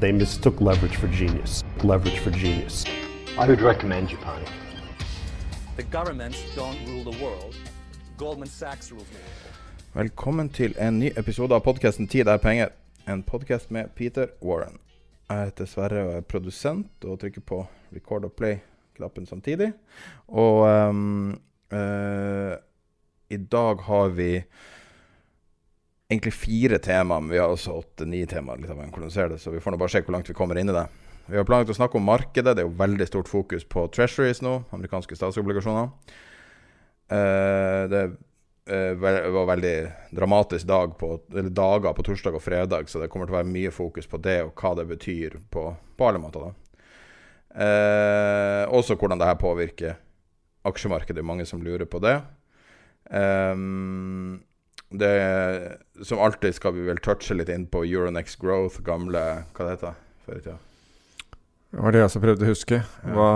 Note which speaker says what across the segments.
Speaker 1: They mistook leverage for genius. Leverage for genius.
Speaker 2: I would recommend Japan.
Speaker 3: The governments don't rule the world. Goldman Sachs rules the world.
Speaker 4: Velkommen til en ny episode av podkasten 'Tid er penger'. En podkast med Peter Warren. Jeg heter Sverre og er produsent og trykker på record og play-knappen samtidig. Og um, uh, i dag har vi egentlig fire temaer, men vi har også åtte-ni temaer. litt av du ser det, Så vi får nå bare se hvor langt vi kommer inn i det. Vi har planlagt å snakke om markedet. Det er jo veldig stort fokus på treasuries nå, amerikanske statsobligasjoner. Eh, det eh, var veldig dramatisk dag på, eller dager på torsdag og fredag, så det kommer til å være mye fokus på det og hva det betyr på, på alle måter. da. Eh, også hvordan det her påvirker aksjemarkedet. Mange som lurer på det. Ehm, det som alltid skal vi vel touche litt inn på Euronext Growth, gamle Hva det heter før i tida?
Speaker 5: Det var det jeg som prøvde å huske. Hva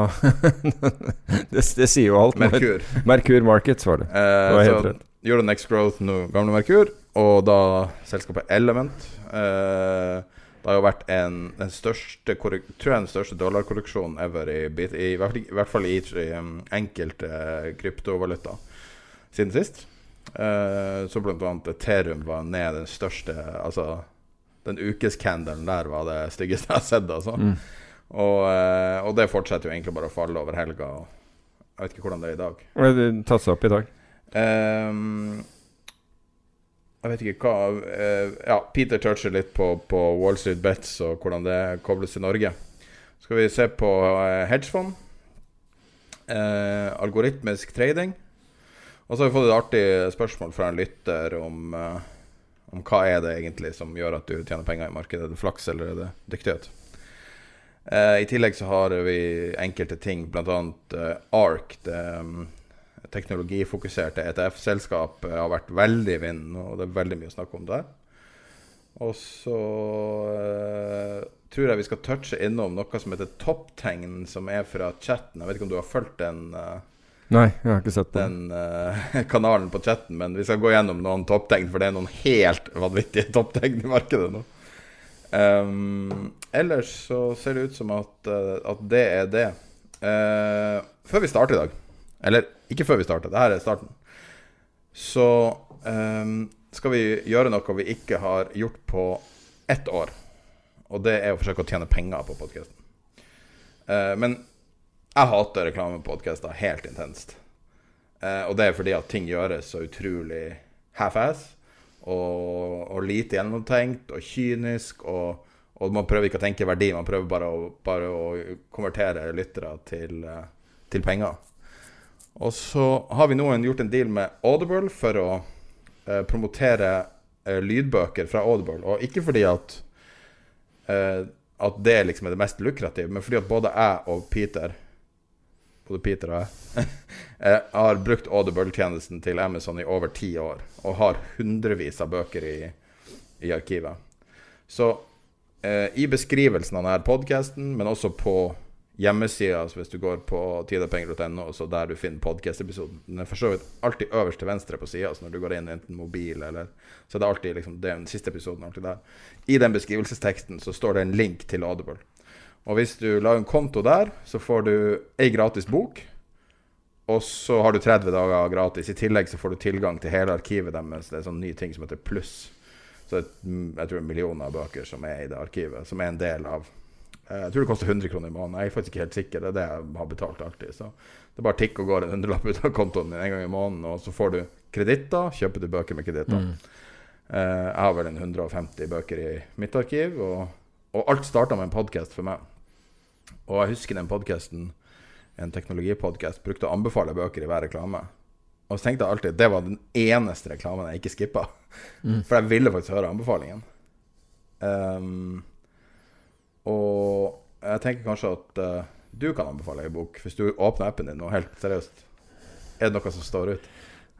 Speaker 5: det, det sier jo alt.
Speaker 4: Merkur.
Speaker 5: Merkur Markets var det.
Speaker 4: Eh,
Speaker 5: Det var.
Speaker 4: Euronext Growth, nå gamle Merkur, og da selskapet Element. Eh, det har jo vært en, den største tror jeg den største dollarkorreksjonen ever, i, i, i hvert fall i, i um, enkelte eh, kryptovaluta siden sist. Eh, så blant annet Ethereum var ned den største Altså, den ukescandalen der var det styggeste jeg har sett. Altså.
Speaker 5: Mm.
Speaker 4: Og, uh, og det fortsetter jo egentlig bare å falle over helga. Jeg vet ikke hvordan det er i dag.
Speaker 5: Og det tatt seg opp i dag.
Speaker 4: Um, jeg vet ikke hva uh, Ja, Peter toucher litt på, på Wall Street Bets og hvordan det kobles til Norge. Skal vi se på hedgefond. Algoritmisk trading. Og så har vi fått et artig spørsmål fra en lytter om, eh, om hva er det egentlig som gjør at du tjener penger i markedet. Er det flaks, eller er det dyktighet? Eh, I tillegg så har vi enkelte ting, bl.a. Uh, ARK, det teknologifokuserte ETF-selskap eh, har vært veldig i vinden, og det er veldig mye å snakke om der. Og så uh, tror jeg vi skal touche innom noe som heter topptegn, som er fra chatten. Jeg vet ikke om du har fulgt den, eh,
Speaker 5: Nei, jeg har ikke sett
Speaker 4: den uh, kanalen på chatten, men vi skal gå gjennom noen topptegn, for det er noen helt vanvittige topptegn i markedet nå. Um, ellers så ser det ut som at, eh, at det er det. Uh, før vi starter i dag, eller ikke før vi starter, det her er starten, så um, skal vi gjøre noe vi ikke har gjort på ett år. Og det er å forsøke å tjene penger på podkasten. men jeg hater reklamepodkaster helt intenst. Eh, og det er fordi at ting gjøres så utrolig half-ass og, og lite gjennomtenkt og kynisk. Og, og man prøver ikke å tenke verdi, man prøver bare å, bare å konvertere lyttere til, eh, til penger. Og så har vi nå gjort en deal med Audible for å eh, promotere eh, lydbøker fra Audible. Og ikke fordi at eh, at det liksom er det mest lukrative, men fordi at både jeg og Peter Både Peter og jeg jeg har brukt Audible-tjenesten til Amazon i over ti år, og har hundrevis av bøker i, i arkivet. Så eh, i beskrivelsen av denne podkasten, men også på hjemmesida, hvis du går på tidepenger.no, så der du finner podkast-episoden Den er for så vidt alltid øverst til venstre på sida, når du går inn enten mobil eller Så det er alltid liksom det, den siste episoden er alltid der. I den beskrivelsesteksten så står det en link til Audible. Og hvis du lager en konto der, så får du ei gratis bok Og så har du 30 dager gratis. I tillegg så får du tilgang til hele arkivet deres. Det er sånn ny ting som heter Pluss. Så mm, jeg tror er millioner av bøker som er i det arkivet, som er en del av eh, Jeg tror det koster 100 kroner i måneden. Jeg er faktisk ikke helt sikker. Det er det jeg har betalt alltid. Så det er bare tikk og går en hundrelapp ut av kontoen din en gang i måneden, og så får du kreditter. Kjøper du bøker med kreditter. Mm. jeg har vel en 150 bøker i mitt arkiv, og, og alt starta med en podkast for meg. Og jeg husker den podkasten, en teknologipodkast, brukte å anbefale bøker i hver reklame. Og så tenkte jeg alltid det var den eneste reklamen jeg ikke skippa. For jeg ville faktisk høre anbefalingen. Um, og jeg tenker kanskje at uh, du kan anbefale ei bok, hvis du åpner appen din nå, helt seriøst. Er det noe som står ut?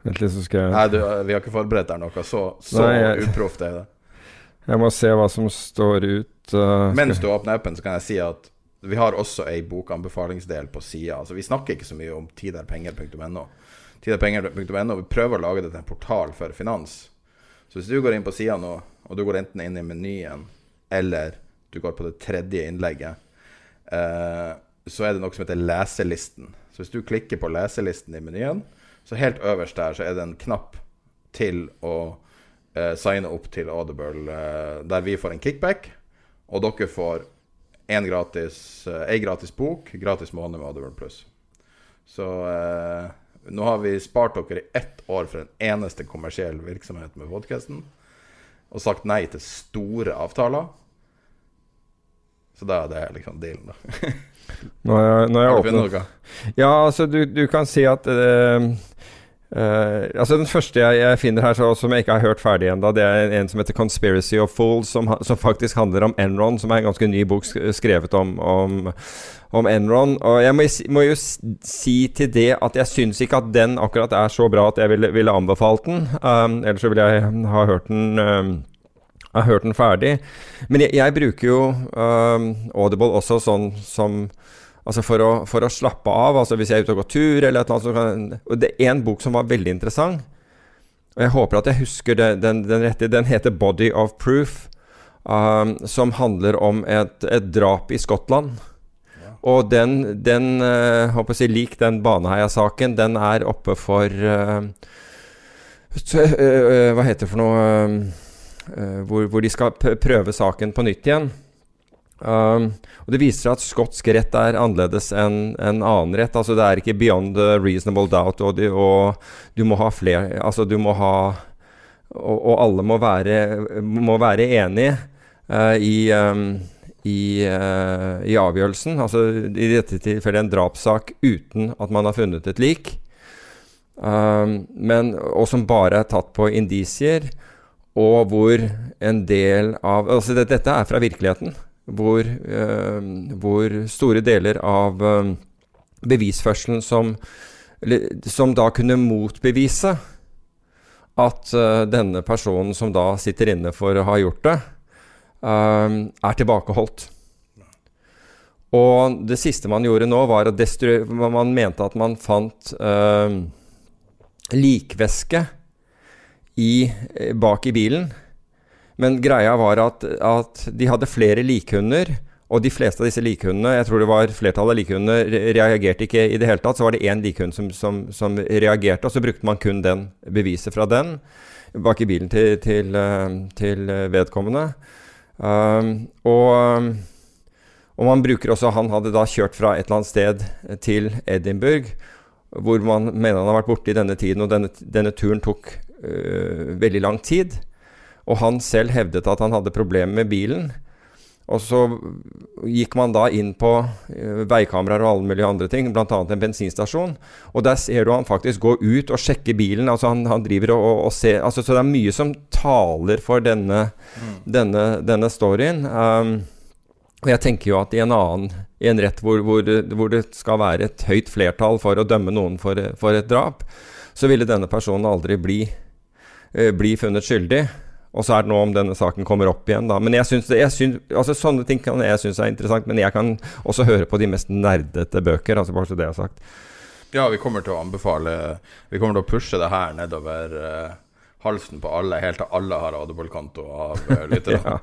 Speaker 5: Vent litt, så skal jeg
Speaker 4: Nei, du, vi har ikke forberedt deg noe. Så, så
Speaker 5: Nei, jeg-
Speaker 4: uproft er det.
Speaker 5: Jeg må se hva som står ut. uh,
Speaker 4: Mens du åpner appen, så kan jeg si at vi har også ei bokanbefalingsdel på sida. Altså, vi snakker ikke så mye om tiderpenger.no. Tiderpenger.no Vi prøver å lage det til en portal for finans. Så hvis du går inn på sida nå, og du går enten inn i menyen, eller du går på det tredje innlegget, eh, så er det noe som heter leselisten. Så hvis du klikker på leselisten i menyen, så helt øverst der så er det en knapp til å eh, signe opp til Audible, eh, der vi får en kickback, og dere får en gratis, eh, gratis bok, gratis måned med Audible Plus. Så eh, nå har vi spart dere i ett år for en eneste kommersiell virksomhet med podkasten, og sagt nei til store avtaler. Så da er det liksom dealen, da.
Speaker 5: Nå har jeg, nå jeg
Speaker 4: noe?
Speaker 5: Ja, altså du, du kan si at eh, eh, Altså Den første jeg, jeg finner her, så, som jeg ikke har hørt ferdig ennå, det er en som heter 'Conspiracy of Fools', som, som faktisk handler om Enron, som er en ganske ny bok skrevet om, om, om Enron. Og jeg må, må jo si til det at jeg syns ikke at den akkurat er så bra at jeg ville, ville anbefalt den. Um, ellers så ville jeg ha hørt den um, har hørt den ferdig. Men jeg, jeg bruker jo um, Audible også sånn som Altså for å, for å slappe av. Altså Hvis jeg er ute og går tur, eller et eller annet så kan, Og det er en bok som var veldig interessant. Og jeg håper at jeg husker det, den, den rette. Den heter 'Body of Proof'. Um, som handler om et, et drap i Skottland. Og den, den uh, håper jeg lik den Baneheia-saken, den er oppe for uh, så, uh, Hva heter det for noe um, uh, hvor, hvor de skal prøve saken på nytt igjen. Um, og Det viser seg at skotsk rett er annerledes enn en annen rett. Altså Det er ikke beyond reasonable doubt, og, de, og du må ha flere Altså du må ha Og, og alle må være, må være enige uh, i, um, i, uh, i avgjørelsen. Altså i dette tilfellet en drapssak uten at man har funnet et lik. Um, men, og som bare er tatt på indisier, og hvor en del av Altså det, dette er fra virkeligheten. Hvor, eh, hvor store deler av eh, bevisførselen som, som da kunne motbevise at eh, denne personen som da sitter inne for å ha gjort det, er tilbakeholdt. Og det siste man gjorde nå, var at Man mente at man fant likvæske bak i bilen. Men greia var at, at de hadde flere likhunder, og de fleste av disse likhundene, jeg tror det var flertallet av likhundene, reagerte ikke i det hele tatt. Så var det én likhund som, som, som reagerte, og så brukte man kun den beviset fra den bak i bilen til, til, eh, til vedkommende. Um, og, og man bruker også Han hadde da kjørt fra et eller annet sted til Edinburgh, hvor man mener han har vært borte i denne tiden, og denne, denne turen tok uh, veldig lang tid. Og han selv hevdet at han hadde problemer med bilen. Og så gikk man da inn på øh, veikameraer og alle mulige andre ting, bl.a. en bensinstasjon. Og der ser du han faktisk gå ut og sjekke bilen. altså Han, han driver og, og, ser altså, Så det er mye som taler for denne, denne, denne storyen. Um, og jeg tenker jo at i en annen i en rett hvor, hvor, hvor det skal være et høyt flertall for å dømme noen for, for et drap, så ville denne personen aldri bli, uh, bli funnet skyldig. Og så er det nå om denne saken kommer opp igjen, da. Men jeg synes det, jeg synes, altså Sånne ting kan jeg synes er interessant, men jeg kan også høre på de mest nerdete bøker. altså Bare så det jeg har sagt.
Speaker 4: Ja, vi kommer til å anbefale Vi kommer til å pushe det her nedover uh, halsen på alle, helt til alle har Audible-konto av uh, lytterne.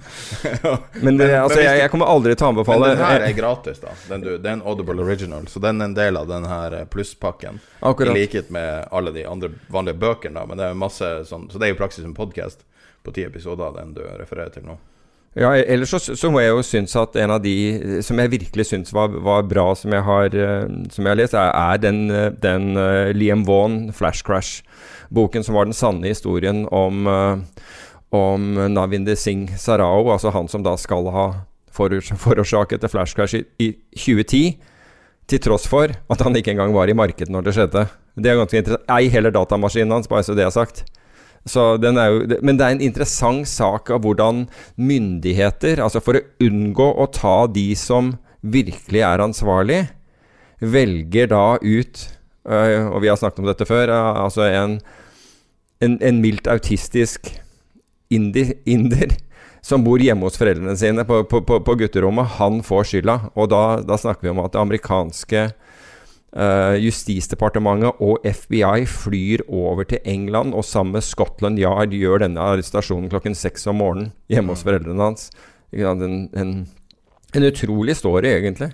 Speaker 5: Men, det, altså, jeg, jeg kommer aldri til å anbefale
Speaker 4: Men den her er gratis, da. Den du, det er en Audible Original, så den er en del av den her eh, plusspakken.
Speaker 5: Akkurat.
Speaker 4: I likhet med alle de andre vanlige bøkene, da. Men det er masse sånn Så det er jo praksis en podkast på ti episoder, den du refererer til nå.
Speaker 5: Ja, ellers så, så må jeg jo synes at en av de eh, som jeg virkelig syns var, var, bra, som jeg har, uh, som jeg har lest, er, er den, den uh, Liam Vaughan, 'Flash Crash' boken som var den sanne historien om, om Navinde Singh Sarao, altså han som da skal ha forårsaket et flash crash i, i 2010 til tross for at han ikke engang var i markedet når det skjedde. Det er ganske interessant. Ei heller datamaskinen hans, bare så det er sagt. Jo, men det er en interessant sak av hvordan myndigheter, altså for å unngå å ta de som virkelig er ansvarlig, velger da ut uh, Og vi har snakket om dette før. Uh, altså en en, en mildt autistisk inder, inder som bor hjemme hos foreldrene sine på, på, på, på gutterommet, han får skylda. Og da, da, snakker vi om at det amerikanske uh, justisdepartementet og FBI flyr over til England og sammen med Scotland Yard gjør denne arrestasjonen klokken seks om morgenen hjemme hos mm. foreldrene hans. En, en, en utrolig story, egentlig.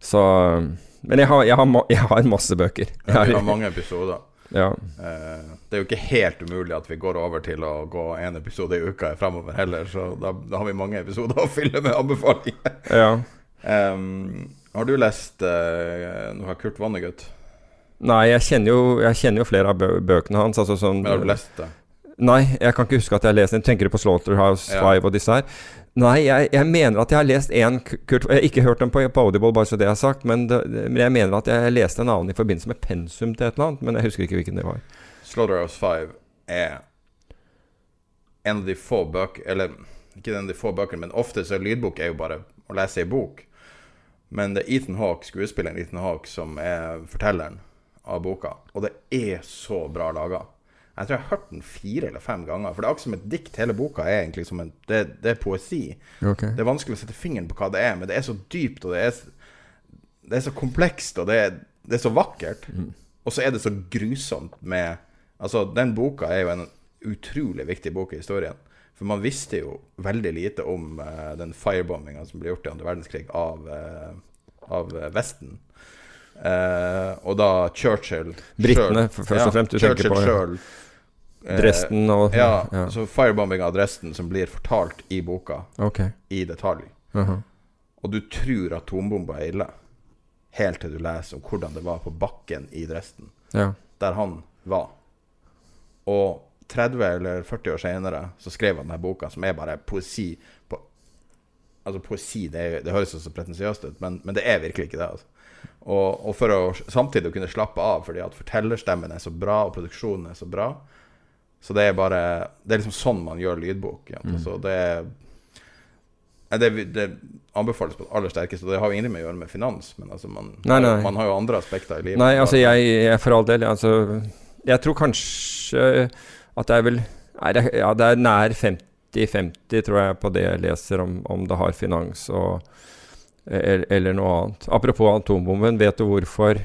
Speaker 5: Så Men jeg har, jeg har, jeg har masse bøker.
Speaker 4: Jeg har, vi har mange episoder.
Speaker 5: Ja.
Speaker 4: Uh, det er jo ikke helt umulig at vi går over til å gå en episode i uka fremover heller, så da, da har vi mange episoder å fylle med anbefalinger.
Speaker 5: Ja.
Speaker 4: Um, har du lest uh, noe av Kurt Vonnegut?
Speaker 5: Nei, jeg kjenner jo, jeg kjenner jo flere av bø bøkene hans. Altså sånn,
Speaker 4: Men har du lest det?
Speaker 5: Nei, jeg kan ikke huske at jeg har lest den. Tenker du på Slaughterhouse 5 ja. og disse her? Nei, jeg, jeg, mener at jeg har lest én Kurt Jeg har ikke hørt den på, på, Audible, bare så det er sagt, men, det, men, jeg mener at jeg leste en annen i forbindelse med pensum til et eller annet, men jeg husker ikke hvilken det var.
Speaker 4: Slaughterhouse 5 er en av de få bøker Eller ikke en av de få bøkene, men ofte så lydbok er jo bare å lese ei bok. Men det er Ethan Hawke, skuespilleren Ethan Hawke, som er fortelleren av boka. Og det er så bra laga. Jeg tror jeg har hørt den fire eller fem ganger. For det er akkurat som et dikt. Hele boka er egentlig som en Det, det er poesi.
Speaker 5: Okay.
Speaker 4: Det er vanskelig å sette fingeren på hva det er, men det er så dypt, og det er, det er så komplekst, og det er, det er så vakkert. Mm. Og så er det så grusomt med Altså, den boka er jo en utrolig viktig bok i historien. For man visste jo veldig lite om uh, den firebombinga som ble gjort i andre verdenskrig av, uh, av Vesten. Uh, og da Churchill
Speaker 5: Britene, først og fremst, du
Speaker 4: Churchill tenker på. Selv,
Speaker 5: Dresden og
Speaker 4: Ja, ja. så firebombing av Dresden som blir fortalt i boka
Speaker 5: okay.
Speaker 4: i detalj.
Speaker 5: Uh -huh.
Speaker 4: Og du tror atombomba er ille, helt til du leser om hvordan det var på bakken i Dresden,
Speaker 5: ja.
Speaker 4: der han var. Og 30 eller 40 år senere så skrev han denne boka, som er bare poesi på Altså, poesi, det, det høres så pretensiøst ut, men, men, det er virkelig ikke det. altså og, og, for å samtidig kunne slappe av, fordi at fortellerstemmen er så bra, og produksjonen er så bra, så det er bare Det er liksom sånn man gjør lydbok. Mm. Så det, det, det anbefales på det aller sterkeste. Og det har jo ingenting med å gjøre med finans, men altså man,
Speaker 5: nei, nei.
Speaker 4: man har jo andre aspekter i livet.
Speaker 5: Nei, altså jeg, jeg for all del altså, Jeg tror kanskje at det er vel er, Ja, det er nær 50-50, tror jeg, på det jeg leser om, om det har finans og eller, eller noe annet. Apropos atombomben, vet du hvorfor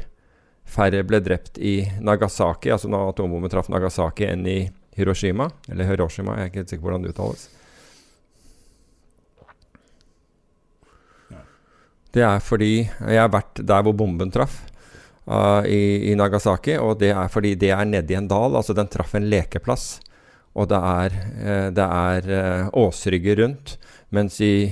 Speaker 5: færre ble drept i Nagasaki, altså når atombomben traff Nagasaki, enn i Hiroshima, eller Hiroshima, jeg er ikke helt sikker på hvordan det uttales. Det er fordi jeg har vært der hvor bomben traff, uh, i, i, Nagasaki. Og det er fordi det er nedi en dal. Altså, den traff en lekeplass. Og det er, uh, det er uh, åsrygger rundt. Mens i,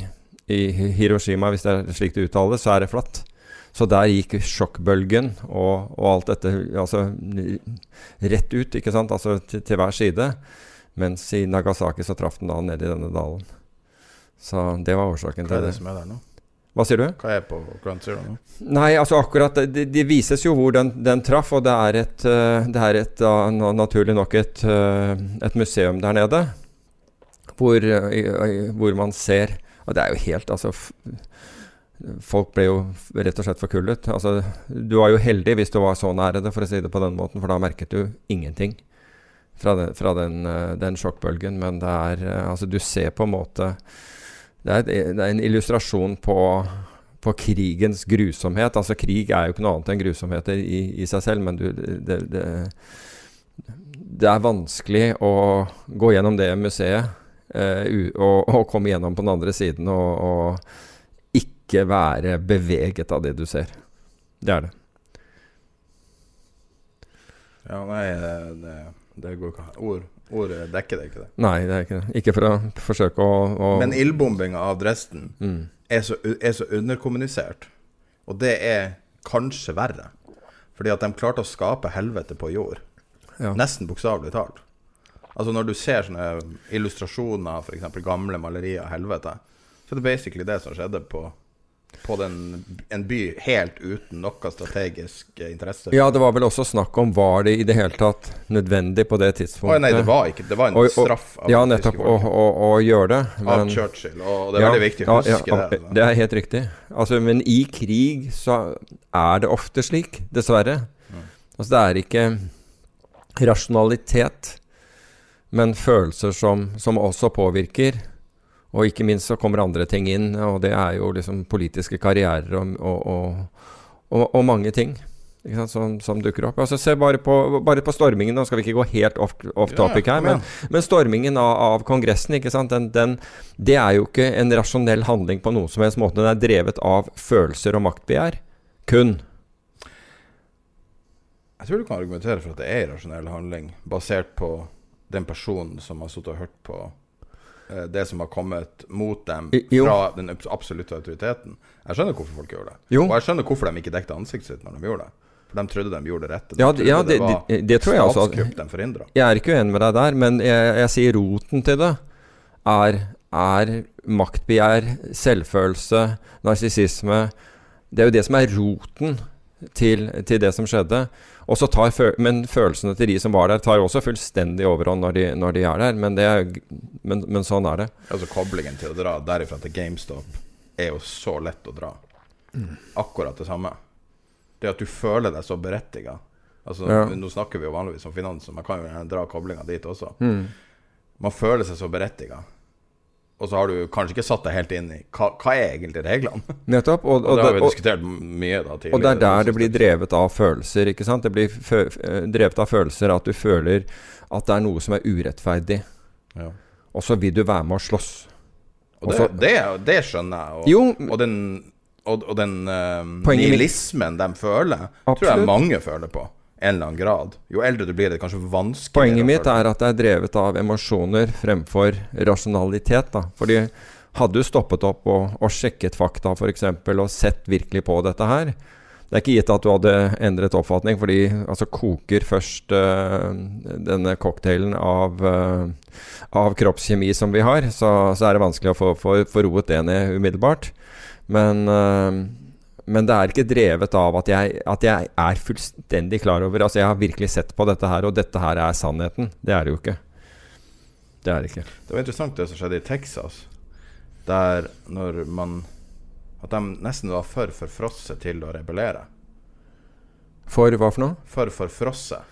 Speaker 5: i, Hiroshima, hvis det er slik det uttales, så er det flatt. Så der gikk sjokkbølgen og, og, alt dette altså, rett ut, ikke sant? Altså til, til, hver side. Mens i Nagasaki så traff den da nedi i denne dalen. Så det var årsaken
Speaker 4: til det. Hva er det som er der nå?
Speaker 5: Hva sier du?
Speaker 4: Hva er på Grand Zero nå?
Speaker 5: Nei, altså akkurat Det, de vises jo hvor den, den traff, og det er et, eh, det er et naturlig nok et, uh, et, museum der nede. Hvor, uh, hvor man ser Og det er jo helt Altså folk ble jo rett og slett forkullet. Altså, du var jo heldig hvis du var så nære det, for å si det på den måten, for da merket du ingenting fra den, fra den, den sjokkbølgen. Men det er Altså, du ser på en måte Det er, det er en illustrasjon på, på, krigens grusomhet. Altså, krig er jo ikke noe annet enn grusomheter i, i seg selv, men du, det, det, det er vanskelig å gå gjennom det museet eh, og, og komme gjennom på den andre siden og, og ikke være beveget av det du ser. Det er det.
Speaker 4: Ja, nei, det, det, det går ikke Ord, ord dekker det ikke, det.
Speaker 5: Nei, det er ikke det. Ikke for å forsøke å, å
Speaker 4: Men ildbombinga av Dresden
Speaker 5: mm.
Speaker 4: er, så, er så underkommunisert. Og det er kanskje verre. Fordi at de klarte å skape helvete på jord.
Speaker 5: Ja.
Speaker 4: Nesten bokstavelig talt. Altså Når du ser sånne illustrasjoner, f.eks. gamle malerier av helvete, så er det basically det som skjedde på, på den, en by helt uten noe strategisk eh, interesse.
Speaker 5: Ja, det var vel også snakk om Var det i det hele tatt nødvendig på det tidspunktet.
Speaker 4: Oh, nei, det var ikke Det var en
Speaker 5: Og- og-
Speaker 4: straff av
Speaker 5: Ja, nettopp. Å, gjøre det.
Speaker 4: Av Churchill. Og det er veldig viktig å
Speaker 5: ja,
Speaker 4: huske
Speaker 5: ja,
Speaker 4: det. altså.
Speaker 5: Det er helt riktig. Altså, men i krig så er det ofte slik, dessverre.
Speaker 4: Mm.
Speaker 5: Altså, det er ikke rasjonalitet, men følelser som, som også påvirker. Og ikke minst så kommer andre ting inn, og det er jo liksom politiske karrierer og, og, og, og, mange ting. Som, som dukker opp. Altså, se bare på, bare på stormingen. Nå skal vi ikke gå helt off, off topic her, men, men stormingen av, av Kongressen? Den, den, det er jo ikke en rasjonell handling på noen som helst måte. Den er drevet av følelser og maktbegjær. Kun.
Speaker 4: Jeg tror du kan argumentere for at det er en rasjonell handling, basert på den personen som har sittet og hørt på det som har kommet mot dem
Speaker 5: fra jo.
Speaker 4: den absolutte autoriteten. Jeg skjønner hvorfor folk gjorde det.
Speaker 5: Jo.
Speaker 4: Og jeg skjønner hvorfor de ikke dekte ansiktet sitt når de gjorde det. For de trodde de gjorde det rette. De
Speaker 5: Ja, ja, det-
Speaker 4: var
Speaker 5: det- det tror jeg
Speaker 4: statskupp de forhindra.
Speaker 5: Jeg er ikke uenig med deg der, men jeg, jeg sier roten til det er, er maktbegjær, selvfølelse, narsissisme. Det er jo det som er roten til, til det som skjedde. Og så tar føl men følelsene til de som var der, tar også fullstendig overhånd når de, når de er der. Men, det er, men, men sånn er det.
Speaker 4: Altså Koblingen til å dra derifra til GameStop er jo så lett å dra. Akkurat det samme. Det at du føler deg så berettiga. Altså,
Speaker 5: Ja.
Speaker 4: Nå snakker vi jo vanligvis om finans, så man kan jo dra koblinga dit også.
Speaker 5: Mm.
Speaker 4: Man føler seg så berettiga. Og så har du kanskje ikke satt deg helt inn i hva, hva er egentlig reglene?
Speaker 5: Nettopp. Og,
Speaker 4: Og,
Speaker 5: og,
Speaker 4: det har vi
Speaker 5: og,
Speaker 4: diskutert mye da tidligere.
Speaker 5: Og det er der det blir drevet av følelser. ikke sant? Det blir eh, drevet av følelser at du føler at det er noe som er urettferdig.
Speaker 4: Ja.
Speaker 5: Og så vil du være med og slåss.
Speaker 4: Og det, det, det skjønner jeg. Og, den, og, den
Speaker 5: uh,
Speaker 4: nihilismen de føler, tror jeg mange føler på. En eller annen grad. Jo eldre du blir, det er kanskje vanskeligere.
Speaker 5: Poenget mitt er at det er drevet av emosjoner fremfor rasjonalitet. da. Fordi hadde du stoppet opp og, og sjekket fakta f.eks. og sett virkelig på dette her Det er ikke gitt at du hadde endret oppfatning, fordi altså koker først uh, denne cocktailen av, uh, av kroppskjemi som vi har, så, så er det vanskelig å få, få, få roet det ned umiddelbart. Men eh, men det er ikke drevet av at jeg, at jeg er fullstendig klar over Altså, jeg har virkelig sett på dette her, og dette her er sannheten. Det er det jo ikke. Det er det ikke.
Speaker 4: Det var interessant det som skjedde i Texas, der når man At de nesten var for forfrosset til å rebellere.
Speaker 5: For hva for noe?
Speaker 4: For forfrosset.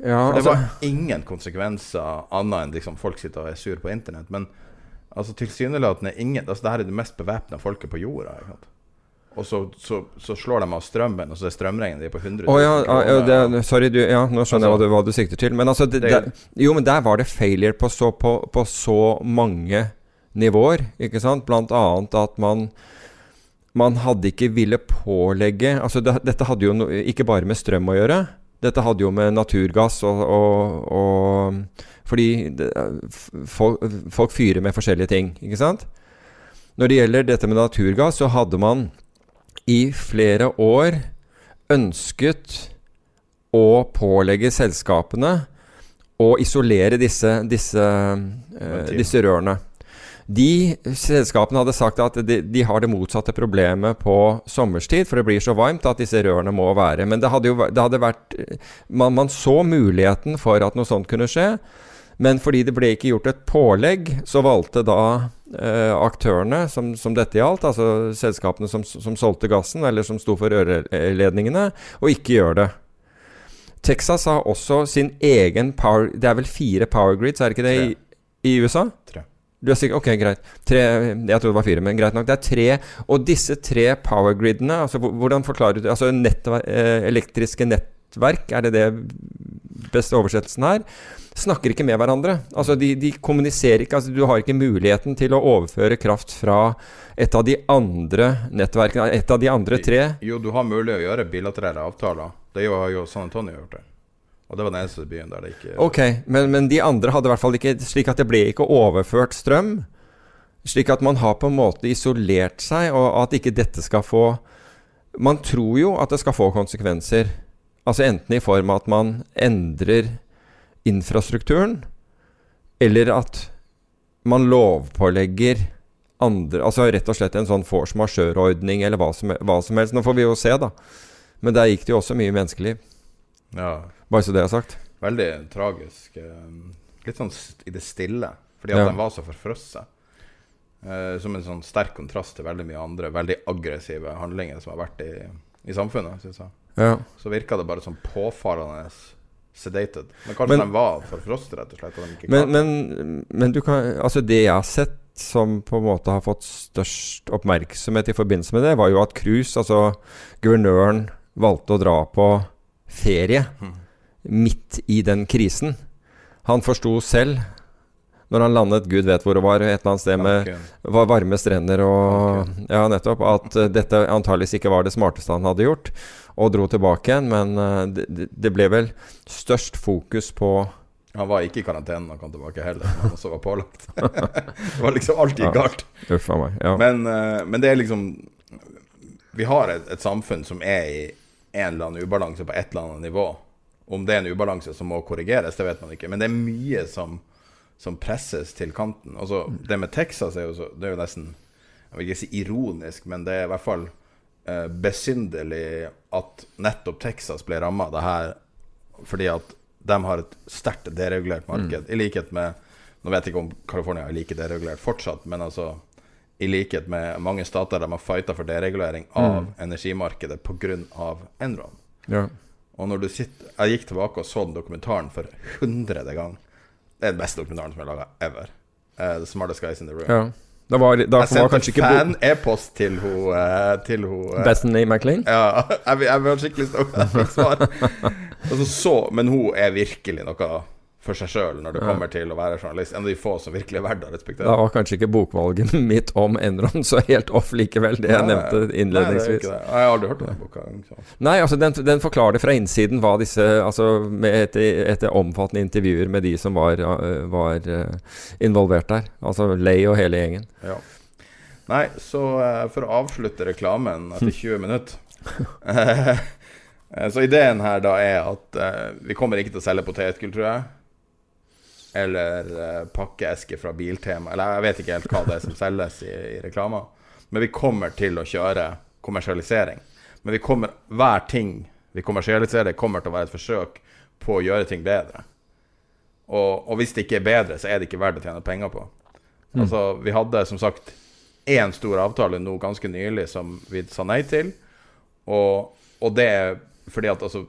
Speaker 5: Ja,
Speaker 4: For det
Speaker 5: altså
Speaker 4: var ingen konsekvenser annet enn liksom folk sitter og er sur på internett. Men altså tilsynelatende ingen Altså, det her er det mest bevæpna folket på jorda. Ikke sant? Og så, så, så slår de av strømmen, og så er strømregningen din på 100 000
Speaker 5: oh, ja, ja, ja, det, sorry, du, ja, nå skjønner jeg hva
Speaker 4: Altså,
Speaker 5: du, hva du sikter til. Men altså det,
Speaker 4: det-
Speaker 5: Jo, men der var det failure på så, på, på så mange nivåer, ikke sant? Blant annet at man man hadde ikke ville pålegge Altså, det, dette hadde jo no, ikke bare med strøm å gjøre. Dette hadde jo med naturgass og, og, og Fordi det, folk, folk fyrer med forskjellige ting, ikke sant? Når det gjelder dette med naturgass, så hadde man i flere år ønsket å pålegge selskapene å isolere disse, disse, eh, disse rørene. De selskapene hadde sagt at de, de har det motsatte problemet på sommerstid, for det blir så varmt at disse rørene må være. Men det hadde jo det hadde vært man, man så muligheten for at noe sånt kunne skje. Men fordi det ble ikke gjort et pålegg, så valgte da eh, aktørene som, som dette gjaldt, altså selskapene som, som solgte gassen, eller som sto for rørledningene, og ikke gjør det. Texas har også sin egen power Det er vel fire power grids, er det ikke det, i, i USA?
Speaker 4: Tre.
Speaker 5: Du er sikker? Ok, greit. Tre, jeg trodde det var fire, men greit nok. Det er tre. Og disse tre power gridene, altså hvordan forklarer du det? Altså nettver eh, elektriske nettverk, er det det beste oversettelsen her, snakker ikke med hverandre. Altså de, de kommuniserer ikke. Altså du har ikke muligheten til å overføre kraft fra et av de andre nettverkene, et av de andre tre.
Speaker 4: Jo, du har mulig å gjøre bilaterale avtaler. Det har jo San Antonio gjort. det Og det var den eneste byen der det ikke
Speaker 5: Ok, men, men de andre hadde i hvert fall ikke Slik at det ble ikke overført strøm. Slik at man har på en måte isolert seg, og at ikke dette skal få Man tror jo at det skal få konsekvenser. Altså enten i form av at man endrer infrastrukturen, eller at man lovpålegger andre Altså rett og slett en sånn force majeure-ordning, eller hva som, hva som helst. Nå får vi jo se, da. Men der gikk det jo også mye menneskeliv.
Speaker 4: Ja.
Speaker 5: Bare så det er sagt.
Speaker 4: Veldig tragisk. eh, Litt sånn i det stille, fordi at
Speaker 5: Ja.
Speaker 4: den var så forfrosset. Uh, som en sånn sterk kontrast til veldig mye andre veldig aggressive handlinger som har vært i, i samfunnet, syns jeg.
Speaker 5: Ja.
Speaker 4: Så virka det bare sånn påfallende sedated. Men kanskje
Speaker 5: Men-
Speaker 4: de var forfrosset, rett og slett. Og
Speaker 5: Men, men, men du kan Altså, det jeg har sett som på en måte har fått størst oppmerksomhet i forbindelse med det, var jo at Cruise, altså guvernøren, valgte å dra på ferie midt i den krisen. Han forsto selv, når han landet Gud vet hvor det var, et eller annet sted med varme strender og Ja, nettopp. At dette antageligvis ikke var det smarteste han hadde gjort, og dro tilbake igjen. Men eh, det, det- ble vel størst fokus på
Speaker 4: Han var ikke i karantene da han kom tilbake heller, han også var pålagt. det var liksom alt gikk galt.
Speaker 5: Ja, meg. Ja.
Speaker 4: Men, eh, men det er liksom Vi har et, et samfunn som er i en eller annen ubalanse på et eller annet nivå. Om det er en ubalanse som må korrigeres, det vet man ikke. Men det er mye som, som presses til kanten. Altså, det med Texas er jo, så, det er jo nesten Jeg vil ikke si ironisk, men det er i hvert fall eh, besynderlig at nettopp Texas ble ramma av det her fordi at de har et sterkt deregulert marked, i likhet med Nå vet jeg ikke om California er like deregulert fortsatt, men altså i likhet med mange stater de har fighta for deregulering av energimarkedet pga. Enron.
Speaker 5: ja.
Speaker 4: Og når du sitter Jeg gikk tilbake og så den dokumentaren for hundrede gang. Det er den beste dokumentaren som er laga ever. Uh, The Smartest Guys in the Room.
Speaker 5: ja. Da var, da
Speaker 4: Jeg sendte
Speaker 5: kanskje
Speaker 4: fan-e-post til hun eh, Til hun eh,
Speaker 5: Bethany McLean?
Speaker 4: Ja, jeg, jeg var skikkelig stolt da jeg fikk svar. Altså, så, men hun er virkelig noe for seg sjøl når det kommer til å være journalist. En av de få som virkelig er verdt å
Speaker 5: Da var kanskje ikke bokvalget mitt om Enron så helt off likevel, det jeg
Speaker 4: Nei,
Speaker 5: nevnte
Speaker 4: Nei, det er
Speaker 5: innledningsvis.
Speaker 4: ikke det. Jeg har aldri hørt om den boka. Så.
Speaker 5: Nei, altså den, den forklarer fra innsiden hva disse Altså med etter, etter omfattende intervjuer med de som var, uh, var uh, involvert der. Altså Lay og hele gjengen.
Speaker 4: Ja. Nei, så eh, for å avslutte reklamen etter 20 minutter eh, Så ideen her da er at eh, vi kommer ikke til å selge potetgull, tror jeg. Eller eh, pakkeesker fra Biltema. Eller jeg vet ikke helt hva det er som selges i, i reklama. Men vi kommer til å kjøre kommersialisering. Men vi kommer, hver ting vi kommersialiserer, kommer til å være et forsøk på å gjøre ting bedre. Og, og hvis det ikke er bedre, så er det ikke verdt å tjene penger på. Altså, vi hadde som sagt én stor avtale nå ganske nylig som vi sa nei til. Og, og det er fordi at altså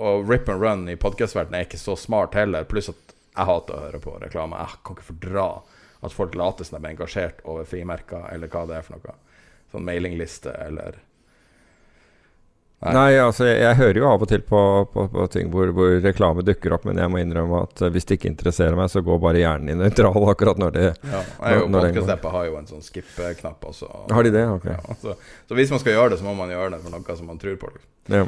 Speaker 4: Og rip and run i podkastverdenen er ikke så smart heller. Pluss at jeg hater å høre på reklame. Jeg kan ikke fordra at folk later som de er engasjert over frimerker, eller hva det er for noe. Sånn mailingliste eller Nei.
Speaker 5: Nei, altså jeg, jeg hører jo av og til på, på, på ting hvor, hvor reklame dukker opp, men jeg må innrømme at uh, hvis det ikke interesserer meg, så går bare hjernen i nøytral akkurat når det
Speaker 4: ja. Podkast-appa har jo en sånn skip-knapp også.
Speaker 5: Har de det? Ok.
Speaker 4: Ja, så, så hvis man skal gjøre det, så må man gjøre det for noe som man tror på. Liksom.
Speaker 5: Ja.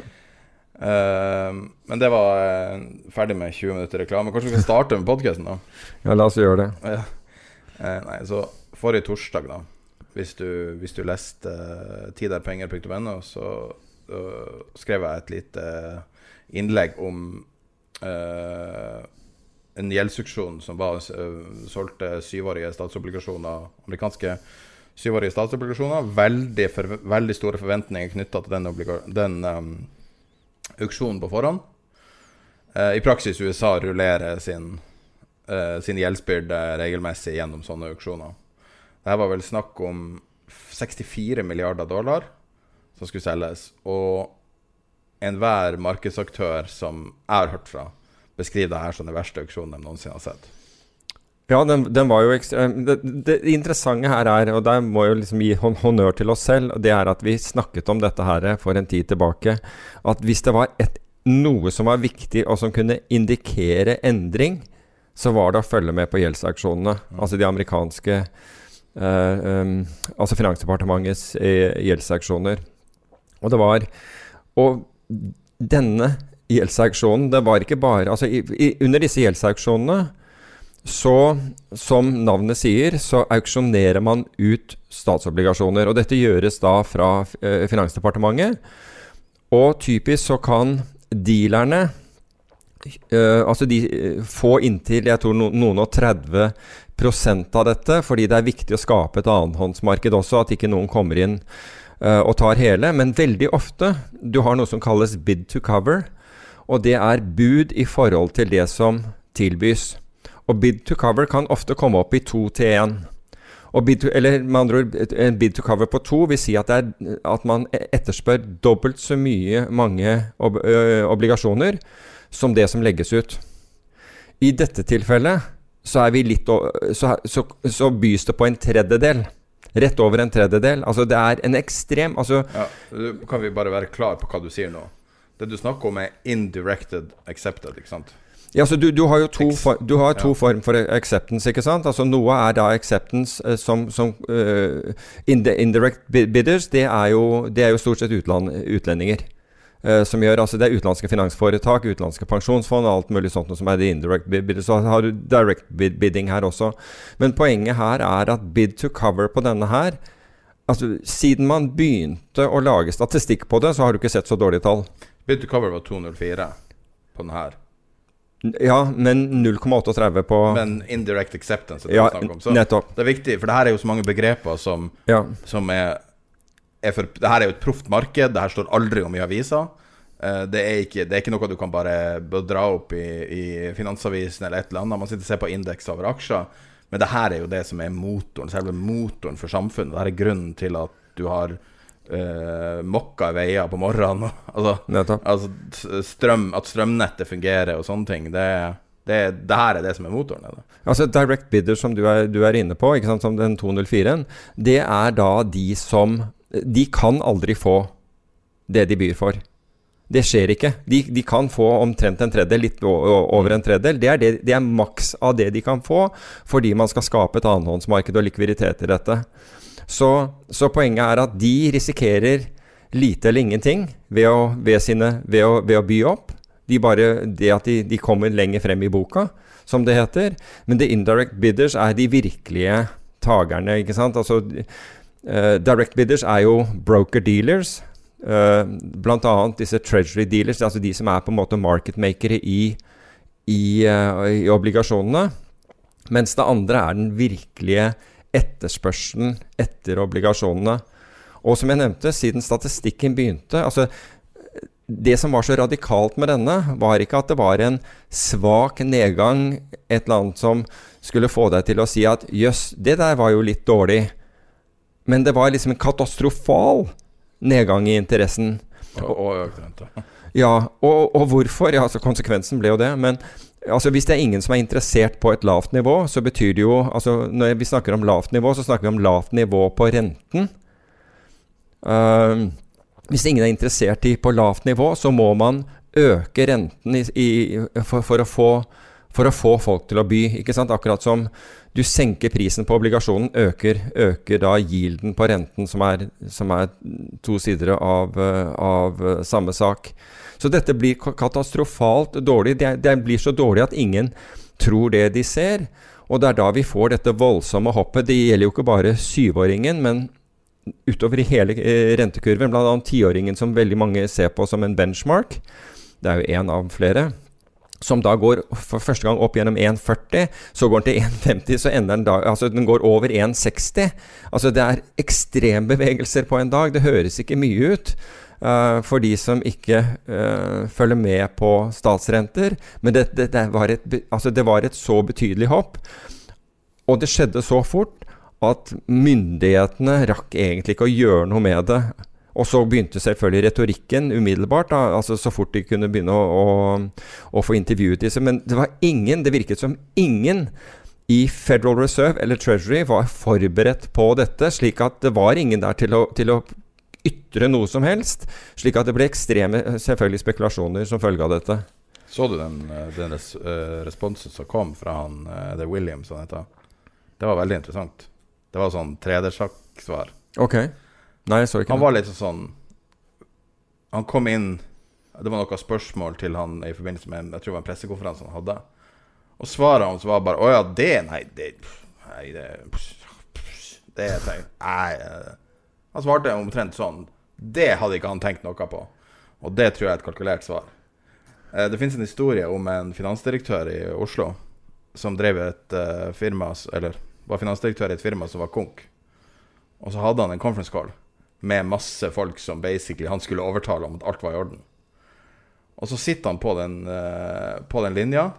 Speaker 4: Eh, men det var eh, ferdig med 20 minutter reklame. Kanskje vi skal starte med podkasten, da?
Speaker 5: ja, la oss gjøre det.
Speaker 4: Ja. Eh, nei, så forrige torsdag, da, hvis du, hvis du leste uh, tiderpenger.no, så eh, skrev jeg et lite innlegg om eh, en gjeldsuksjon som var, eh, solgte syvårige statsobligasjoner, amerikanske syvårige statsobligasjoner. Veldig, for, veldig store forventninger knytta til den, den um, auksjonen på forhånd. Eh, I praksis USA rullerer sin eh, sin gjeldsbyrde regelmessig gjennom sånne auksjoner. Det var vel snakk om 64 milliarder dollar som skulle selges. Og enhver markedsaktør som jeg har hørt fra, beskriver det her som den verste auksjonen de noensinne har sett.
Speaker 5: Ja, den, den var jo ekstrem det, det interessante her er, og der må jeg liksom gi honnør til oss selv, det er at vi snakket om dette her for en tid tilbake. At hvis det var et noe som var viktig, og som kunne indikere endring, så var det å følge med på gjeldsaksjonene. Altså de amerikanske eh, um, Altså Finansdepartementets uh, gjeldsauksjoner. Og det var Og denne gjeldsaksjonen, det var ikke bare Altså i, i, under disse gjeldsauksjonene så, som navnet sier, så auksjonerer man ut statsobligasjoner. Og dette gjøres da fra eh, Finansdepartementet. Og typisk så kan dealerne eh, altså de uh, få inntil jeg tror no, noen og 30 av dette, fordi det er viktig å skape et annenhåndsmarked også, at ikke noen kommer inn eh, og tar hele. Men veldig ofte du har noe som kalles bid to cover, og det er bud i forhold til det som tilbys. Og bid to cover kan ofte komme opp i to til én. eller med andre ord, en bid to cover på to vil si at, er, at man etterspør dobbelt så mye mange ob obligasjoner som det som legges ut. I dette tilfellet så, litt, så, så, så bys det på en tredjedel. Rett over en tredjedel. Altså det er en ekstrem altså,
Speaker 4: ja, Kan vi bare være klar på hva du sier nå? Det du snakker om, er indirected accepted, ikke sant?
Speaker 5: Ja, så du, du har jo to, for, du har to ja. form for acceptance. ikke sant? Altså Noe er da acceptance uh, som, som uh, indirect bidders. Det er, jo, det er jo stort sett utland, utlendinger. Uh, som gjør, altså Det er utenlandske finansforetak, utenlandske pensjonsfond og alt mulig sånt som er det indirect bidders. Så har du direct bidding her også. Men poenget her er at bid to cover på denne her altså Siden man begynte å lage statistikk på det, så har du ikke sett så dårlige tall.
Speaker 4: Bid to cover var 204 på den her.
Speaker 5: Ja, men 0,38 på
Speaker 4: Men indirect acceptance det
Speaker 5: ja.
Speaker 4: Det er viktig, for det her er jo så mange begreper som, ja. som er er for, det her er jo et proft marked, det her står aldri om i aviser. Uh, det, er ikke, det, er ikke, noe du kan bare dra opp i, i Finansavisen eller et eller annet. Man sitter og ser på indeks over aksjer. Men det her er jo det som er motoren, selve motoren for samfunnet. Det her er grunnen til at du har uh, mokka veier på morgenen. altså, altså strøm, at strømnettet fungerer og sånne ting. Det, det, det, her er det som er motoren. Eller?
Speaker 5: Altså Direct bidder, som du er, du er inne på, som den 204-en, det er da de som de kan aldri få det de byr for. Det skjer ikke. De, de kan få omtrent en tredjedel, litt over en tredjedel. Det er, det, det er maks av det de kan få, fordi man skal skape et annenhåndsmarked og likviditet i dette. Så, så, poenget er at de risikerer lite eller ingenting ved å, ved sine, ved å, ved å by opp. De bare, det at de, de, kommer lenger frem i boka, som det heter. Men the indirect bidders er de virkelige tagerne, ikke sant? Altså Uh, direct bidders er jo broker dealers. Uh, blant annet disse treasury dealers, altså de som er på en måte marketmakere i, i, uh, i obligasjonene. Mens det andre er den virkelige etterspørselen etter obligasjonene. Og som jeg nevnte, siden statistikken begynte altså Det som var så radikalt med denne, var ikke at det var en svak nedgang, et eller annet som skulle få deg til å si at jøss, det der var jo litt dårlig. Men det var liksom en katastrofal nedgang i interessen.
Speaker 4: Og økt rente.
Speaker 5: Ja, og, og, hvorfor? Ja, altså Konsekvensen ble jo det. Men altså, hvis det er ingen som er interessert på et lavt nivå, så betyr det jo altså Når vi snakker om lavt nivå, så snakker vi om lavt nivå på renten. Uh, hvis ingen er interessert i på lavt nivå, så må man øke renten i, i, for, for, å få, for, å få, folk til å by. Ikke sant? Akkurat som du senker prisen på obligasjonen, øker, øker da yielden på renten, som er, som er to sider av, av, samme sak. Så dette blir katastrofalt dårlig. Det, det blir så dårlig at ingen tror det de ser. Og det er da vi får dette voldsomme hoppet. Det gjelder jo ikke bare syvåringen, men utover i hele eh, rentekurven. Bl.a. tiåringen, som veldig mange ser på som en benchmark. Det er jo én av flere som da går for første gang opp gjennom 1,40, så går den til 1,50, så ender den da Altså, den går over 1,60. Altså, det er ekstrembevegelser på en dag. Det høres ikke mye ut. Uh, for de som ikke uh, følger med på statsrenter. Men det, det, det, var et, altså det var et så betydelig hopp. Og det skjedde så fort at myndighetene rakk egentlig ikke å gjøre noe med det. Og så begynte selvfølgelig retorikken umiddelbart, da, altså så fort de kunne begynne å, å, å, få intervjuet disse. Men det var ingen, det virket som ingen i Federal Reserve eller Treasury var forberedt på dette, slik at det var ingen der til å, til å ytre noe som helst. Slik at det ble ekstreme eh, selvfølgelig spekulasjoner som følge av dette.
Speaker 4: Så du den, eh, den res, eh, responsen som kom fra han uh, The Williams, han heter? Det var veldig interessant. Det var sånn tredersjakksvar.
Speaker 5: Ok. Nei, jeg så ikke
Speaker 4: Han
Speaker 5: det.
Speaker 4: var litt sånn Han kom inn Det var noen spørsmål til han i forbindelse med Jeg tror det var en pressekonferanse han hadde. Og svaret hans var bare Å ja, det Nei, det Nei, det Det tenkt Nei. Eh». Han svarte omtrent sånn. Det hadde ikke han tenkt noe på. Og det tror jeg er et kalkulert svar. Eh, Det finnes en historie om en finansdirektør i Oslo som drev et eh, firma Eller var finansdirektør i et firma som var konk. Og så hadde han en conference call med masse folk som basically han skulle overtale om at alt var i orden. Og så sitter han på den, eh, på den linja,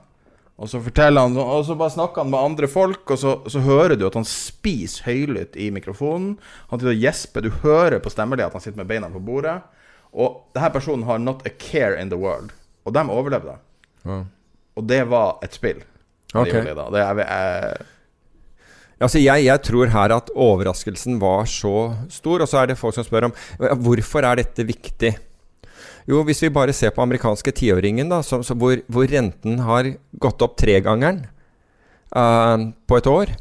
Speaker 4: og så forteller han Og så bare snakker han med andre folk, og så, så hører du at han spiser høylytt i mikrofonen. Han sitter og gjesper. Du hører på stemmelige at han sitter med beina på bordet. Og denne personen har not a care in the world. Og de overlevde.
Speaker 5: Ja.
Speaker 4: Og det var et spill. de
Speaker 5: Ok.
Speaker 4: Det er, jeg,
Speaker 5: Altså jeg, jeg tror her at overraskelsen var så stor, og så er det folk som spør om hvorfor er dette viktig. Jo, hvis vi bare ser på amerikanske tiåringen, da, så, så hvor, hvor renten har gått opp tregangeren uh, på et år,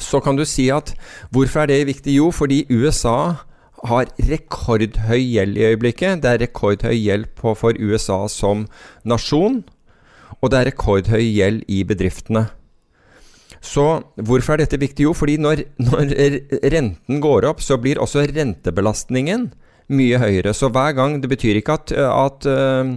Speaker 5: så kan du si at hvorfor er det viktig? Jo, fordi USA har rekordhøy gjeld i øyeblikket. Det er rekordhøy gjeld for USA som nasjon, og det er rekordhøy gjeld i bedriftene. Så hvorfor er dette viktig? Jo, fordi når, når renten går opp, så blir også rentebelastningen mye høyere. Så hver gang Det betyr ikke at, at øh,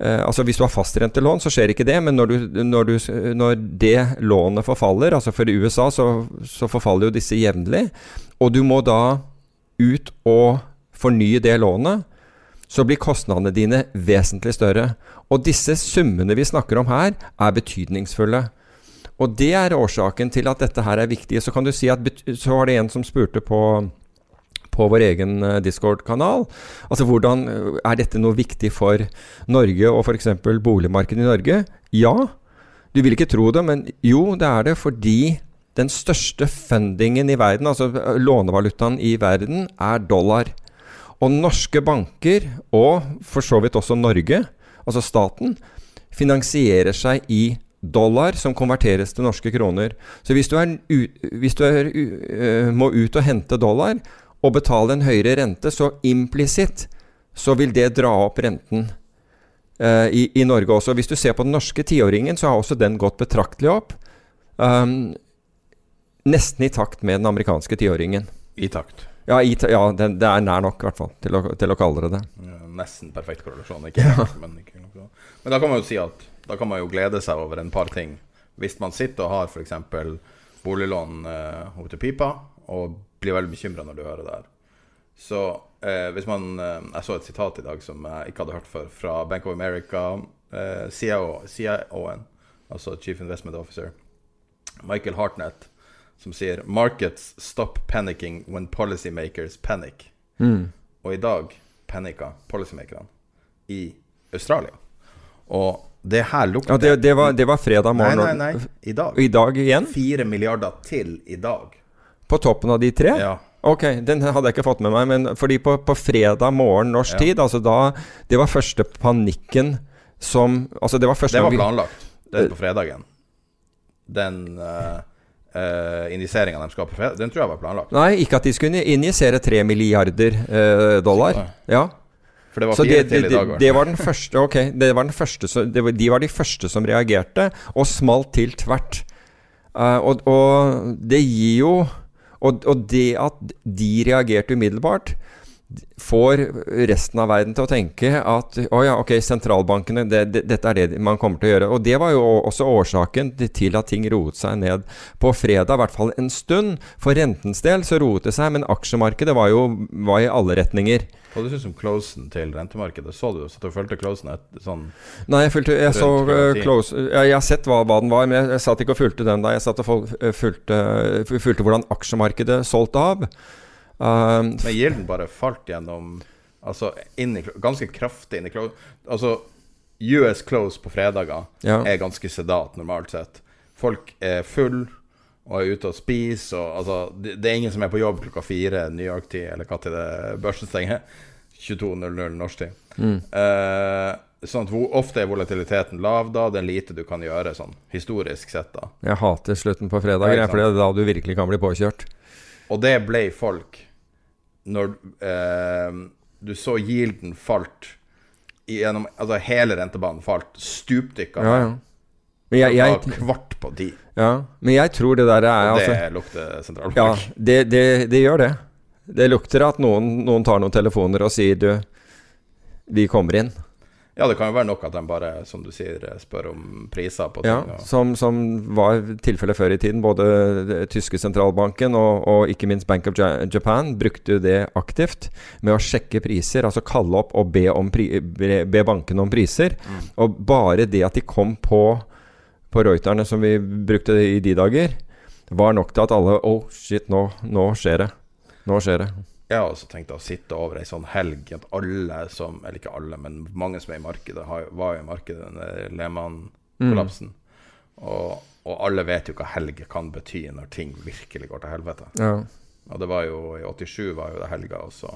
Speaker 5: øh, Altså Hvis du har fastrentelån, så skjer ikke det. Men når, du, når, du, når det lånet forfaller, altså for USA, så, så forfaller jo disse jevnlig, og du må da ut og fornye det lånet, så blir kostnadene dine vesentlig større. Og disse summene vi snakker om her, er betydningsfulle. Og det er årsaken til at dette her er viktig. Så kan du si at så var det en som spurte på på vår egen eh, Discord-kanal. Altså hvordan eh, Er dette noe viktig for Norge og f.eks. boligmarkedet i Norge? Ja. Du vil ikke tro det, men jo, det er det fordi den største fundingen i verden, altså eh, lånevalutaen i verden, er dollar. Og norske banker, og for så vidt også Norge, altså staten, finansierer seg i dollar som konverteres til norske kroner. Så hvis du, er, hvis du er, må ut og hente dollar og betale en høyere rente, så implisitt så vil det dra opp renten øh, i, i Norge også. Hvis du ser på den norske tiåringen, så har også den gått betraktelig opp. Um, nesten i takt med den amerikanske tiåringen.
Speaker 4: I takt.
Speaker 5: Ja, i, ja det, det er nær nok, i hvert fall, til å, til å kalle det det.
Speaker 4: Ja, Nesten perfekt korrelasjon. Ikke men, ikke men da kan man jo si at da kan man jo glede seg over en par ting. Hvis man sitter og har f.eks. boliglån eh, opp til pipa, og blir veldig bekymra når du hører det her. Så eh, hvis man eh, Jeg så et sitat i dag som jeg ikke hadde hørt før, fra Bank of America, eh, CIO, CIO-en, altså Chief Investment Officer, Michael Hartnett, som sier 'Markets stop panicking when policymakers panic'. Og i dag panika policymakerne i Australia. Og det her lukter
Speaker 5: Ja, det, det, var, det var fredag morgen.
Speaker 4: nei, nei. I dag.
Speaker 5: I dag igjen?
Speaker 4: Fire milliarder til i dag.
Speaker 5: På toppen av de tre?
Speaker 4: Ja.
Speaker 5: Ok, den hadde jeg ikke fått med meg. Men fordi på, på fredag morgen norsk
Speaker 4: Ja.
Speaker 5: tid, altså da Det var første panikken som Altså, det var første
Speaker 4: Det var planlagt. Det er på fredagen. Den uh, injiseringa de skal på fredag, den tror jeg var planlagt.
Speaker 5: Nei, ikke at de skulle injisere tre milliarder uh, dollar. Ja.
Speaker 4: For det var
Speaker 5: Så
Speaker 4: fire
Speaker 5: det,
Speaker 4: til i dag.
Speaker 5: det,
Speaker 4: var
Speaker 5: det var den første Ok, det var den første som, det var, de var de første som reagerte, og smalt til tvert. Uh, og, og det gir jo og, og det at de reagerte umiddelbart, får resten av verden til å tenke at å ja, ok, sentralbankene, det, det, dette er det man kommer til å gjøre. Og det var jo også årsaken til- at ting roet seg ned på fredag, i hvert fall en stund. For rentens del så roet det seg, men aksjemarkedet var jo var i alle retninger.
Speaker 4: Hva du syns om closen til rentemarkedet? Så du så du fulgte closen et, sånn
Speaker 5: Nei, jeg, fulgte, jeg så uh, close jeg, jeg har sett hva, hva den var, men jeg, jeg satt ikke og fulgte den da. Jeg satt og eh, fulgte, uh, fulgte hvordan aksjemarkedet solgte av. Um,
Speaker 4: Men gilden bare falt gjennom Altså inn i, ganske kraftig inn i close. Altså US close på fredager
Speaker 5: Ja.
Speaker 4: er ganske sedat normalt sett. Folk er full og er ute og spiser og altså, det, det er ingen som er på jobb klokka fire New York-tid, eller til det børsen stenger. 22.00 norsk tid.
Speaker 5: Mm.
Speaker 4: Eh, sånn at ofte er volatiliteten lav da? Det er lite du kan gjøre sånn historisk sett, da.
Speaker 5: Jeg hater slutten på fredag,
Speaker 4: Ja,
Speaker 5: for det er da du virkelig kan bli påkjørt.
Speaker 4: Og det ble folk når eh, du så yielden falt gjennom Altså hele rentebanen falt stupdykka.
Speaker 5: Ja, ja. Men jeg, jeg,
Speaker 4: kvart på ti.
Speaker 5: ja, men jeg tror det der er altså,
Speaker 4: det lukter
Speaker 5: Ja,
Speaker 4: sentralbank.
Speaker 5: det, det, det gjør det. Det lukter at noen, noen tar noen telefoner og sier du, vi kommer inn.
Speaker 4: Ja. det kan jo være nok at de bare, som du sier, spør om priser på ting.
Speaker 5: Ja, som, som var tilfellet før i tiden. Både det tyske sentralbanken og, og ikke minst Bank of Japan brukte det aktivt med å sjekke priser. Altså kalle opp og be, om pri, be, be bankene om priser. Og bare det at de kom på, på Reuterne, som vi brukte i de dager, var nok til at alle Oh, shit, nå, nå skjer det. Nå skjer det.
Speaker 4: Jeg har også tenkt å sitte over ei sånn helg at alle som Eller ikke alle, men mange som er i markedet, har, var jo i markedet under Lehmann-kollapsen. Og, og alle vet jo hva helg kan bety når ting virkelig går til helvete.
Speaker 5: Ja.
Speaker 4: Og det var jo i 87 var jo det helga, og så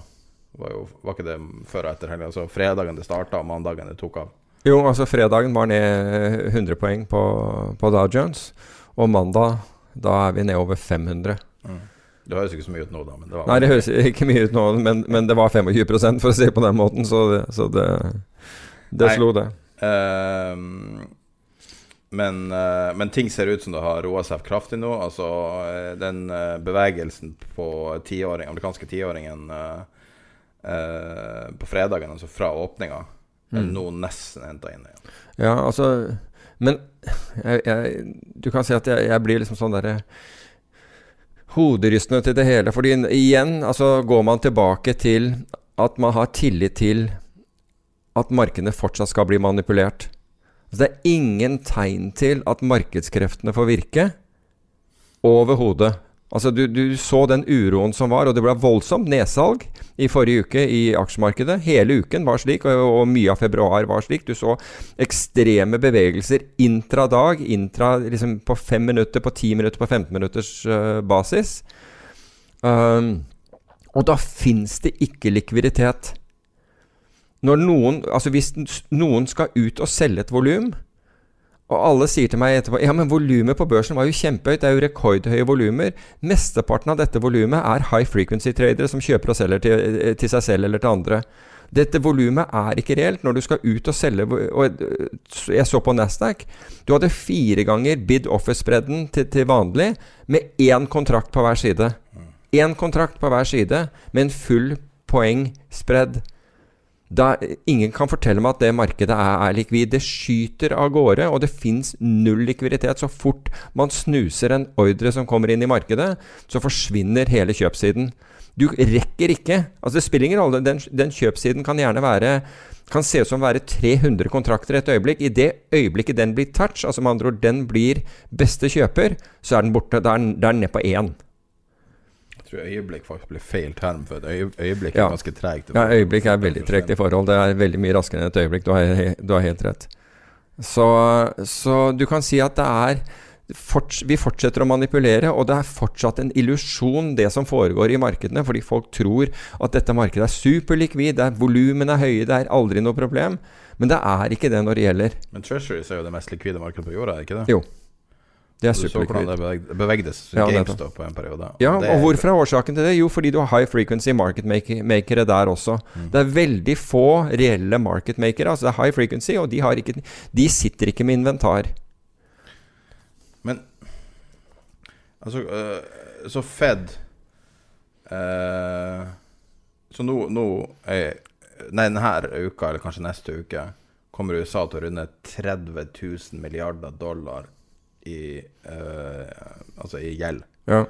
Speaker 4: var, jo, var ikke det før og etter helga. Så fredagen det starta, og mandagen det tok av.
Speaker 5: Jo, altså fredagen var ned 100 poeng på, på Dow Jones. Og mandag, da er vi ned over 500.
Speaker 4: Det høres ikke så mye ut nå, da. Men det var
Speaker 5: Nei, det høres ikke mye ut nå, men, men det var 25 for å si det på den måten, så det, så det, det slo det.
Speaker 4: Ehm, men, eh, men ting ser ut som det har roa seg kraftig nå. Altså eh, den eh, bevegelsen på tiåring, amerikanske tiåringen eh, eh, på fredagen, altså fra åpninga, er
Speaker 5: Mm.
Speaker 4: nå nesten henta inn igjen.
Speaker 5: Ja, altså Men jeg, jeg, du kan si at jeg, jeg blir liksom sånn derre Hoderystende til det hele. Fordi igjen, altså går man tilbake til at man har tillit til at markedene fortsatt skal bli manipulert. Altså, det er ingen tegn til at markedskreftene får virke overhodet. Altså, du, du så den uroen som var, og det ble voldsomt nedsalg i forrige uke i aksjemarkedet. Hele uken var slik, og, og mye av februar var slik. Du så ekstreme bevegelser intradag, intra liksom på fem minutter, på ti minutter, på 15 minutters uh, basis. Um, og da fins det ikke likviditet. Når noen, altså Hvis noen skal ut og selge et volum, og alle sier til meg etterpå Ja, men volumet på børsen var jo kjempehøyt. Det er jo rekordhøye volumer. Mesteparten av dette volumet er high frequency tradere som kjøper og selger til, til seg selv eller til andre. Dette volumet er ikke reelt når du skal ut og selge og Jeg så på Nasdaq. Du hadde fire ganger bid office-bredden til, til vanlig med én kontrakt på hver side. Én kontrakt på hver side med en full poeng-spredd. Da, ingen kan fortelle meg at det markedet er, er likvid. Det skyter av gårde, og det fins null likviditet. Så fort man snuser en ordre som kommer inn i markedet, så forsvinner hele kjøpsiden. Du rekker ikke Altså Det spiller ingen rolle. Den, den kjøpsiden kan gjerne være kan se ut som å være 300 kontrakter et øyeblikk. I det øyeblikket den blir touch, altså med andre ord den blir beste kjøper, så er den borte. Da er den, den ned på én.
Speaker 4: Tror øyeblikk faktisk blir feil term, for et øye, øyeblikk
Speaker 5: Ja.
Speaker 4: er ganske tregt.
Speaker 5: Ja, øyeblikk er veldig tregt i forhold. Det er veldig mye raskere enn et øyeblikk. Du har, du har helt rett. Så, så du kan si at det er forts Vi fortsetter å manipulere, og det er fortsatt en illusjon, det som foregår i markedene, fordi folk tror at dette markedet er superlikvid, er volumene er høye, det er aldri noe problem. Men det er ikke det når det gjelder.
Speaker 4: Men Treasuries er jo det mest likvide markedet på jorda, er ikke det?
Speaker 5: Jo. Det er
Speaker 4: hvordan det bevegde, bevegde
Speaker 5: Ja.
Speaker 4: GameStop på en periode.
Speaker 5: Ja,
Speaker 4: Det
Speaker 5: og hvorfor er årsaken til det? Jo, fordi du har high frequency market make- makere der også.
Speaker 4: Mm.
Speaker 5: Det er veldig få reelle market makere. Altså det er high frequency, og de, har ikke, de sitter ikke med inventar.
Speaker 4: Men Altså, øh, så Fed øh, Så nå, nå er, Nei, denne uka, eller kanskje neste uke, kommer USA til å runde 30 000 milliarder dollar i øh, Altså i gjeld.
Speaker 5: Ja.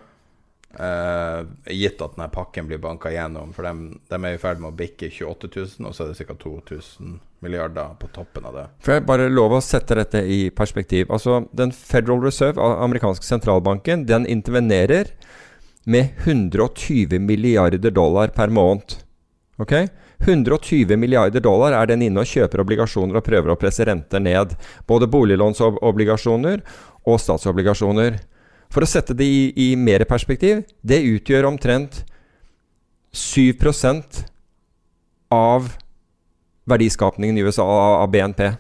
Speaker 4: Uh, gitt at denne pakken blir banka gjennom, for de, de er i ferd med å bikke 28 000, og så er det ca. 2000 milliarder på toppen av det.
Speaker 5: For jeg bare lov å sette dette i perspektiv. Altså, den Federal Reserve, amerikanske sentralbanken, den intervenerer med 120 milliarder dollar per måned. Ok? 120 milliarder dollar er den inne og kjøper obligasjoner og prøver å presse renter ned. Både boliglånsobligasjoner og statsobligasjoner. For å sette det i, i mer perspektiv, det utgjør omtrent 7% av verdiskapningen i USA av BNP.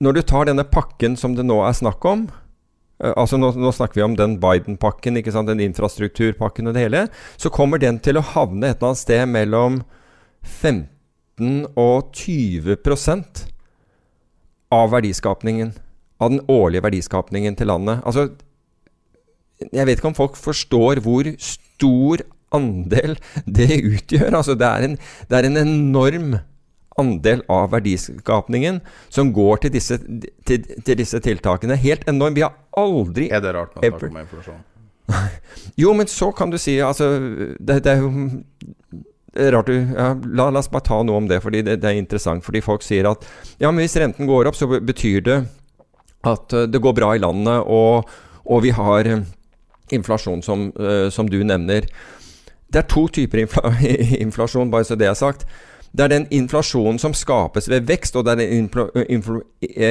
Speaker 5: Når du tar denne pakken som det nå er snakk om uh, altså nå, nå, snakker vi om den Biden-pakken, den infrastrukturpakken og det hele. Så kommer den til å havne et eller annet sted mellom 15 og 20% av verdiskapningen. Av den årlige verdiskapningen til landet. Altså Jeg vet ikke om folk forstår hvor stor andel det utgjør. Altså det er en, det er en enorm andel av verdiskapningen som går til disse, til, til disse, tiltakene. Helt enorm. Vi har aldri
Speaker 4: Er det rart man snakker om inflasjon?
Speaker 5: jo, men så kan du si Altså, det, det er jo rart du ja, la, la, oss bare ta noe om det, fordi det, det, er interessant. Fordi folk sier at ja, men hvis renten går opp, så betyr det at uh, det går bra i landet, og, og vi har uh, inflasjon, som, uh, som, du nevner. Det er to typer infla inflasjon, bare så det er sagt. Det er den inflasjonen som skapes ved vekst, og det er den infla infla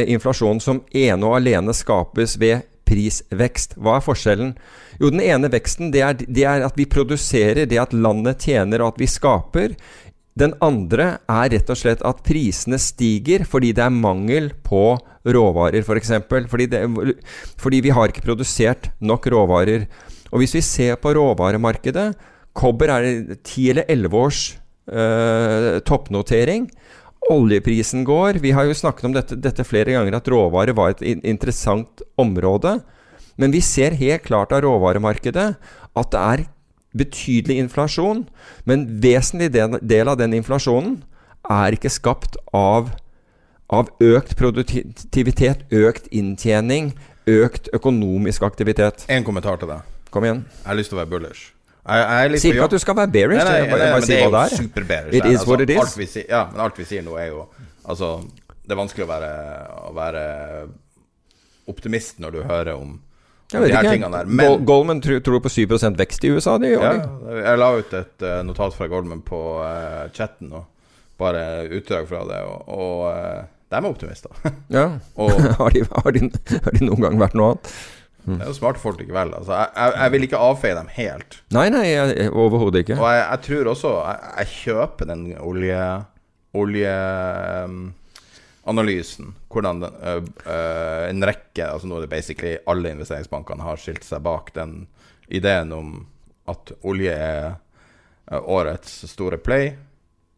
Speaker 5: inflasjonen som ene og alene skapes ved prisvekst. Hva er forskjellen? Jo, den ene veksten det er, det er, at vi produserer, det at landet tjener og at vi skaper. Den andre er rett og slett at prisene stiger fordi det er mangel på råvarer, f.eks. For eksempel. fordi, fordi vi har ikke produsert nok råvarer. Og hvis vi ser på råvaremarkedet Kobber er ti eller elleve års eh, toppnotering. Oljeprisen går. Vi har jo snakket om dette, dette flere ganger, at råvarer var et interessant område. Men vi ser helt klart av råvaremarkedet at det er betydelig inflasjon. Men vesentlig del, av den inflasjonen er ikke skapt av, av økt produktivitet, økt inntjening, økt økonomisk aktivitet.
Speaker 4: En kommentar til deg.
Speaker 5: Kom igjen.
Speaker 4: Jeg har lyst til å være bullish.
Speaker 5: Sier ikke at du skal være bearish.
Speaker 4: Nei, nei, nei,
Speaker 5: bare, bare
Speaker 4: si hva det er. Super bearish.
Speaker 5: It is
Speaker 4: altså,
Speaker 5: what it is.
Speaker 4: Alt vi, sier, ja, men alt vi sier nå, er jo Altså, det er vanskelig å være, å være optimist når du hører om
Speaker 5: jeg vet ikke. Men, Goldman tror, tror på 7% vekst i USA. De,
Speaker 4: ja, Jeg la ut et uh, notat fra Goldman på uh, chatten, og bare utdrag fra det. Og, og uh, de er optimister.
Speaker 5: ja. og, har, de, har, de, har, de, noen gang vært noe annet?
Speaker 4: Mm. Det er jo smarte folk likevel. Altså, jeg, jeg, jeg, vil ikke avfeie dem helt.
Speaker 5: Nei, nei, overhodet ikke.
Speaker 4: Og jeg, jeg, tror også Jeg, kjøper den olje... olje um, analysen. Hvordan den, uh, uh, en rekke altså Nå er det basically alle investeringsbankene har skilt seg bak den ideen om at olje er uh, årets store play.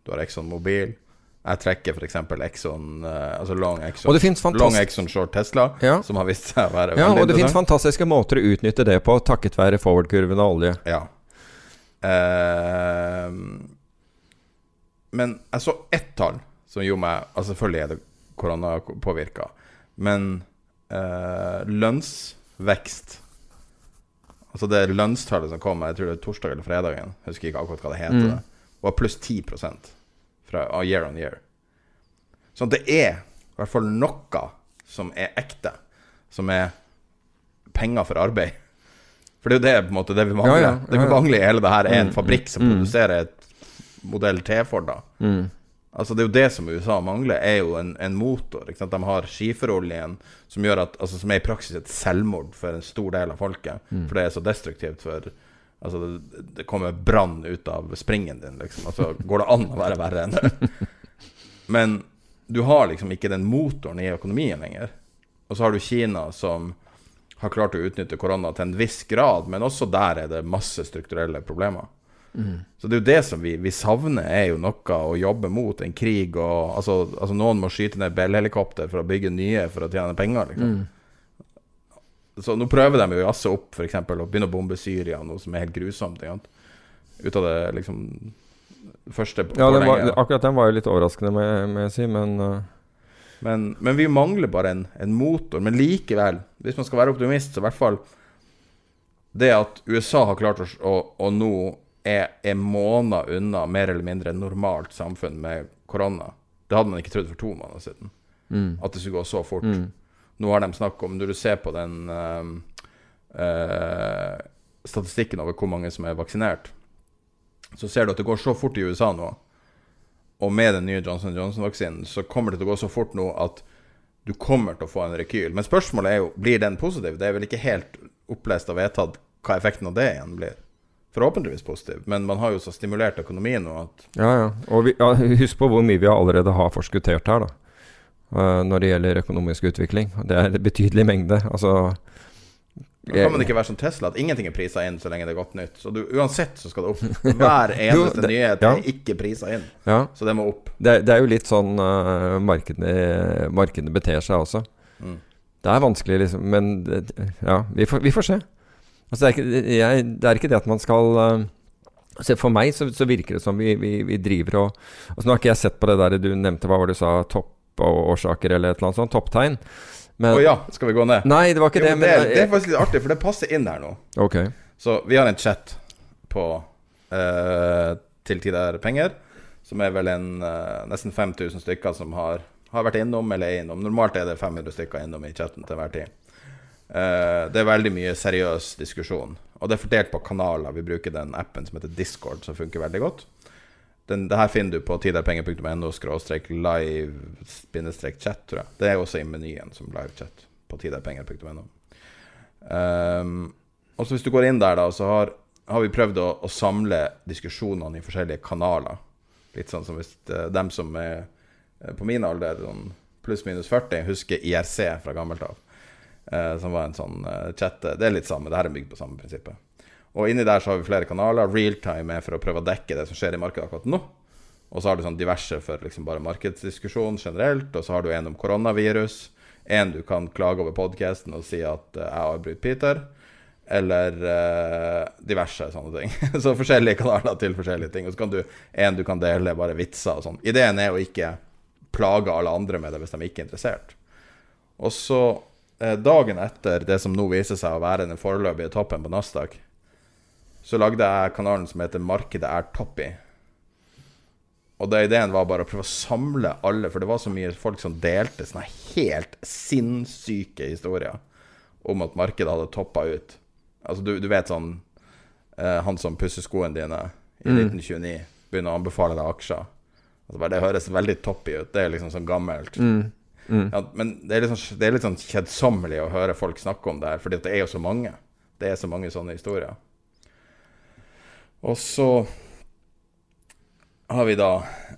Speaker 4: Du har Exxon Mobil. Jeg trekker f.eks. Exxon altså long Exxon, long Exxon short Tesla,
Speaker 5: ja.
Speaker 4: som har vist seg å være
Speaker 5: Ja, og det finnes fantastiske måter å utnytte det på, takket være forward-kurven av olje.
Speaker 4: Ja. men jeg så ett tall som gjorde meg altså Selvfølgelig er det koronapåvirka. Men eh, lønnsvekst Altså det lønnstallet som kom, jeg tror det er torsdag eller fredagen, jeg husker ikke akkurat hva det heter, mm. det, var pluss 10% fra year on year. Så det er i hvert fall noe som er ekte, som er penger for arbeid. For det er jo det, på en måte, det vi mangler. Ja, ja, ja, det vi mangler i hele det her, er en mm, fabrikk som mm. produserer et modell T for da. Mm. Altså Det er jo det som USA mangler, er jo en, en motor. De har skiferoljen, som, gjør at, altså, som er i praksis et selvmord for en stor del av folket. Mm. For det er så destruktivt for Altså, det, det kommer brann ut av springen din, liksom. Altså, går det an å være verre enn det? Men du har liksom ikke den motoren i økonomien lenger. Og så har du Kina, som har klart å utnytte korona til en viss grad, men også der er det masse strukturelle problemer. Mm. Så det er jo det som vi, vi, savner, er jo noe å jobbe mot. En krig og Altså, altså noen må skyte ned Bell-helikopter for å bygge nye for å tjene penger, liksom. Mm. Så nå prøver de jo å jazze opp, f.eks., og begynne å bombe Syria, noe som er helt grusomt. Ut av det liksom første
Speaker 5: Ja, den var, akkurat den var jo litt overraskende, med, jeg si, men uh...
Speaker 4: men, men vi mangler bare en, en, motor. Men likevel, hvis man skal være optimist, så i hvert fall det at USA har klart å, å, å nå er, er måneder unna mer eller mindre normalt samfunn med korona. Det hadde man ikke trodd for to måneder siden. Mm. At det skulle gå så fort. Mm. Nå har de snakket om Når du ser på den uh, uh, statistikken over hvor mange som er vaksinert, så ser du at det går så fort i USA nå. Og med den nye Johnson Johnson-vaksinen så kommer det til å gå så fort nå at du kommer til å få en rekyl. Men spørsmålet er jo blir den positiv. Det er vel ikke helt opplest og vedtatt hva effekten av det igjen blir. Forhåpentligvis positiv, men man har jo så stimulert økonomien nå at
Speaker 5: Ja, ja. Og vi, ja, husk på hvor mye vi allerede har forskuttert her, da. Uh, når det gjelder økonomisk utvikling. Det er en betydelig mengde. Altså
Speaker 4: Da kan man ikke være som Tesla, at ingenting er prisa inn så lenge det er godt nytt. Så du, uansett så skal det opp. Hver eneste
Speaker 5: Jo, det-
Speaker 4: nyhet
Speaker 5: ja.
Speaker 4: er ikke prisa inn,
Speaker 5: Ja.
Speaker 4: så det må opp.
Speaker 5: Det, det er jo litt sånn uh, markedene, markedene beter seg også.
Speaker 4: Mm.
Speaker 5: Det er vanskelig, liksom. Men det, ja, vi får, vi får se. Altså, det, er ikke, jeg, det er ikke det at man skal se For meg så, så virker det som vi, vi, vi driver og altså, Nå har ikke jeg sett på det der du nevnte, hva var det du sa, toppårsaker eller et eller annet sånt? Topptegn?
Speaker 4: Å oh, ja, skal vi gå ned?
Speaker 5: Nei, det var ikke
Speaker 4: Jo,
Speaker 5: det.
Speaker 4: men det, er, det er faktisk litt artig, for det passer inn her nå.
Speaker 5: Okay.
Speaker 4: Så vi har en chat på eh, Til tider penger, som er vel en eh, nesten 5000 stykker som har, har vært innom eller er innom. Normalt er det 500 stykker innom i chatten til hver tid. Eh, det er veldig mye seriøs diskusjon. Og det er fordelt på kanaler. Vi bruker den appen som heter Discord, som funker veldig godt. Den, det her finner du på tiderpenger.no live-chat, tror jeg. Det er også i menyen som livechat på tiderpenger.no. Um, og så hvis du går inn der, da, så har, har vi prøvd å, å samle diskusjonene i forskjellige kanaler. Litt sånn som hvis uh, dem som er eh, på min alder, sånn pluss-minus 40, husker IRC fra gammelt av. Eh, som var en sånn uh, chat Det er litt samme, det her er bygd på samme prinsippet. Og inni der så har vi flere kanaler. Realtime er for å prøve å dekke det som skjer i markedet akkurat nå. Og så har du sånn diverse for liksom bare markedsdiskusjon generelt. Og så har du en om koronavirus. En du kan klage over podkasten og si at eh, jeg avbryter Peter. Eller uh, diverse sånne ting. så forskjellige kanaler til forskjellige ting. Og så kan du en du kan dele bare vitser og sånn. Ideen er å ikke plage alle andre med det hvis de ikke er interessert. Og så, eh, dagen etter det som nå viser seg å være den foreløpige toppen på Nasdaq, så lagde jeg kanalen som heter 'Markedet er Toppi'. Og da ideen var bare å prøve å samle alle, for det var så mye folk som delte sånne helt sinnssyke historier om at markedet hadde toppa ut. Altså, du, du vet sånn eh, Han som pusser skoene dine i 1929, begynner å anbefale deg aksjer. Altså, det høres veldig toppy ut. Det er liksom sånn gammelt. Ja, men det er, litt sånn, sånn kjedsommelig å høre folk snakke om det her, at det er jo så mange. Det er så mange sånne historier. Og så har vi da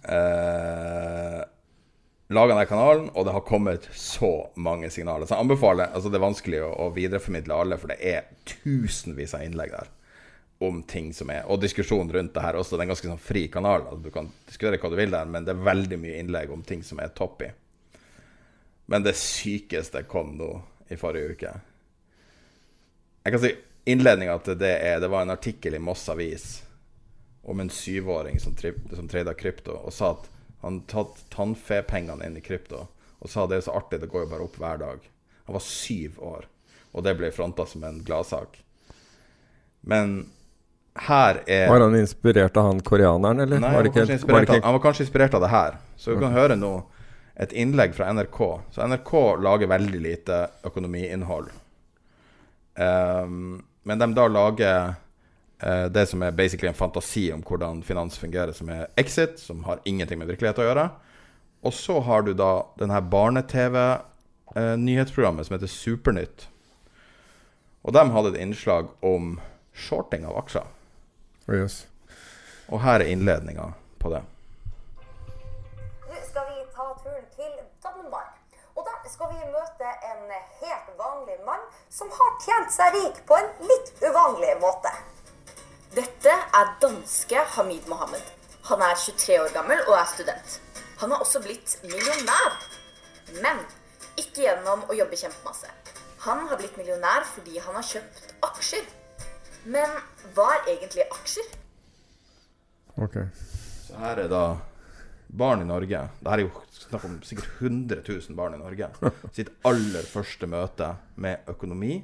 Speaker 4: eh, laga denne kanalen, og det har kommet så mange signaler. Så jeg anbefaler Altså, det er vanskelig å, å videreformidle alle, for det er tusenvis av innlegg der om ting som er Og diskusjon rundt det her også. Det er en ganske sånn fri kanal. Altså, du kan diskutere hva du vil der, men det er veldig mye innlegg om ting som er topp i. Men det sykeste kom nå i forrige uke. Jeg kan si innledninga til det er Det var en artikkel i Moss Avis om en syvåring som, som trada krypto, og sa at han tatt tannfepengene inn i krypto, og sa det er så artig, det går jo bare opp hver dag. Han var syv år, og det ble fronta som en gladsak. Men her er
Speaker 5: Var han inspirert av han koreaneren, eller?
Speaker 4: Nei,
Speaker 5: var
Speaker 4: han,
Speaker 5: det
Speaker 4: var kanskje
Speaker 5: var
Speaker 4: han var kanskje inspirert av det her. Så vi kan høre nå et innlegg fra NRK. Så NRK lager veldig lite økonomiinnhold. Um, men de da lager uh, det som er basically en fantasi om hvordan finans fungerer, som er Exit, som har ingenting med virkelighet å gjøre. Og så har du da den her barne-TV-nyhetsprogrammet som heter Supernytt. Og de hadde et innslag om shorting av aksjer.
Speaker 5: Jøss.
Speaker 4: Og her er innledninga på det.
Speaker 6: Helt vanlig mann som har tjent seg rik på en litt uvanlig måte.
Speaker 7: Dette er danske Hamid Mohammed. Han er 23 år gammel og er student. Han har også blitt millionær. Men ikke gjennom å jobbe kjempemasse. Han har blitt millionær fordi han har kjøpt aksjer. Men hva er egentlig aksjer?
Speaker 5: Ok.
Speaker 4: Så her er da barn i Norge. Det her er jo snakk om sikkert 100 000 barn i Norge. Sitt aller første møte med økonomi,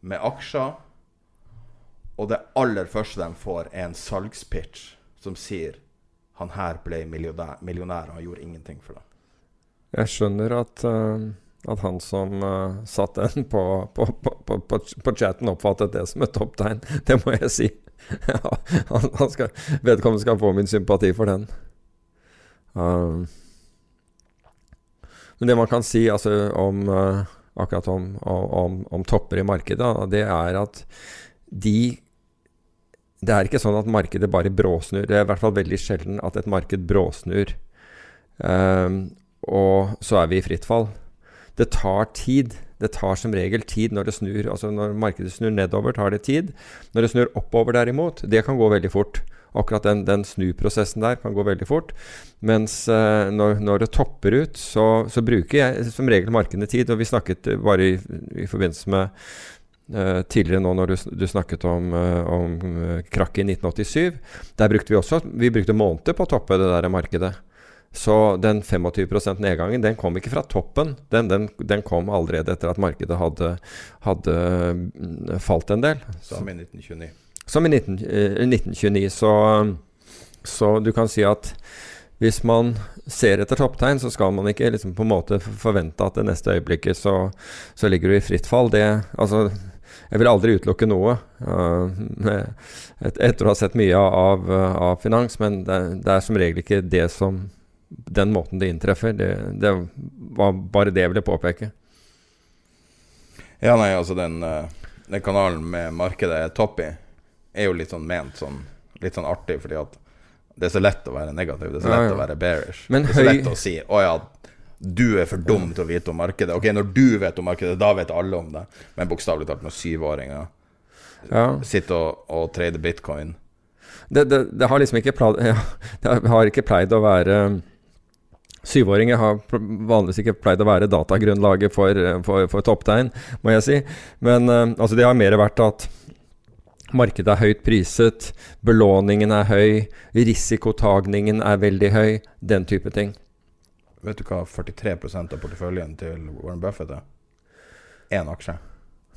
Speaker 4: med aksjer. Og det aller første de får, er en salgspitch som sier han her ble millionær, og han gjorde ingenting for det.
Speaker 5: Jeg skjønner at, uh, at han som uh, satt den på, på, på, på, chatten, oppfattet det som et topptegn. Det må jeg si. Han, han skal, vedkommende skal få min sympati for den. Um, Men det man kan si altså, om uh, akkurat om, om, om, topper i markedet, det er at de Det er ikke sånn at markedet bare bråsnur. Det er i hvert fall veldig sjelden at et marked bråsnur, um, og så er vi i fritt fall. Det tar tid. Det tar som regel tid når det snur. Altså når markedet snur nedover, tar det tid. Når det snur oppover derimot, det kan gå veldig fort. Akkurat den, den snuprosessen der kan gå veldig fort. Mens eh, når, når, det topper ut, så, så, bruker jeg som regel markedene tid. Og vi snakket bare i, i forbindelse med eh, tidligere nå når du, du snakket om, uh, om krakket i 1987. Der brukte vi også vi brukte måneder på å toppe det der markedet. Så den 25% nedgangen den kom ikke fra toppen. Den, den, den, kom allerede etter at markedet hadde, hadde falt en del.
Speaker 4: Som i 1929.
Speaker 5: Som i 19, eh, 1929. Så, så, du kan si at hvis man ser etter topptegn, så skal man ikke liksom på en måte forvente at det neste øyeblikket så, så ligger du i fritt fall. Det, altså, jeg vil aldri utelukke noe uh, et, etter å ha sett mye av, av finans, men det, det, er som regel ikke det som den måten det inntreffer. Det, det var bare det jeg ville påpeke.
Speaker 4: Ja, nei, altså den, eh, den kanalen med markedet er topp i er jo litt sånn ment sånn litt sånn artig, fordi at det er så lett å være negativ. Det er så lett ja, ja. å være bearish. Men det er så høy... lett å si 'Å ja, du er for dum til å vite om markedet'. Ok, når du vet om markedet, da vet alle om det. Men bokstavelig talt, når syvåringer ja. sitter og, og trader bitcoin
Speaker 5: det, det, det, har liksom ikke pleid, det har ikke pleid å være Syvåringer har vanligvis ikke pleid å være datagrunnlaget for, for, for topptegn, må jeg si. Men uh, altså det har mer vært at Markedet er høyt priset, belåningen er høy, risikotagningen er veldig høy, den type ting.
Speaker 4: Vet du hva 43% av porteføljen til Warren Buffett er? Én aksje.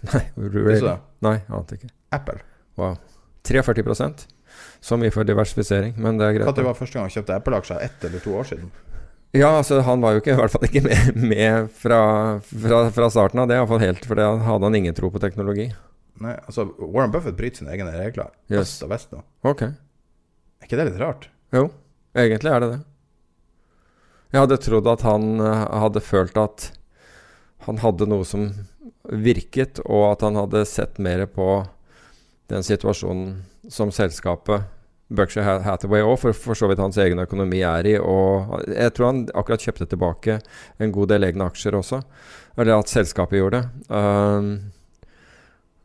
Speaker 5: Nei, really? Nei, ante ikke.
Speaker 4: Apple.
Speaker 5: Wow. 43% Så mye for diversifisering, men det er greit.
Speaker 4: Når var første gang han kjøpte Apple-aksjer? Ett eller to år siden?
Speaker 5: Ja, altså han var jo ikke, i hvert fall ikke med, med fra, fra, fra, starten av det. Iallfall helt, for det hadde han ingen tro på teknologi.
Speaker 4: Nei, altså Warren Buffett bryter sine egne regler. Yes. Øst og vest nå.
Speaker 5: Ok.
Speaker 4: Er ikke det litt rart?
Speaker 5: Jo, egentlig er det det. Jeg hadde trodd at han uh, hadde følt at han hadde noe som virket, og at han hadde sett mer på den situasjonen som selskapet Berkshire Hathaway òg, for, for så vidt hans egen økonomi er i. Og jeg tror han akkurat kjøpte tilbake en god del egne aksjer også. Eller at selskapet gjorde det. Um,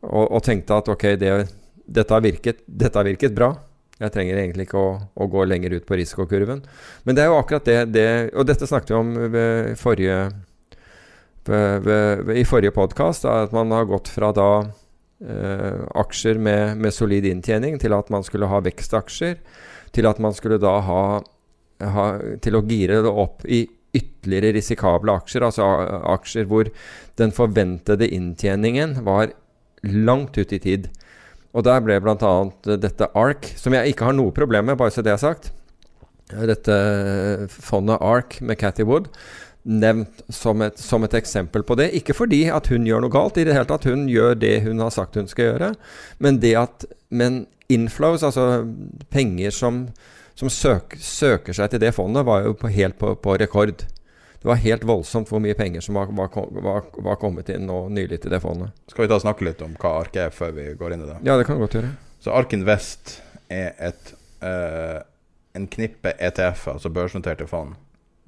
Speaker 5: og, og, tenkte at ok, det, dette, har virket, dette, har virket, bra. Jeg trenger egentlig ikke å, å, gå lenger ut på risikokurven. Men det er jo akkurat det, det Og dette snakket vi om ved forrige, ved, ved, i forrige podkast, at man har gått fra da eh, aksjer med, med, solid inntjening til at man skulle ha vekstaksjer. Til at man skulle da ha, ha Til å gire det opp i ytterligere risikable aksjer, altså aksjer hvor den forventede inntjeningen var langt ut i tid. Og der ble bl.a. dette ARK, som jeg ikke har noe problem med, bare så det er sagt. Dette fondet ARK med Cathy Wood nevnt som et, som et, eksempel på det. Ikke fordi at hun gjør noe galt, i det hele tatt. Hun gjør det hun har sagt hun skal gjøre. Men det at Men inflows, altså penger som, som søk, søker seg til det fondet, var jo på, helt på, på rekord. Det var helt voldsomt hvor mye penger som var, var, var, kommet inn nå nylig til det fondet.
Speaker 4: Skal vi da snakke litt om hva ARK er før vi går inn i det?
Speaker 5: Ja, det kan vi godt gjøre.
Speaker 4: Så ARK Invest er et uh, en knippe ETF, altså børsnoterte fond,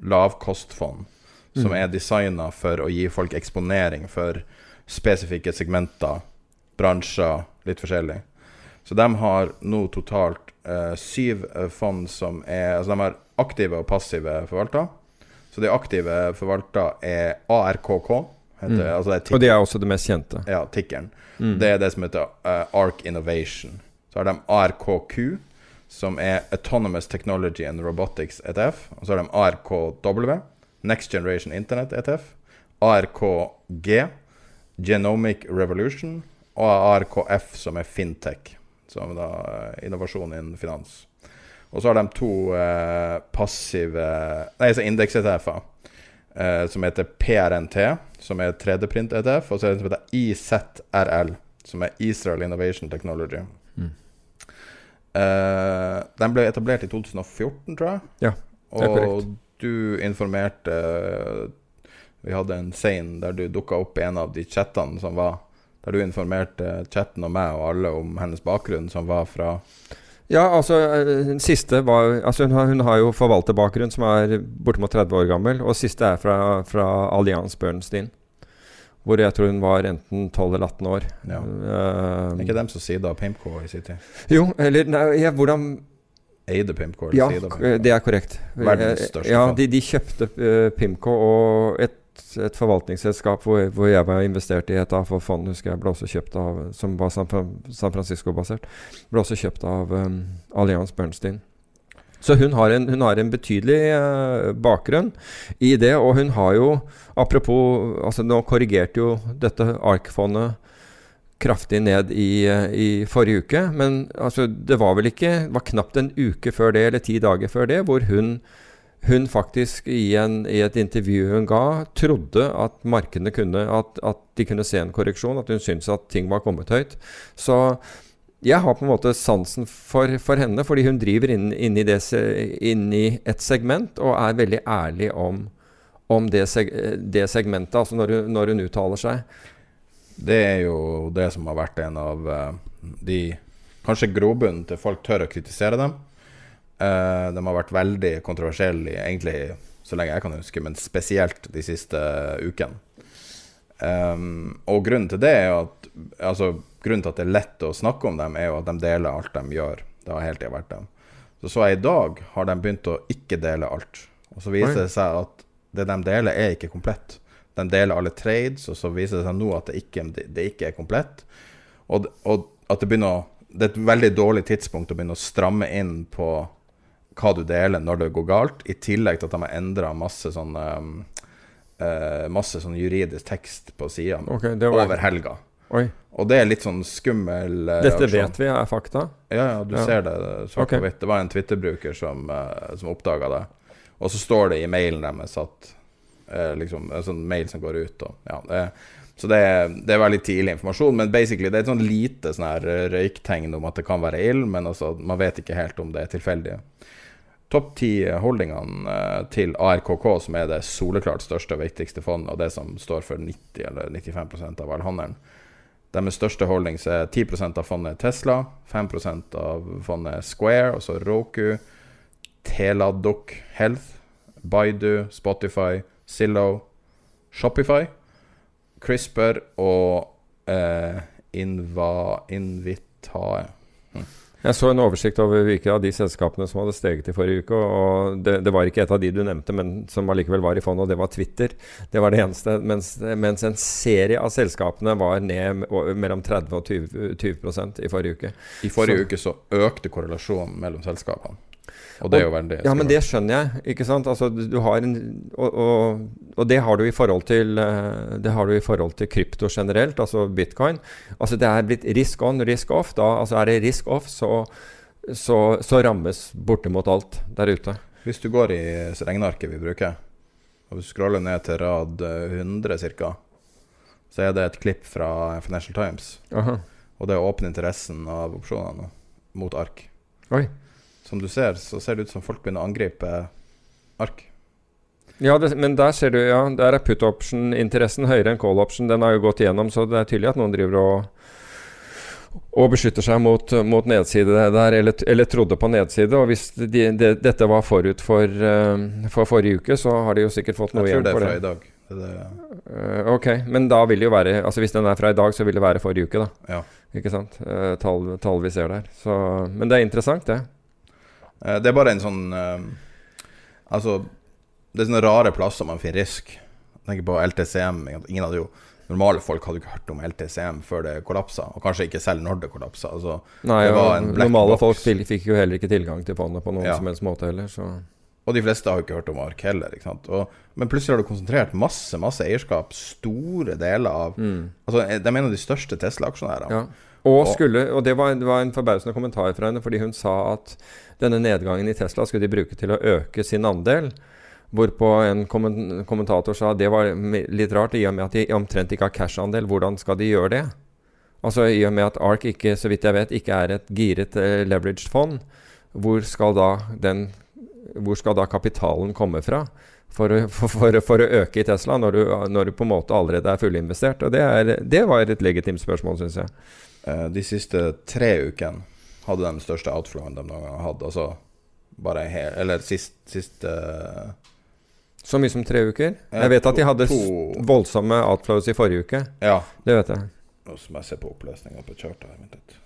Speaker 4: lavkostfond, som mm. er designa for å gi folk eksponering for spesifikke segmenter, bransjer, litt forskjellig. Så de har nå totalt uh, syv eh, fond som er Altså de har aktive og passive forvaltere. Så de aktive forvalta er ARKK. Heter, mm. altså
Speaker 5: det og det er også det mest kjente?
Speaker 4: Ja, tikkeren. Mm. Det er det som heter uh, ARK Innovation. Så har de ARKQ, som er Autonomous Technology and Robotics ETF. Og så har de ARKW, Next Generation Internet ETF. ARKG, Genomic Revolution. Og ARKF, som er fintech. Som da uh, innovasjon innen finans. Og så har de to eh, passive Nei, så indeks-ETF-er. Eh, som heter PRNT, som er 3D-print-ETF. Og så er det som heter IZRL, som er Israel Innovation Technology. Mm. Eh, den ble etablert i 2014, tror jeg.
Speaker 5: Ja, det er korrekt. og
Speaker 4: du informerte Vi hadde en scene der du dukka opp i en av de chattene som var Der du informerte chatten og meg og alle om hennes bakgrunn, som var fra
Speaker 5: Ja, altså eh, den siste var altså hun, har, hun har jo forvalterbakgrunn som er bortimot 30 år gammel. Og siste er fra, fra Allianz Bernstein. Hvor jeg tror hun var enten 12 eller 18 år.
Speaker 4: Ja.
Speaker 5: Uh,
Speaker 4: Er ikke dem som sier da Pimco i sin tid?
Speaker 5: jo, eller nei, ja, hvordan
Speaker 4: Eide Pimco?
Speaker 5: Ja,
Speaker 4: sida
Speaker 5: det er korrekt.
Speaker 4: Verdens
Speaker 5: Eh,
Speaker 4: største
Speaker 5: Ja, de, de kjøpte uh, Pimco og et, et forvaltningsselskap hvor, hvor jeg var investert i et fondene, husker jeg ble også kjøpt av Som var San, San Francisco-basert. Ble også kjøpt av um, Allianz Bernstein. Så hun har en, hun har en betydelig uh, bakgrunn i det, og hun har jo Apropos altså Nå korrigerte jo dette ARK-fondet kraftig ned i, eh, i forrige uke. Men altså, det var vel ikke Det var knapt en uke før det, eller ti dager før det, hvor hun, hun faktisk i, en, i et intervju hun ga, trodde at markedene kunne at, at de kunne se en korreksjon. At hun syntes at ting var kommet høyt. Så jeg har på en måte sansen for, for henne, fordi hun driver inn, inn, i det, inn i et segment og er veldig ærlig om, om det, seg, det segmentet, altså når hun, når hun uttaler seg.
Speaker 4: Det er jo det som har vært en av eh, de Kanskje grobunnen til folk tør å kritisere dem. Eh, de har vært veldig kontroversielle, egentlig så lenge jeg kan huske, men spesielt de siste ukene. Um, og grunnen til det er jo at Altså Grunnen til at det er lett å snakke om dem, er jo at de deler alt de gjør. Det har hele tida vært dem. Så så jeg i dag har de begynt å ikke dele alt. Og så viser
Speaker 5: Oi.
Speaker 4: det seg at det de deler, er ikke komplett. De deler alle trades, og så viser det seg nå at det ikke, det ikke er komplett. Og, og at det begynner å Det er et veldig dårlig tidspunkt å begynne å stramme inn på hva du deler når det går galt, i tillegg til at de har endra masse sånn eh, Masse sånn juridisk tekst på
Speaker 5: sida okay, var-
Speaker 4: over helga.
Speaker 5: Oi.
Speaker 4: Og det er litt sånn skummel uh,
Speaker 5: Dette
Speaker 4: reaksjon.
Speaker 5: vet vi er fakta?
Speaker 4: Ja, ja, du
Speaker 5: Ja.
Speaker 4: ser det svart
Speaker 5: Ok.
Speaker 4: på hvitt. Det var en Twitter-bruker som, uh, som oppdaga det. Og så står det i mailen deres at uh, liksom, En sånn mail som går ut og ja, det, Så det, er- det er veldig tidlig informasjon, men basically det er et sånn lite sånn her eh, røyktegn om at det kan være ild, men altså, man vet ikke helt om det er tilfeldig. Topp ti holdingene eh, til ARKK, som er det soleklart største og viktigste fondet, og det som står for 90 eller 95% av all handelen, deres største holdings er 10% av fondet Tesla, 5% av fondet Square, altså Roku, Teladoc Health, Baidu, Spotify, Zillow, Shopify, CRISPR og eh, Invitae.
Speaker 5: Jeg så en oversikt over hvilke av de selskapene som hadde steget i forrige uke. og Det, det var ikke et av de du nevnte, men som allikevel var i fondet, og det var Twitter. Det var det eneste. Mens, mens en serie av selskapene var ned mellom 30 og 20, 20 i forrige uke.
Speaker 4: I forrige
Speaker 5: Så-
Speaker 4: uke så økte korrelasjonen mellom selskapene. Og det er jo veldig
Speaker 5: Ja, men det skjønner jeg, ikke sant? Altså, du, har en, og, og, og det har du i forhold til eh, Det har du i forhold til krypto generelt, altså bitcoin. Altså det er blitt risk on, risk off. Da altså er det risk off, så, så, så rammes bortimot alt der ute.
Speaker 4: Hvis du går i regnearket vi bruker, og hvis du scroller ned til rad eh, 100 ca., så er det et klipp fra Financial Times.
Speaker 5: Aha.
Speaker 4: Og det er åpne interessen av opsjonene mot ark.
Speaker 5: Oi.
Speaker 4: Som du ser, så ser det ut som folk begynner å angripe ark.
Speaker 5: Ja, det, men der ser du, ja, der er put option-interessen høyere enn call option. Den har jo gått igjennom, så det er tydelig at noen driver og og beskytter seg mot, mot nedside der, eller, eller trodde på nedside. Og hvis de, de, dette var forut for, uh, for forrige uke, så har de jo sikkert fått noe igjen for det.
Speaker 4: Jeg tror det er fra
Speaker 5: det.
Speaker 4: i dag. Det.
Speaker 5: Eh, ok, men da vil det jo være Altså Hvis den er fra i dag, så vil det være forrige uke, da.
Speaker 4: Ja.
Speaker 5: Ikke sant? Uh, tall, tall vi ser der. Så, men det er interessant, det.
Speaker 4: Eh, Det er bare en sånn eh, Altså, det er sånne rare plasser man finner risk. Jeg tenker på LTCM. Ingen hadde jo Normale folk hadde ikke hørt om LTCM før det kollapsa, og kanskje ikke selv når det kollapsa. Altså,
Speaker 5: Nei,
Speaker 4: det var en
Speaker 5: normale
Speaker 4: box.
Speaker 5: folk til, fikk jo heller ikke tilgang til fondet på noen
Speaker 4: Ja.
Speaker 5: som helst måte heller, så
Speaker 4: Og de fleste har jo ikke hørt om ARK heller. Ikke sant? Og, men plutselig har du konsentrert masse masse eierskap, store deler av Altså, De er en av de største Tesla-aksjonærene.
Speaker 5: Mm. Ja. Og, skulle, og det var, det var en forbausende kommentar fra henne, fordi hun sa at denne nedgangen i Tesla skulle de bruke til å øke sin andel. Hvorpå en kommentator sa det var litt rart, i og med at de omtrent ikke har cash-andel. Hvordan skal de gjøre det? Altså I og med at ARK ikke, så vidt jeg vet, ikke er et giret eh, leveraged fond, hvor skal da den hvor skal da kapitalen komme fra? for, for, for, for å øke i Tesla, når du, når du på en måte allerede er fullinvestert? Og det, er, det var et legitimt spørsmål, syns jeg.
Speaker 4: Eh, De siste tre ukene hadde de den største outflowen de noen gang har hatt. Altså bare her Eller sist, siste
Speaker 5: Så mye som tre uker? Jeg vet at de hadde voldsomme outflows i forrige uke.
Speaker 4: Ja.
Speaker 5: Det vet jeg.
Speaker 4: Nå må jeg se på oppløsninga på chartet.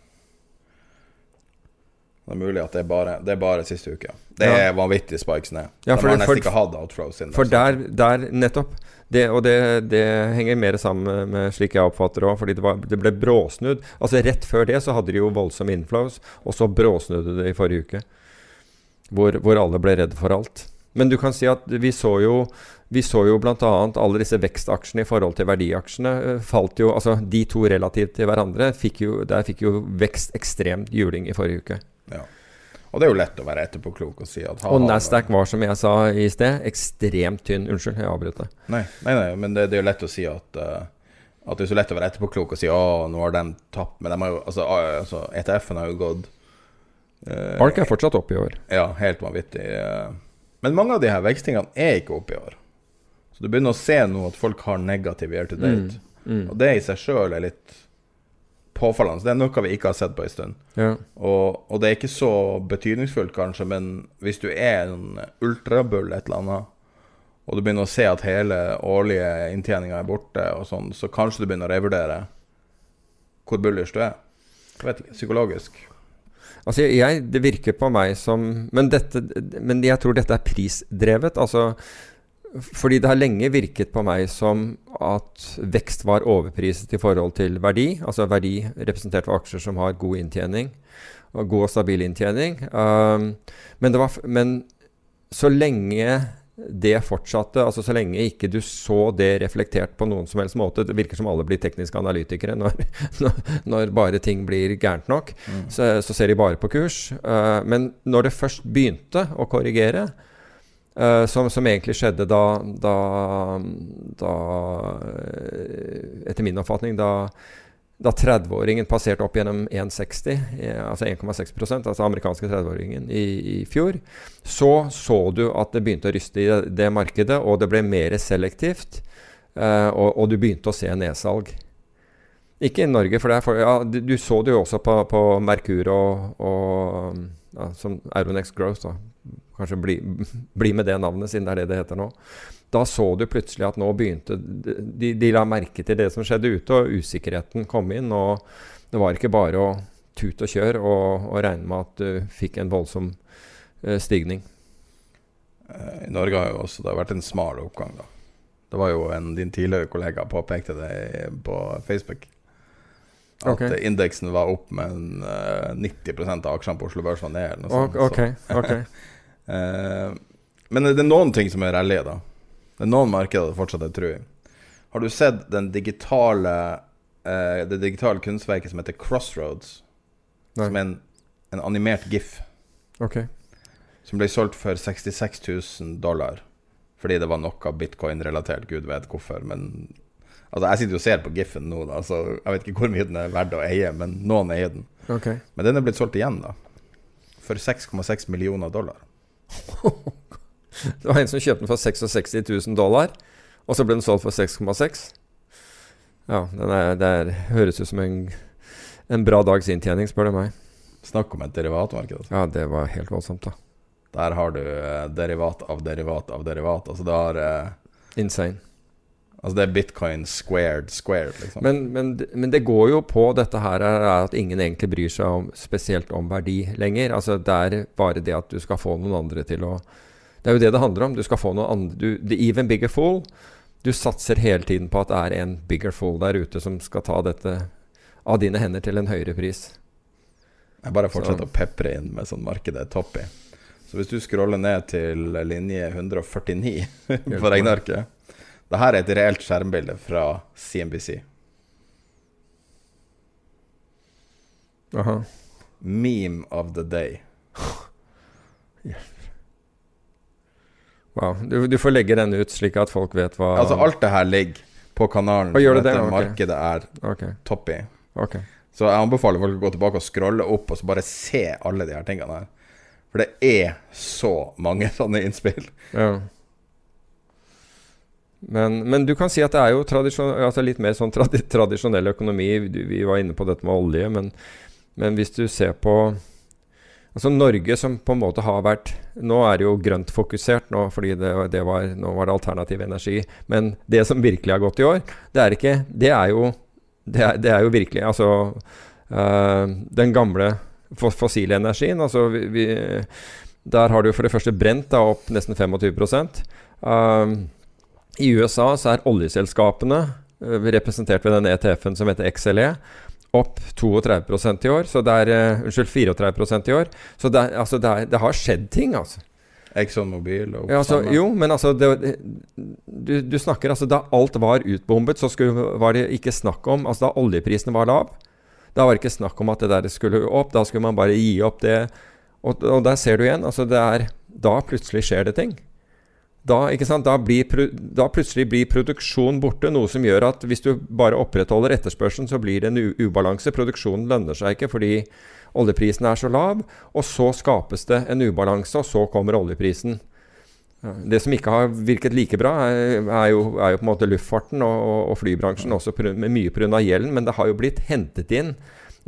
Speaker 4: Det er mulig at det er bare, det er bare siste uke. Det
Speaker 5: Ja.
Speaker 4: er vanvittig spikes ned.
Speaker 5: Ja,
Speaker 4: de
Speaker 5: for
Speaker 4: har nesten
Speaker 5: for-
Speaker 4: ikke hatt outflows siden.
Speaker 5: For der, der nettopp. Det, og det, det henger mer sammen med, slik jeg oppfatter det òg, fordi det, var, det ble bråsnudd. Altså Rett før det så hadde de jo voldsomme inflows, og så bråsnudde det i forrige uke. Hvor, hvor alle ble redd for alt. Men du kan si at vi så jo vi så jo bl.a. alle disse vekstaksjene i forhold til verdiaksjene. eh, falt jo, altså De to relativt til hverandre, fikk jo, der fikk jo vekst ekstremt juling i forrige uke.
Speaker 4: Ja. Og det er jo lett å være etterpåklok og si at
Speaker 5: Og Nasdaq var, som jeg sa i sted, ekstremt tynn. Unnskyld, jeg avbrøt deg.
Speaker 4: Nei, nei, nei men det, det er jo lett å si at uh, At det er så lett å være etterpåklok og si å, nå har de tapt. Men de har jo, altså, ah, altså ETF-en har jo gått uh,
Speaker 5: Ark er fortsatt oppe i år.
Speaker 4: Ja, helt vanvittig. Uh, Men mange av de her vekstingene er ikke oppe i år. Så du begynner å se nå at folk har negativ year to date.
Speaker 5: Mm, mm.
Speaker 4: Og det i seg sjøl er litt påfallende. Det er noe vi ikke har sett på en stund.
Speaker 5: Ja.
Speaker 4: Og, og det er ikke så betydningsfullt, kanskje, men hvis du er en ultrabull et eller annet, og du begynner å se at hele årlige inntjeninga er borte, og sånn, så kanskje du begynner å revurdere hvor bullish du er. Jeg vet ikke. Psykologisk.
Speaker 5: Altså jeg, Det virker på meg som men, dette, men jeg tror dette er prisdrevet. Altså fordi det har lenge virket på meg som at vekst var overpriset i forhold til verdi. Altså verdi representert ved aksjer som har god inntjening. Og god og stabil inntjening. Um, men, det var, men så lenge det fortsatte, altså så lenge ikke du så det reflektert på noen som helst måte Det virker som alle blir tekniske analytikere når, når, når bare ting blir gærent nok.
Speaker 4: Mm.
Speaker 5: Så, så ser de bare på kurs. Uh, men når det først begynte å korrigere, uh, som, som egentlig skjedde da, da, da uh, Etter min oppfatning da, da 30-åringen passerte opp gjennom 1,60, eh, altså 1,6 altså amerikanske 30-åringen i, i fjor, så så du at det begynte å ryste i det, det markedet, og det ble mer selektivt. eh, og, og du begynte å se nedsalg. Ikke i Norge, for, for ja, du, du så det jo også på, på Merkur og, og ja, som Euronex Growth. Da. Kanskje bli, bli med det navnet, siden det er det det heter nå. Da så du plutselig at nå begynte De, de la merke til det som skjedde ute, og usikkerheten kom inn. Og det var ikke bare å tute og kjøre og, og regne med at du fikk en voldsom eh, stigning.
Speaker 4: Eh, I Norge har jo også det har vært en smal oppgang, da. Det var jo en din tidligere kollega påpekte det på Facebook. At
Speaker 5: Ok.
Speaker 4: eh, indeksen var opp, men eh, 90 av aksjene på Oslo Børs var ned. Eller noe sånt,
Speaker 5: Okay.
Speaker 4: så.
Speaker 5: ok.
Speaker 4: Eh, men det er noen ting som er rally, da. Det er noen markeder det fortsatt er tro i. Har du sett den digitale eh, det digitale kunstverket som heter Crossroads?
Speaker 5: Nei.
Speaker 4: Som er en, en animert gif.
Speaker 5: Ok.
Speaker 4: Som ble solgt for 66 000 dollar. Fordi det var noe bitcoin-relatert. Gud vet hvorfor. Men altså, jeg sitter jo og ser på gifen nå, da, så jeg vet ikke hvor mye den er verdt å eie. Men noen eier den.
Speaker 5: Okay.
Speaker 4: Men den er blitt solgt igjen, da. For 6,6 millioner dollar.
Speaker 5: Det var en som kjøpte den for 66 000 dollar, og så ble den solgt for 6,6. Ja, den det høres ut som en, en bra dags inntjening, spør du meg.
Speaker 4: Snakk om et derivatmarked. Altså.
Speaker 5: Ja, det var helt voldsomt, da.
Speaker 4: Der har du eh, derivat av derivat av derivat. Altså det har eh,
Speaker 5: Insane.
Speaker 4: Altså det er bitcoin squared squared, liksom.
Speaker 5: Men, men, men det går jo på dette her er at ingen egentlig bryr seg om, spesielt om verdi lenger. Altså Det er bare det at du skal få noen andre til å Det er jo det det handler om. Du skal få noen andre du, The even bigger fool. Du satser hele tiden på at det er en bigger fool der ute som skal ta dette av dine hender til en høyere pris.
Speaker 4: Jeg bare fortsetter å pepre inn med sånn markedet er topp i. Så hvis du scroller ned til linje 149 på regnearket Det her er et reelt skjermbilde fra CNBC.
Speaker 5: Aha.
Speaker 4: Meme of the day.
Speaker 5: Wow. Du, du får legge den ut, slik at folk vet hva
Speaker 4: Altså alt det her ligger på kanalen.
Speaker 5: som
Speaker 4: dette
Speaker 5: det? okay.
Speaker 4: markedet er
Speaker 5: okay.
Speaker 4: topp i.
Speaker 5: Okay.
Speaker 4: Så jeg anbefaler folk å gå tilbake og scrolle opp og så bare se alle de her tingene her. For det er så mange sånne innspill.
Speaker 5: Ja. Men, men, du kan si at det er jo altså litt mer sånn tradi tradisjonell økonomi. Vi var inne på dette med olje, men, men hvis du ser på Altså Norge som på en måte har vært Nå er det jo grøntfokusert, nå, fordi det, det var, nå var det alternativ energi. Men det som virkelig har gått i år, det er ikke Det er jo, det er, det er jo virkelig Altså øh, den gamle fossile energien. Altså vi, vi, der har du for det første brent da, opp nesten 25 uh, I USA så er oljeselskapene uh, representert ved den ETF-en som heter XLE opp 32% i år. Så det er uh, Unnskyld, 34 i år. Så det, altså, det, er, det har skjedd ting, altså.
Speaker 4: ExxonMobil og
Speaker 5: ja, altså, Jo, men altså det, du, du, snakker altså Da alt var utbombet, så skulle, var det ikke snakk om Altså da oljeprisene var lav, da var det ikke snakk om at det der skulle opp. Da skulle man bare gi opp det. Og, og der ser du igjen. Altså det er Da plutselig skjer det ting. Da, da, blir, da, plutselig blir produksjon borte, noe som gjør at hvis du bare opprettholder etterspørselen, så blir det en ubalanse. Produksjonen lønner seg ikke fordi oljeprisen er så lav. Og så skapes det en ubalanse, og så kommer oljeprisen. Det som ikke har virket like bra, er, er, jo, er jo, på en måte luftfarten og, og flybransjen, også med mye pga. gjelden. Men det har jo blitt hentet inn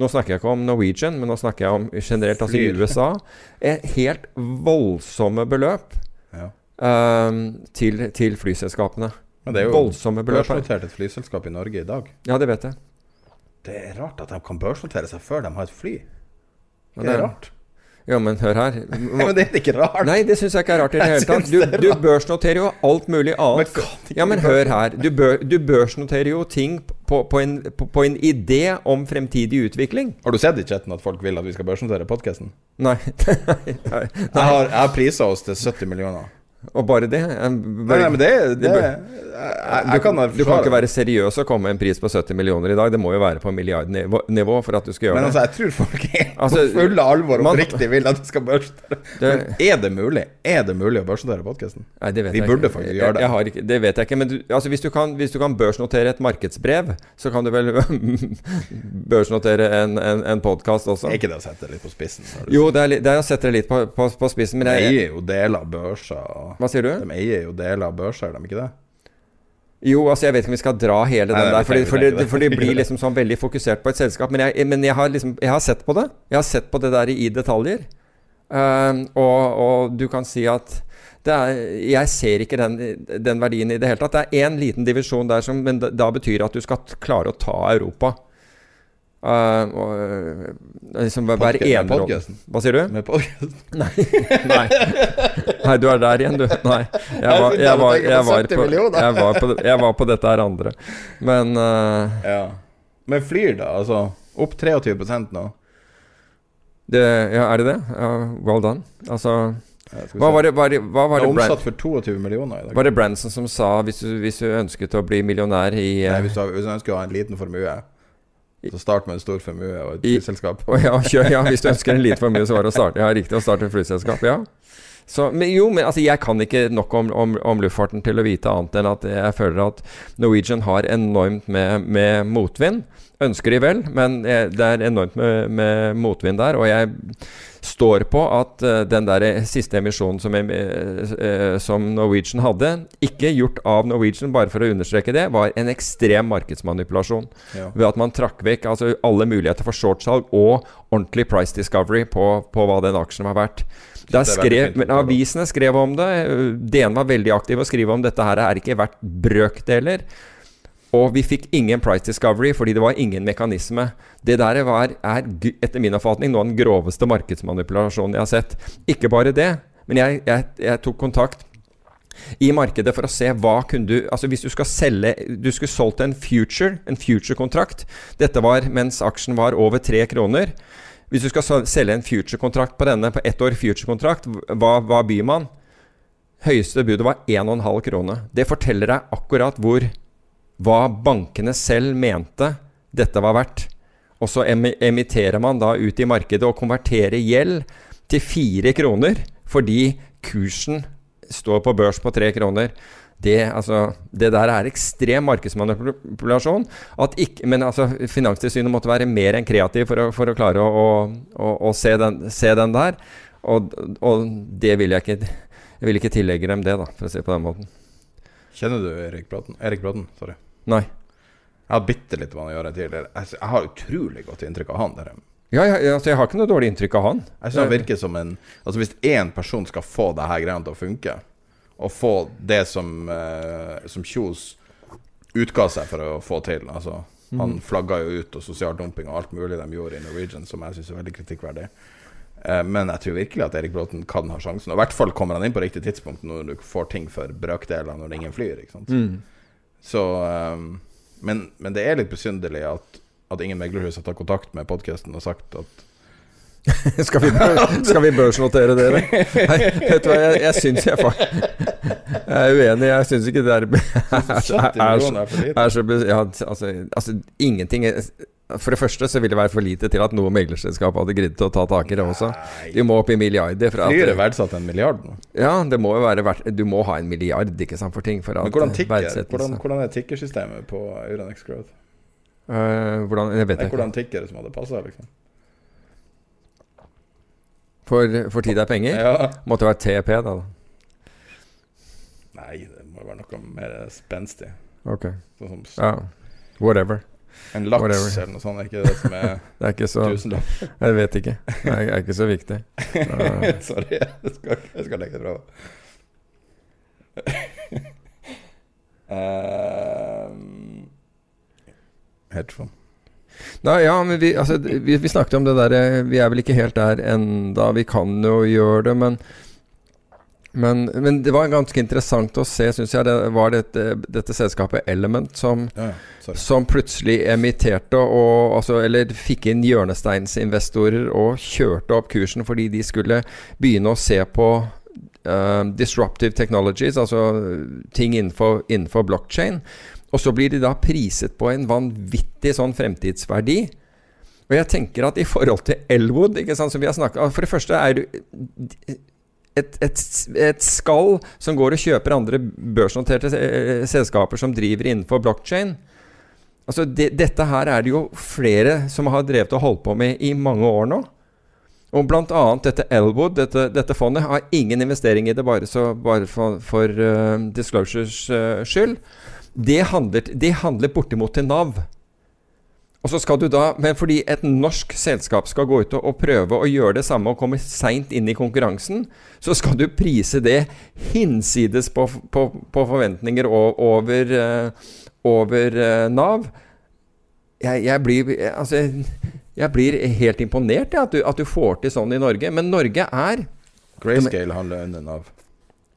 Speaker 5: Nå snakker jeg ikke om Norwegian, men nå snakker jeg om generelt, altså i USA. Helt voldsomme beløp ja. Um, til, til, flyselskapene.
Speaker 4: Men det er jo voldsomme beløp. børsnotert et flyselskap i Norge i dag.
Speaker 5: Ja, det vet jeg.
Speaker 4: Det er rart at de kan børsnotere seg før de har et fly. Det er rart.
Speaker 5: Ja, men hør her.
Speaker 4: men det er ikke rart.
Speaker 5: Nei, det syns jeg ikke er rart i det hele tatt. Du, du børsnoterer jo alt mulig annet. Men ja, men hør her. Du, bør, du børsnoterer jo ting på, på, en, på, på, en, idé om fremtidig utvikling.
Speaker 4: Har du sett i chatten at folk vil at vi skal børsnotere podkasten?
Speaker 5: Nei. nei,
Speaker 4: nei. Jeg har, jeg har prisa oss til 70 millioner.
Speaker 5: Og bare det?
Speaker 4: Nei, nei, men det, det, det
Speaker 5: du, kan, du, kan, ikke være seriøs og komme med en pris på 70 millioner i dag. Det må jo være på milliardnivå for at du skal gjøre
Speaker 4: men, det. Men altså, jeg tror folk er altså, på fulle alvor og oppriktig vil at du skal børsnotere. Er det mulig Er det mulig å børsnotere podkasten? Vi burde faktisk gjøre det.
Speaker 5: Jeg, jeg ikke, det vet jeg ikke. Men du, altså, hvis, du kan, hvis, du kan, børsnotere et markedsbrev, så kan du vel børsnotere en, en, en podkast også?
Speaker 4: Er ikke det å sette det litt på spissen?
Speaker 5: Jo, det er, det er, å sette det litt på, på, på spissen.
Speaker 4: Men jeg eier jo deler av børser.
Speaker 5: Hva sier du?
Speaker 4: De eier jo deler av børser, de ikke det?
Speaker 5: Jo, altså jeg vet ikke om vi skal dra hele den der, for, for, det, for det blir liksom sånn veldig fokusert på et selskap. Men jeg, men jeg, har, liksom, jeg har sett på det. Jeg har sett på det der i detaljer. Uh, og, og, du kan si at er, jeg ser ikke den, den, verdien i det hele tatt. Det er én liten divisjon der, som, men da, da betyr at du skal klare å ta Europa. Uh, og, liksom være enerådd Hva sier du?
Speaker 4: Med podkasten?
Speaker 5: Nei. Nei. Nei, du er der igjen, du. Nei. Jeg var, jeg var, jeg var, på, jeg var, på, jeg på dette her andre. Men uh,
Speaker 4: Ja. Men flyr, da? Altså opp 23 nå?
Speaker 5: Det, ja, er det det? Ja, well done. Altså hva var det, var det, hva var
Speaker 4: det, det er omsatt for 22 millioner i dag.
Speaker 5: Var det Branson som sa hvis du, hvis du ønsket å bli millionær i
Speaker 4: Nei, hvis du, hvis du ønsker å ha en liten formue så start med en stor formue og et flyselskap.
Speaker 5: Ja, ja, hvis du ønsker en liten formue, så var det å starte Ja, riktig, å starte et flyselskap. Ja. Så, men jo, men altså, jeg kan ikke nok om, om, om, luftfarten til å vite annet enn at jeg føler at Norwegian har enormt med, med motvind. Ønsker de vel, men det er enormt med, med motvind der. Og jeg står på at uh, den der siste emisjonen som, uh, som, Norwegian hadde, ikke gjort av Norwegian, bare for å understreke det, var en ekstrem markedsmanipulasjon. Ja. Ved at man trakk vekk altså, alle muligheter for shortsalg og ordentlig price discovery på, på hva den aksjen var verdt. Skrev, men Avisene skrev om det. DN var veldig aktiv og skrev om dette her er ikke verdt brøkdeler. Og vi fikk ingen price discovery fordi det var ingen mekanisme. Det der var, er etter min oppfatning noe av den groveste markedsmanipulasjonen jeg har sett. Ikke bare det, men jeg, jeg, jeg tok kontakt i markedet for å se hva kunne du Altså hvis du skal selge Du skulle solgt en future, en future-kontrakt. Dette var mens aksjen var over tre kroner. Hvis du skal selge en future-kontrakt på denne, på ett år future-kontrakt, hva, hva byr man? Høyeste budet var 1,5 krone. Det forteller deg akkurat hvor hva bankene selv mente dette var verdt. Og så emitterer man da ut i markedet og konverterer gjeld til fire kroner fordi kursen står på børs på tre kroner. Det, altså, det der er ekstrem markedsmanipulasjon. Ikke, men altså, Finanstilsynet måtte være mer enn kreativ for å, for å klare å, å, å se, den, se, den, der. Og, og det vil jeg ikke Jeg vil ikke tillegge dem det, da, for å si det på den måten.
Speaker 4: Kjenner du Erik Bratten? Erik Bratten, sorry.
Speaker 5: Nei.
Speaker 4: Jeg har bitte litt med han å gjøre tidligere. Jeg, har utrolig godt inntrykk av han. Der.
Speaker 5: Ja, jeg, altså, jeg har ikke noe dårlig inntrykk av han.
Speaker 4: Jeg synes han virker som en Altså Hvis én person skal få det her greiene til å funke, og få det som eh, Som Kjos utga seg for å få til Altså Han
Speaker 5: Mhm.
Speaker 4: flagga jo ut og sosial dumping og alt mulig de gjorde i Norwegian, som jeg syns er veldig kritikkverdig. Eh, men jeg tror virkelig at Erik Bråten kan ha sjansen. Og i hvert fall kommer han inn på riktig tidspunkt når du får ting for brøkdeler når ingen flyr. Ikke sant?
Speaker 5: Mm.
Speaker 4: Så um, men, men det er litt besynderlig at, at ingen meglerhus har tatt kontakt med podkasten og sagt at
Speaker 5: skal, vi skal vi børsnotere dere? Nei, vet du hva, jeg, jeg syns jeg Jeg er uenig. Jeg syns ikke det er, er, er,
Speaker 4: er, er, er er, er,
Speaker 5: er så be- ja, altså, altså, ingenting er, For det første så vil det være for lite til at noe meglerselskap hadde giddet å ta tak i det også. Du må opp i milliarder. For
Speaker 4: Flyr er verdsatt en milliard nå.
Speaker 5: ja, det må jo være verdt Du må ha en milliard ikke sant, for ting. For
Speaker 4: Men hvordan, tikker, hvordan, hvordan er tikkersystemet på Uranix Growth?
Speaker 5: Uh, hvordan, jeg vet
Speaker 4: Nei,
Speaker 5: ikke.
Speaker 4: hvordan tikker det som hadde passa, liksom?
Speaker 5: For, for tid er penger?
Speaker 4: Ja.
Speaker 5: Måtte være TP, da.
Speaker 4: Nei, det må være noe mer spenstig.
Speaker 5: Ok.
Speaker 4: Sånn som
Speaker 5: Ja. Whatever.
Speaker 4: En laks
Speaker 5: Whatever.
Speaker 4: eller noe sånt, er ikke det som er
Speaker 5: Det er ikke så
Speaker 4: tusenlapp?
Speaker 5: Jeg vet ikke. Det er, ikke så viktig. Uh,
Speaker 4: Sorry, jeg skal, jeg skal legge det fra um, Hedgefond.
Speaker 5: Nei, ja, men vi, altså, vi, vi snakket om det der eh, Vi er vel ikke helt der enda. Vi kan jo gjøre det, men men, men det var ganske interessant å se, syns jeg, det var dette, dette selskapet Element som,
Speaker 4: Ja,
Speaker 5: som plutselig emitterte og altså, Eller fikk inn hjørnesteinsinvestorer og kjørte opp kursen fordi de skulle begynne å se på uh, disruptive technologies, altså ting innenfor, innenfor blockchain. Og så blir de da priset på en vanvittig sånn fremtidsverdi. Og jeg tenker at i forhold til Elwood, ikke sant, som vi har snakket For det første er du et, et, et skall som går og kjøper andre børsnoterte eh, selskaper som driver innenfor blockchain. Altså de, dette her er det jo flere som har drevet og holdt på med i mange år nå. Og bl.a. dette Elwood, dette, dette fondet, har ingen investering i det bare, så, bare for, for uh, disclosures uh, skyld. Det handler, det handler bortimot til Nav. Og så skal du da, Men fordi et norsk selskap skal gå ut og, og prøve å gjøre det samme og komme seint inn i konkurransen, så skal du prise det hinsides på, på, på forventninger o- over, eh, over eh, Nav. Jeg, jeg, blir, altså, jeg blir helt imponert ja, at, at du får til sånn i Norge. Men Norge er
Speaker 4: Grayscale handler under Nav.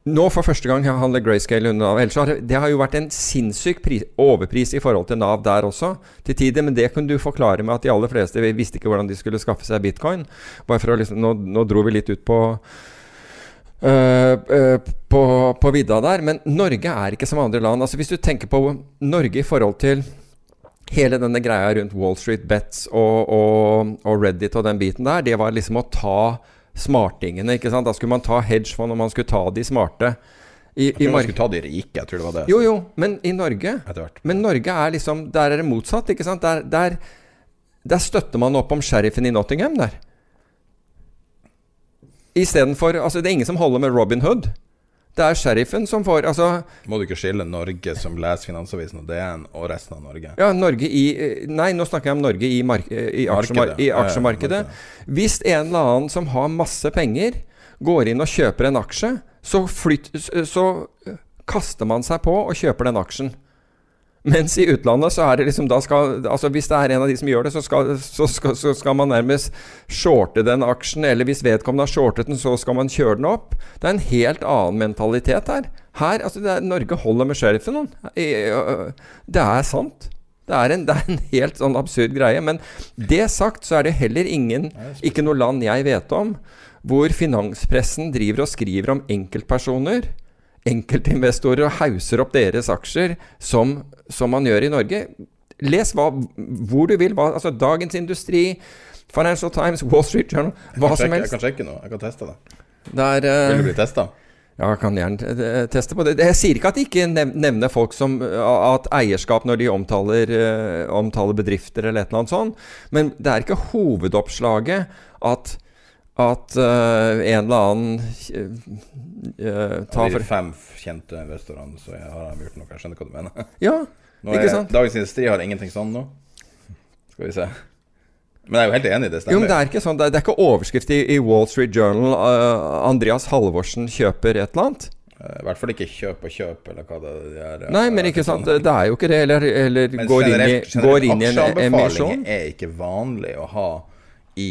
Speaker 5: Nå for første gang handler Grayscale under Nav. Ellers har det, har jo vært en sinnssyk pris, overpris i forhold til Nav der også, til tider. Men det kunne du forklare med at de aller fleste visste ikke hvordan de skulle skaffe seg bitcoin. Bare for å liksom, nå, nå dro vi litt ut på Uh, uh, på, på vidda der. Men Norge er ikke som andre land. Altså Hvis du tenker på Norge i forhold til hele denne greia rundt Wall Street Bets og, og, og Reddit og den biten der, det var liksom å ta smartingene. ikke sant? Da skulle man ta hedgefond, og man skulle ta de smarte. I,
Speaker 4: Jeg tror man skulle ta de rike. Jeg tror det var det.
Speaker 5: jo, jo, men i Norge. Men Norge er liksom Der er det motsatt, ikke sant? Der, der, der støtter man opp om sheriffen i Nottingham, der. Istedenfor Altså, det er ingen som holder med Robin Hood. Det er sheriffen som får Altså,
Speaker 4: Må du ikke skille Norge som leser Finansavisen og DN, og resten av Norge?
Speaker 5: ja, Norge i Nei, nå snakker jeg om Norge i, mark i, aksjemar i aksjemarkedet. Hvis en eller annen som har masse penger, går inn og kjøper en aksje, så, flyt, så kaster man seg på og kjøper den aksjen. Mens i utlandet så er det liksom da skal, altså Hvis det er en av de som gjør det, så skal, så skal, så skal man nærmest shorte den aksjen. Eller hvis vedkommende har shortet den, så skal man kjøre den opp. Det er en helt annen mentalitet her. Her, altså er, Norge holder med sheriffen. øh, Det er sant. Det er, en, det er en helt sånn absurd greie. Men det sagt, så er det heller ingen, ikke noe land jeg vet om, hvor finanspressen driver og skriver om enkeltpersoner enkeltinvestorer og hauser opp deres aksjer som, som man gjør i Norge. Les hva, hvor du vil. Hva, altså Dagens Industri, Financial Times, Wall Street Journal, hva
Speaker 4: sjekke,
Speaker 5: som
Speaker 4: helst. jeg kan sjekke noe. Jeg kan teste det.
Speaker 5: Det er, eh,
Speaker 4: Vil du bli testa?
Speaker 5: ja, jeg kan gjerne teste på det. Jeg sier ikke at de ikke nevner folk som At eierskap når de omtaler, eh, omtaler bedrifter eller et eller annet sånt, men det er ikke hovedoppslaget at at uh, en eller annen uh, ta
Speaker 4: for de fem kjente investorene, så jeg har de gjort noe. Jeg skjønner hva du mener.
Speaker 5: Ja,
Speaker 4: Nå
Speaker 5: ikke sant?
Speaker 4: Dagens Industri har ingenting sånn nå. Skal vi se. Men jeg er jo helt enig, det
Speaker 5: Jo, men det er ikke sånn. Det er, det er ikke overskrift i, i Wall Street Journal uh, Andreas Halvorsen kjøper et eller annet.
Speaker 4: I hvert fall ikke kjøp og kjøp, eller hva det er.
Speaker 5: Nei, men ikke sant. Det er jo ikke det. Eller, eller
Speaker 4: Men
Speaker 5: går, inn i,
Speaker 4: generelt,
Speaker 5: går inn i en emisjon.
Speaker 4: aksjeanbefalinger er ikke vanlig å ha i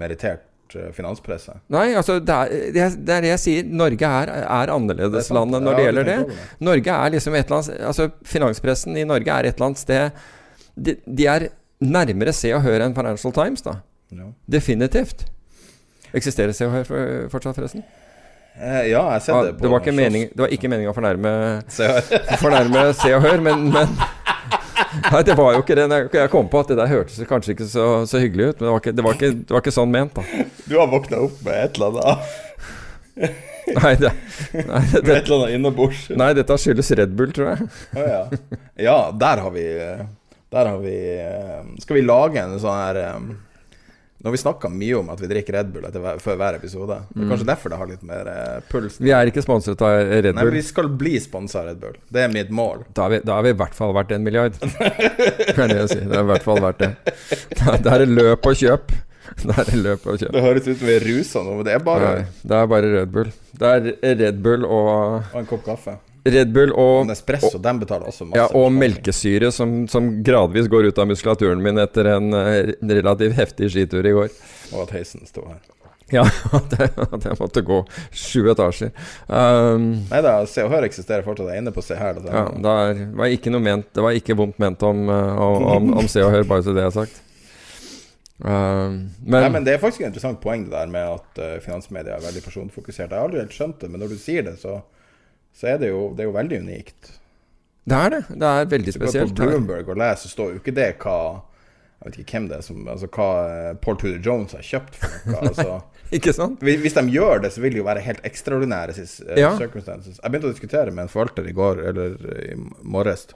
Speaker 4: merittert eh, finanspresse.
Speaker 5: Nei, altså det er, det er det jeg sier. Norge er, er
Speaker 4: Det er
Speaker 5: annerledeslandet når det gjelder det.
Speaker 4: det.
Speaker 5: Norge er liksom et eller annet Altså Finanspressen i Norge er et eller annet sted De, de er nærmere Se og Hør enn Financial Times, da.
Speaker 4: Ja.
Speaker 5: Definitivt. Eksisterer Se og Hør fortsatt, forresten?
Speaker 4: Eh, ja, jeg ser sett det på
Speaker 5: det, var ikke
Speaker 4: Slåss-
Speaker 5: mening, det var ikke meningen å fornærme
Speaker 4: Se og Hør,
Speaker 5: men, men Nei, det var jo ikke det. Jeg- kom på at det der hørtes kanskje ikke så, så hyggelig ut, men det var, ikke, det, var ikke, det var ikke sånn ment, da.
Speaker 4: Du har våkna opp med et eller annet
Speaker 5: Nei, det, nei, det,
Speaker 4: Et eller annet innabords.
Speaker 5: nei dette skyldes Red Bull, tror jeg.
Speaker 4: Å, ja. ja, der har vi Der har vi eh, Skal vi lage en sånn her Nå har vi snakka mye om at vi drikker Red Bull etter før hver episode. Det er kanskje derfor det har litt mer eh, puls.
Speaker 5: Vi er ikke sponset av Red Bull.
Speaker 4: Nei, men vi skal bli sponsa av Red Bull. Det er mitt mål.
Speaker 5: Da har vi, da vi i hvert fall vært en milliard. Det er det jeg sier. Det er i hvert fall verdt det. Da da er det løp og kjøp. Da er det løp og kjøp.
Speaker 4: Det høres ut som vi er rusa nå, men det er bare
Speaker 5: Nei, det er bare Red Bull. Det er Red Bull og
Speaker 4: Og en kopp kaffe.
Speaker 5: Red Bull og
Speaker 4: Nespresso, og, den betaler også masse.
Speaker 5: Ja, og melkesyre som, som gradvis går ut av muskulaturen min etter en eh, relativt heftig skitur i går.
Speaker 4: Og at heisen sto her.
Speaker 5: Ja, at jeg, at jeg måtte gå sju etasjer. Um,
Speaker 4: Nei da, Se og Hør eksisterer fortsatt. Jeg er inne på Se her.
Speaker 5: ja, det er- var ikke noe ment Det var ikke vondt ment om, eh, om, om, om Se og Hør, bare så det er sagt. Um, men,
Speaker 4: Nei, men Det er faktisk et interessant poeng det der med at uh, finansmedia er veldig personfokusert. Jeg har aldri helt skjønt det, men når du sier det, så, så er det jo, det er jo veldig unikt.
Speaker 5: det er det. Det er veldig
Speaker 4: Hvis du går
Speaker 5: spesielt.
Speaker 4: på Bloomberg og leser, så står jo ikke det hva Jeg vet ikke hvem det er som Altså hva eh, Paul Tudor Jones har kjøpt for noe. Altså,
Speaker 5: Ikke sant?
Speaker 4: hvis de gjør det, så vil det jo være helt ekstraordinære eh,
Speaker 5: Ja.
Speaker 4: circumstances. Jeg begynte å diskutere med en forvalter i går, eller i morges,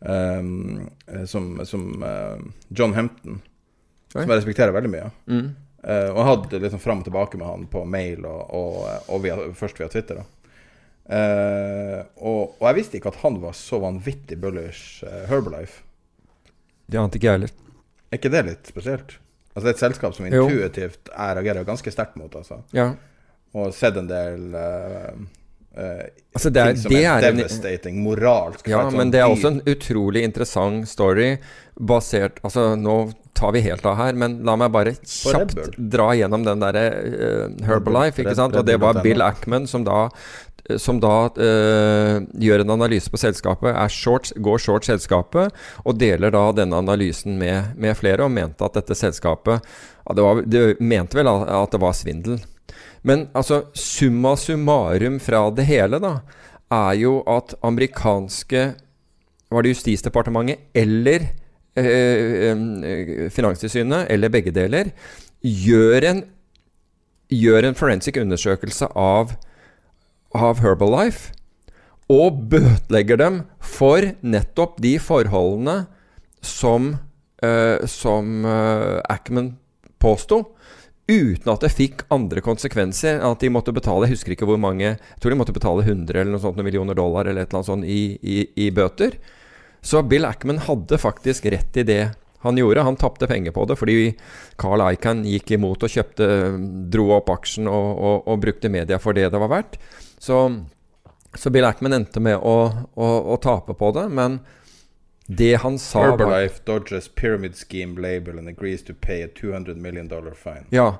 Speaker 4: um, som, som uh, John Hempton, som jeg respekterer veldig mye.
Speaker 5: Mm.
Speaker 4: Uh, og jeg hadde liksom fram og tilbake med han på mail og, og, og via, først via Twitter. Da. Eh, og, og jeg visste ikke at han var så vanvittig bullish uh, Herbalife.
Speaker 5: Det ante ikke jeg heller.
Speaker 4: Er ikke det litt spesielt? Altså Det er et selskap som intuitivt jeg reagerer ganske sterkt mot. Altså.
Speaker 5: Ja.
Speaker 4: Og sett en del uh,
Speaker 5: Altså, det er-
Speaker 4: ting som
Speaker 5: det
Speaker 4: er,
Speaker 5: er en-
Speaker 4: devastating moralsk.
Speaker 5: Ja,
Speaker 4: for
Speaker 5: men det er også en utrolig interessant story basert Altså, nå tar vi helt av her, men la meg bare kjapt dra gjennom den derre uh, Herbalife, ikke sant? Og det var Bill Ackman som da som da eh, gjør en analyse på selskapet, short, går short selskapet, og deler da denne analysen med, med flere, og mente at dette selskapet det, var, det mente vel at det var svindel. Men altså, summa summarum fra det hele, da, er jo at amerikanske Var det Justisdepartementet eller eh, Finanstilsynet, eller begge deler, gjør en, gjør en forensic undersøkelse av, av Herbalife og bøtelegger dem for nettopp de forholdene som, eh, som eh, Ackman påsto. Uten at det fikk andre konsekvenser at de måtte betale Jeg husker ikke hvor mange Jeg tror de måtte betale 100 eller noe sånt, noen millioner dollar eller et eller annet sånt i, i, i bøter. Så Bill Ackman hadde faktisk rett i det han gjorde. Han tapte penger på det fordi Carl Icahn gikk imot og kjøpte dro opp aksjen og, og, og brukte media for det det var verdt. Så, så Bill Ackman endte med å, å, å tape på det, men det han sa var
Speaker 4: Herbalife dodges pyramid scheme label and agrees to pay a 200 million dollar fine.
Speaker 5: Ja.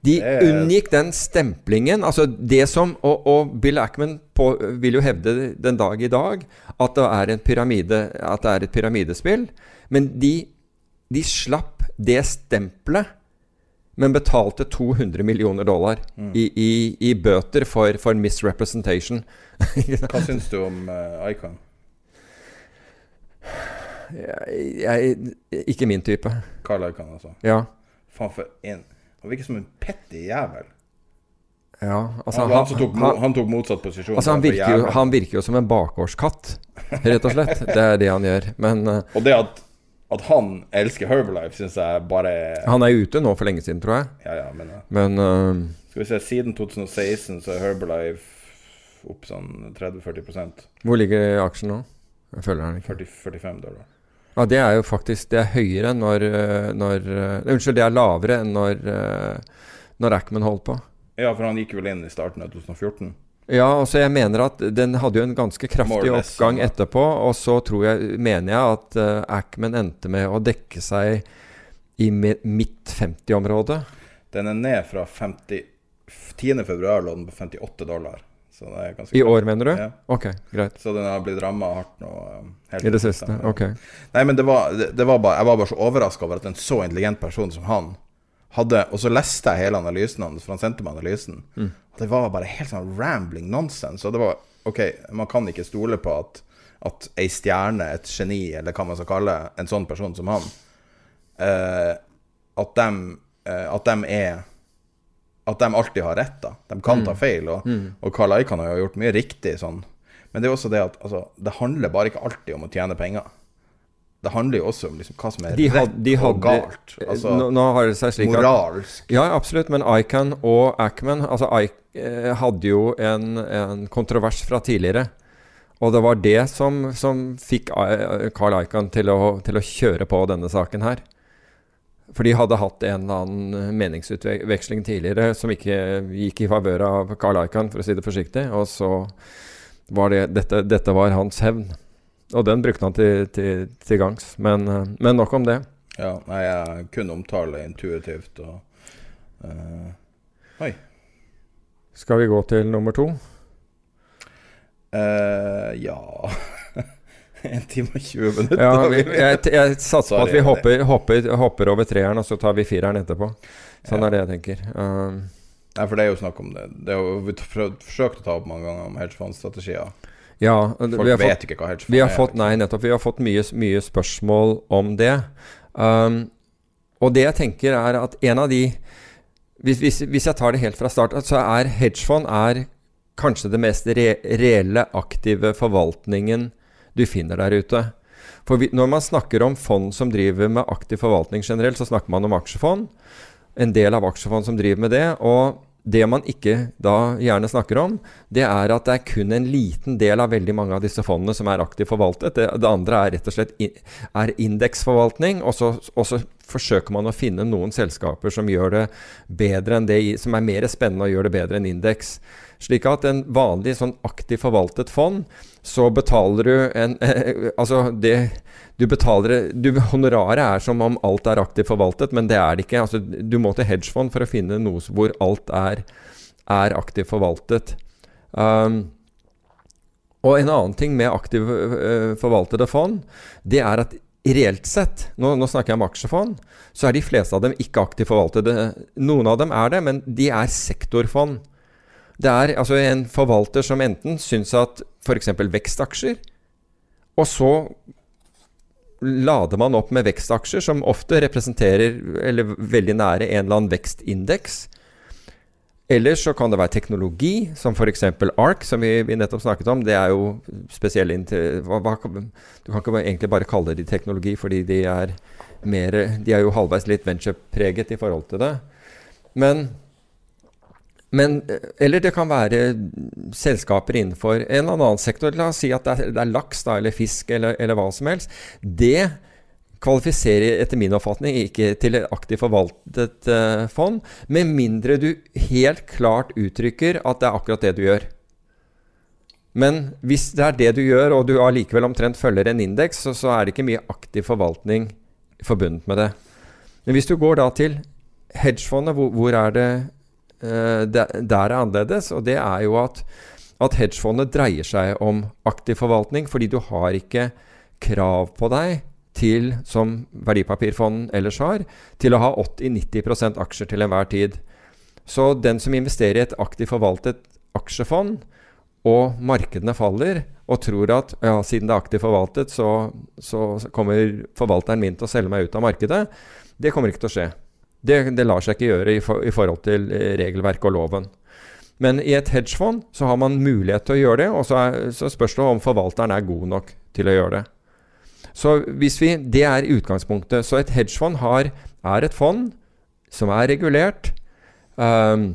Speaker 5: De
Speaker 4: er-
Speaker 5: unngikk den stemplingen. Altså det som Og, og Bill Ackman på, vil jo hevde den dag i dag at det er, en pyramide, at det er et pyramidespill. Men de, de slapp det stempelet, men betalte 200 millioner dollar
Speaker 4: Mm.
Speaker 5: i, i, i bøter for, for misrepresentation.
Speaker 4: Hva syns du om uh, Icon?
Speaker 5: jeg, jeg, ikke min type.
Speaker 4: Carl Icon, altså.
Speaker 5: Ja.
Speaker 4: Faen for en Han virker som en petty jævel.
Speaker 5: ja altså,
Speaker 4: han, han, han, tok, han, han tok motsatt posisjon.
Speaker 5: Altså han virker, jo, han virker jo som en bakgårdskatt, rett og slett. Det er det han gjør. Men uh,
Speaker 4: Og det at At han elsker Herbalife, syns jeg bare
Speaker 5: Han er ute nå for lenge siden, tror jeg.
Speaker 4: Ja, ja, men ja.
Speaker 5: Men uh...
Speaker 4: Skal vi se, siden 2016 så er Herbalife opp sånn 30-40
Speaker 5: hvor ligger aksjen nå? Jeg føler den ikke.
Speaker 4: 40, 45 dollar.
Speaker 5: Ja, det er jo faktisk Det er høyere enn når, eh, når eh, Unnskyld, det er lavere enn når, når Ackman holdt på.
Speaker 4: Ja, for han gikk vel inn i starten av 2014.
Speaker 5: Ja, altså jeg mener at den hadde jo en ganske kraftig
Speaker 4: less,
Speaker 5: oppgang etterpå, og så tror jeg, mener jeg at uh, Ackman endte med å dekke seg i mitt midt 50-område.
Speaker 4: Den er ned fra 50 10. februar lå den på 58 dollar. Så det er ganske
Speaker 5: I år, mener du?
Speaker 4: Ja.
Speaker 5: Ok, greit.
Speaker 4: Så den har blitt ramma hardt nå. helt
Speaker 5: I det siste?
Speaker 4: ja.
Speaker 5: Ok.
Speaker 4: Nei, men det var, det, det var bare, jeg var bare så overraska over at en så intelligent person som han hadde Og så leste jeg hele analysen hans, for han sendte meg analysen.
Speaker 5: Mm.
Speaker 4: Det var bare helt sånn rambling nonsense. Og det var OK, man kan ikke stole på at, at ei stjerne, et geni, eller hva man skal kalle en sånn person som han, uh, at dem, uh, At dem er At dem alltid har rett, da. De kan
Speaker 5: Mm.
Speaker 4: ta feil. Og,
Speaker 5: Mm.
Speaker 4: og Carl Icahn har jo gjort mye riktig sånn. Men det er også det at altså, det handler bare ikke alltid om å tjene penger. Det handler jo også om liksom, hva som er
Speaker 5: De,
Speaker 4: rett
Speaker 5: had,
Speaker 4: og galt. Altså,
Speaker 5: nå, nå har det seg slik at
Speaker 4: moralsk.
Speaker 5: Ja, absolutt. Men Icahn og Ackman altså Ic, eh, hadde jo en, en kontrovers fra tidligere. Og det var det som, som fikk Carl Icahn til å, til å kjøre på denne saken her. For de hadde hatt en eller annen meningsutveksling tidligere som ikke gikk i favør av Carl Icahn, for å si det forsiktig. Og så var det Dette, dette var hans hevn. Og den brukte han til, til, til gangs. Men, eh, men nok om det.
Speaker 4: Ja, nei, jeg kunne omtale intuitivt og uh, Oi.
Speaker 5: Skal vi gå til nummer to?
Speaker 4: Uh, ja En time og 20 minutter.
Speaker 5: Ja, vi, jeg, jeg satser på at vi hopper, hopper, hopper over treeren, og så tar vi fireren etterpå. Sånn
Speaker 4: Ja.
Speaker 5: er det jeg tenker. Uh,
Speaker 4: Nei, for det er jo snakk om det. det er jo, vi har forsøkt å ta opp mange ganger om hedgefondstrategier.
Speaker 5: Ja,
Speaker 4: Folk
Speaker 5: vi har
Speaker 4: vet
Speaker 5: fått,
Speaker 4: ikke hva hedgefond
Speaker 5: vi har
Speaker 4: er,
Speaker 5: fått, Nei, nettopp. Vi har fått mye, mye spørsmål om det. Um, og det jeg tenker, er at en av de hvis, hvis, hvis jeg tar det helt fra start, så er hedgefond er kanskje det mest re reelle, aktive forvaltningen du finner der ute. For vi, når man snakker om fond som driver med aktiv forvaltning generelt, så snakker man om aksjefond. En del av aksjefond som driver med det. Og det man ikke da gjerne snakker om, det er at det er kun en liten del av veldig mange av disse fondene som er aktivt forvaltet. Det, det andre er rett og slett in, indeksforvaltning. Og så, og så forsøker man å finne noen selskaper som gjør det bedre enn det, som er mer spennende og gjør det bedre enn indeks. Slik at en vanlig sånn aktivt forvaltet fond, så betaler du en Altså, det du betaler du, Honoraret er som om alt er aktivt forvaltet, men det er det ikke. Altså, du må til hedgefond for å finne noe hvor alt er, er aktivt forvaltet. Um, og en annen ting med aktivt uh, forvaltede fond, det er at reelt sett, nå, nå snakker jeg om aksjefond, så er de fleste av dem ikke aktivt forvaltede. Noen av dem er det, men de er sektorfond. Det er altså en forvalter som enten syns at f.eks. vekstaksjer, og så lader man opp med vekstaksjer som ofte representerer, eller veldig nære, en eller annen vekstindeks. Eller så kan det være teknologi, som f.eks. ARK, som vi, vi nettopp snakket om. Det er jo spesielle Du kan ikke egentlig bare kalle de teknologi, fordi de er mer De er jo halvveis litt venturepreget i forhold til det. Men men, eller det kan være selskaper innenfor en eller annen sektor. La oss si at det er, det er laks da, eller fisk eller, eller hva som helst. Det kvalifiserer etter min oppfatning ikke til et aktivt forvaltet uh, fond, med mindre du helt klart uttrykker at det er akkurat det du gjør. Men hvis det er det du gjør, og du allikevel omtrent følger en indeks, så, så er det ikke mye aktiv forvaltning forbundet med det. Men hvis du går da til hedgefondet, hvor, hvor er det eh, Der er annerledes, og det er jo at, at hedgefondet dreier seg om aktiv forvaltning, fordi du har ikke krav på deg til, som verdipapirfond ellers har, til å ha 80-90% aksjer til enhver tid. Så den som investerer i et aktivt forvaltet aksjefond, og markedene faller, og tror at ja, siden det er aktivt forvaltet, så, så kommer forvalteren min til å selge meg ut av markedet, det kommer ikke til å skje. Det, det lar seg ikke gjøre i, for, i forhold til regelverket regelverk og loven. Men i et hedgefond så har man mulighet til å gjøre det, og så, er, så spørs det om forvalteren er god nok til å gjøre det. Så hvis vi, Det er utgangspunktet. Så et hedgefond har, er et fond som er regulert. Um,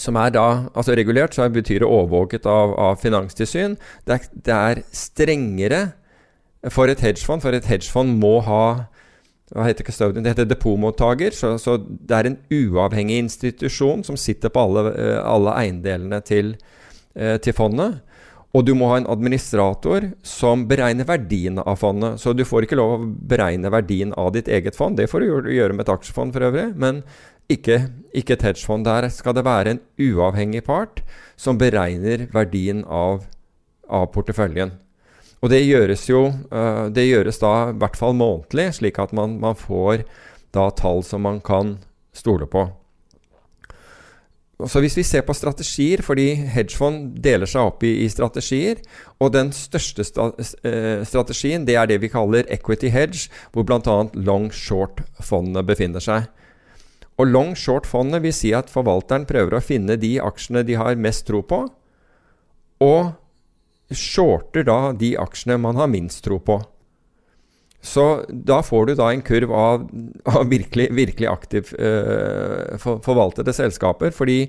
Speaker 5: som er da altså regulert, så betyr det overvåket av, av finanstilsyn. Det er, det er, strengere for et hedgefond, for et hedgefond må ha hva heter custodian? Det heter depotmottaker. Så, så, det er en uavhengig institusjon som sitter på alle, eh, alle eiendelene til, eh, til fondet. Og du må ha en administrator som beregner verdien av fondet. Så du får ikke lov å beregne verdien av ditt eget fond. Det får du gjøre med et aksjefond for øvrig. Men ikke, ikke et hedgefond. Der skal det være en uavhengig part som beregner verdien av, av porteføljen. Og det gjøres jo uh, det gjøres da i hvert fall månedlig, slik at man, man får da tall som man kan stole på. Så Hvis vi ser på strategier, fordi hedgefond deler seg opp i, i strategier, og den største eh, strategien det er det vi kaller equity hedge, hvor bl.a. long-short-fondene befinner seg. Og long short-fondet vil si at forvalteren prøver å finne de aksjene de har mest tro på, og shorter da de aksjene man har minst tro på. Så da får du da en kurv av, av virkelig, virkelig aktivt eh, for, forvaltede selskaper. Fordi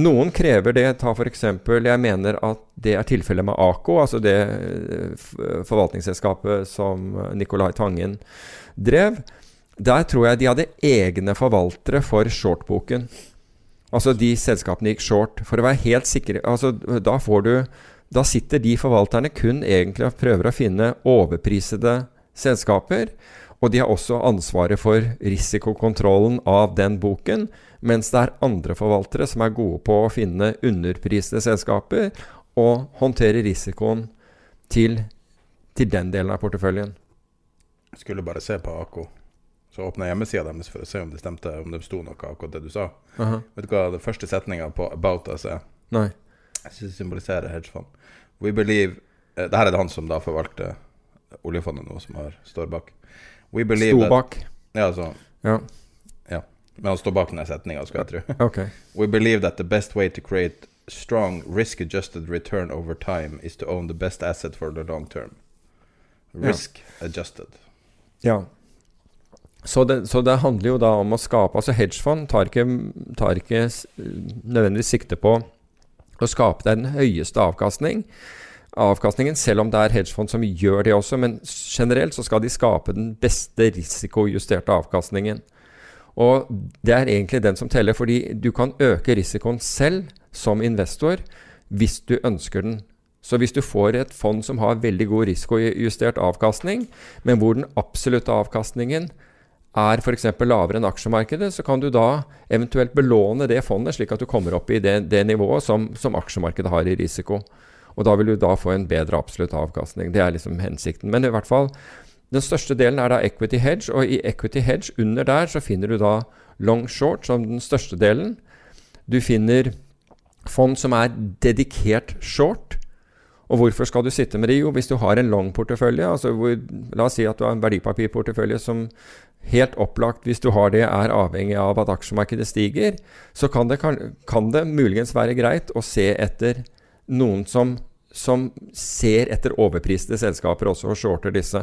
Speaker 5: noen krever det. Ta f.eks. Jeg mener at det er tilfellet med AKO, altså det uh, forvaltningsselskapet som Nicolai Tangen drev. Der tror jeg de hadde egne forvaltere for shortboken. Altså de selskapene gikk short. For å være helt sikre altså Da får du Da sitter de forvalterne kun egentlig og prøver å finne overprisede selskaper. Og de har også ansvaret for risikokontrollen av den boken. Mens det er andre forvaltere som er gode på å finne underprisede selskaper og håndtere risikoen til, til den delen av porteføljen.
Speaker 4: Jeg skulle bare se på Ako. Så åpna hjemmesida deres for å se om det stemte, om det sto noe akkurat det du sa.
Speaker 5: Uh -huh.
Speaker 4: Vet du hva det første setninga på About Us er?
Speaker 5: Nei.
Speaker 4: Jeg syns det symboliserer hedgefond. We believe uh, Dette er det han som da forvalter oljefondet nå, som har, står bak.
Speaker 5: We believe Sto bak?
Speaker 4: ja, altså.
Speaker 5: Ja.
Speaker 4: ja. Men han står bak den setninga, skal jeg tro.
Speaker 5: okay.
Speaker 4: We believe that the best way to create strong risk-adjusted return over time is to own the best asset for the long term. Risk-adjusted.
Speaker 5: Ja. Så det, så det, handler jo da om å skape Altså hedgefond tar ikke, tar ikke nødvendigvis sikte på å skape deg den høyeste avkastning. avkastningen, selv om det er hedgefond som gjør det også. Men generelt så skal de skape den beste risikojusterte avkastningen. Og det er egentlig den som teller, fordi du kan øke risikoen selv som investor hvis du ønsker den. Så hvis du får et fond som har veldig god risikojustert avkastning, men hvor den absolutte avkastningen er f.eks. lavere enn aksjemarkedet, så kan du da eventuelt belåne det fondet, slik at du kommer opp i det, det nivået som, som, aksjemarkedet har i risiko. Og da vil du da få en bedre absolutt avkastning. Det er liksom hensikten. Men i hvert fall, den største delen er da equity hedge, og i equity hedge under der så finner du da long short som den største delen. Du finner fond som er dedikert short. Og hvorfor skal du sitte med det? Jo, hvis du har en long portefølje, altså hvor, la oss si at du har en verdipapirportefølje som helt opplagt, hvis du har det, er avhengig av at aksjemarkedet stiger, så kan det, kan, kan det muligens være greit å se etter noen som, som ser etter overpriste selskaper også og shorter disse.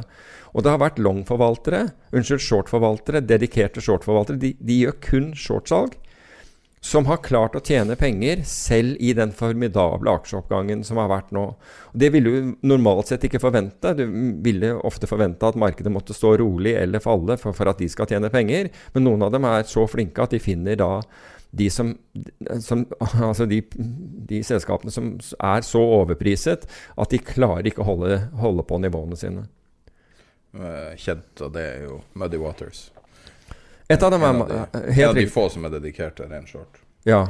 Speaker 5: Og det har vært long-forvaltere, unnskyld, short-forvaltere, dedikerte short-forvaltere. De, de, gjør kun shortsalg som har klart å tjene penger selv i den formidable aksjeoppgangen som har vært nå. Det ville du normalt sett ikke forvente. Du ville ofte forvente at markedet måtte stå rolig eller falle for, for, at de skal tjene penger. Men noen av dem er så flinke at de finner da de, som, som, altså de, de selskapene som er så overpriset at de klarer ikke å holde, holde på nivåene sine.
Speaker 4: Kjent, og det er jo Muddy Waters.
Speaker 5: Et av dem er
Speaker 4: helt av de få som er dedikert til ren short.
Speaker 5: Ja.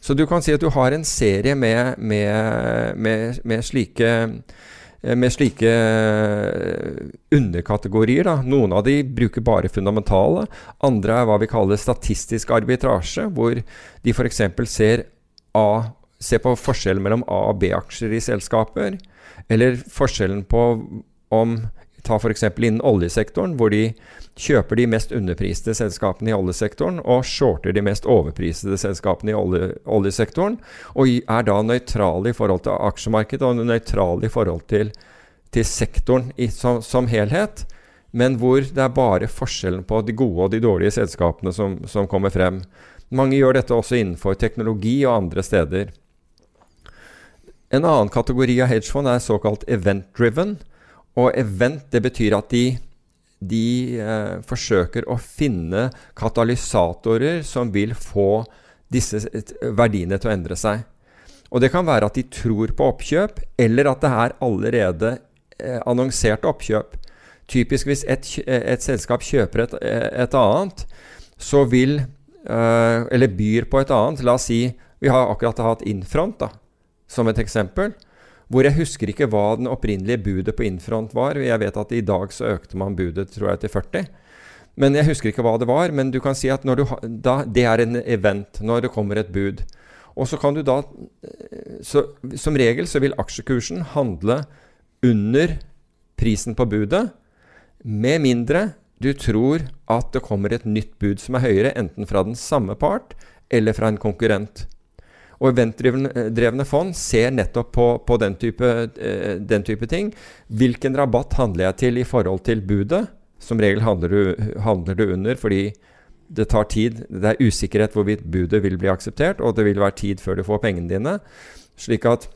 Speaker 5: Så du kan si at du har en serie med, med, med, med slike med slike underkategorier. Da. Noen av de bruker bare fundamentale. Andre er hva vi kaller statistisk arbitrasje, hvor de f.eks. Ser, ser på forskjellen mellom A- og B-aksjer i selskaper. Eller forskjellen på om Ta f.eks. innen oljesektoren, hvor de kjøper de mest underpriste selskapene i oljesektoren og shorter de mest overprisede selskapene i olje, oljesektoren. Og er da nøytrale i forhold til aksjemarkedet og nøytrale i forhold til, til sektoren i, som, som, helhet, men hvor det er bare forskjellen på de gode og de dårlige selskapene som, som kommer frem. Mange gjør dette også innenfor teknologi og andre steder. En annen kategori av hedgefond er såkalt event-driven. Og event det betyr at de, de eh, forsøker å finne katalysatorer som vil få disse verdiene til å endre seg. Og det kan være at de tror på oppkjøp, eller at det er allerede eh, annonserte oppkjøp. Typisk hvis et, et selskap kjøper et, et, annet, så vil eh, Eller byr på et annet. La oss si vi har akkurat hatt Infront da, som et eksempel. Hvor jeg husker ikke hva den opprinnelige budet på Infront var. Jeg vet at i dag så økte man budet tror jeg, til 40. Men jeg husker ikke hva det var. Men du kan si at du, da, det er en event når det kommer et bud. Og så kan du da så, Som regel så vil aksjekursen handle under prisen på budet, med mindre du tror at det kommer et nytt bud som er høyere, enten fra den samme part eller fra en konkurrent. Og eventdrevne fond ser nettopp på, på den, type, eh, den, type, ting. Hvilken rabatt handler jeg til i forhold til budet? Som regel handler du, handler du under fordi det tar tid. Det er usikkerhet hvorvidt budet vil bli akseptert, og det vil være tid før du får pengene dine. Slik at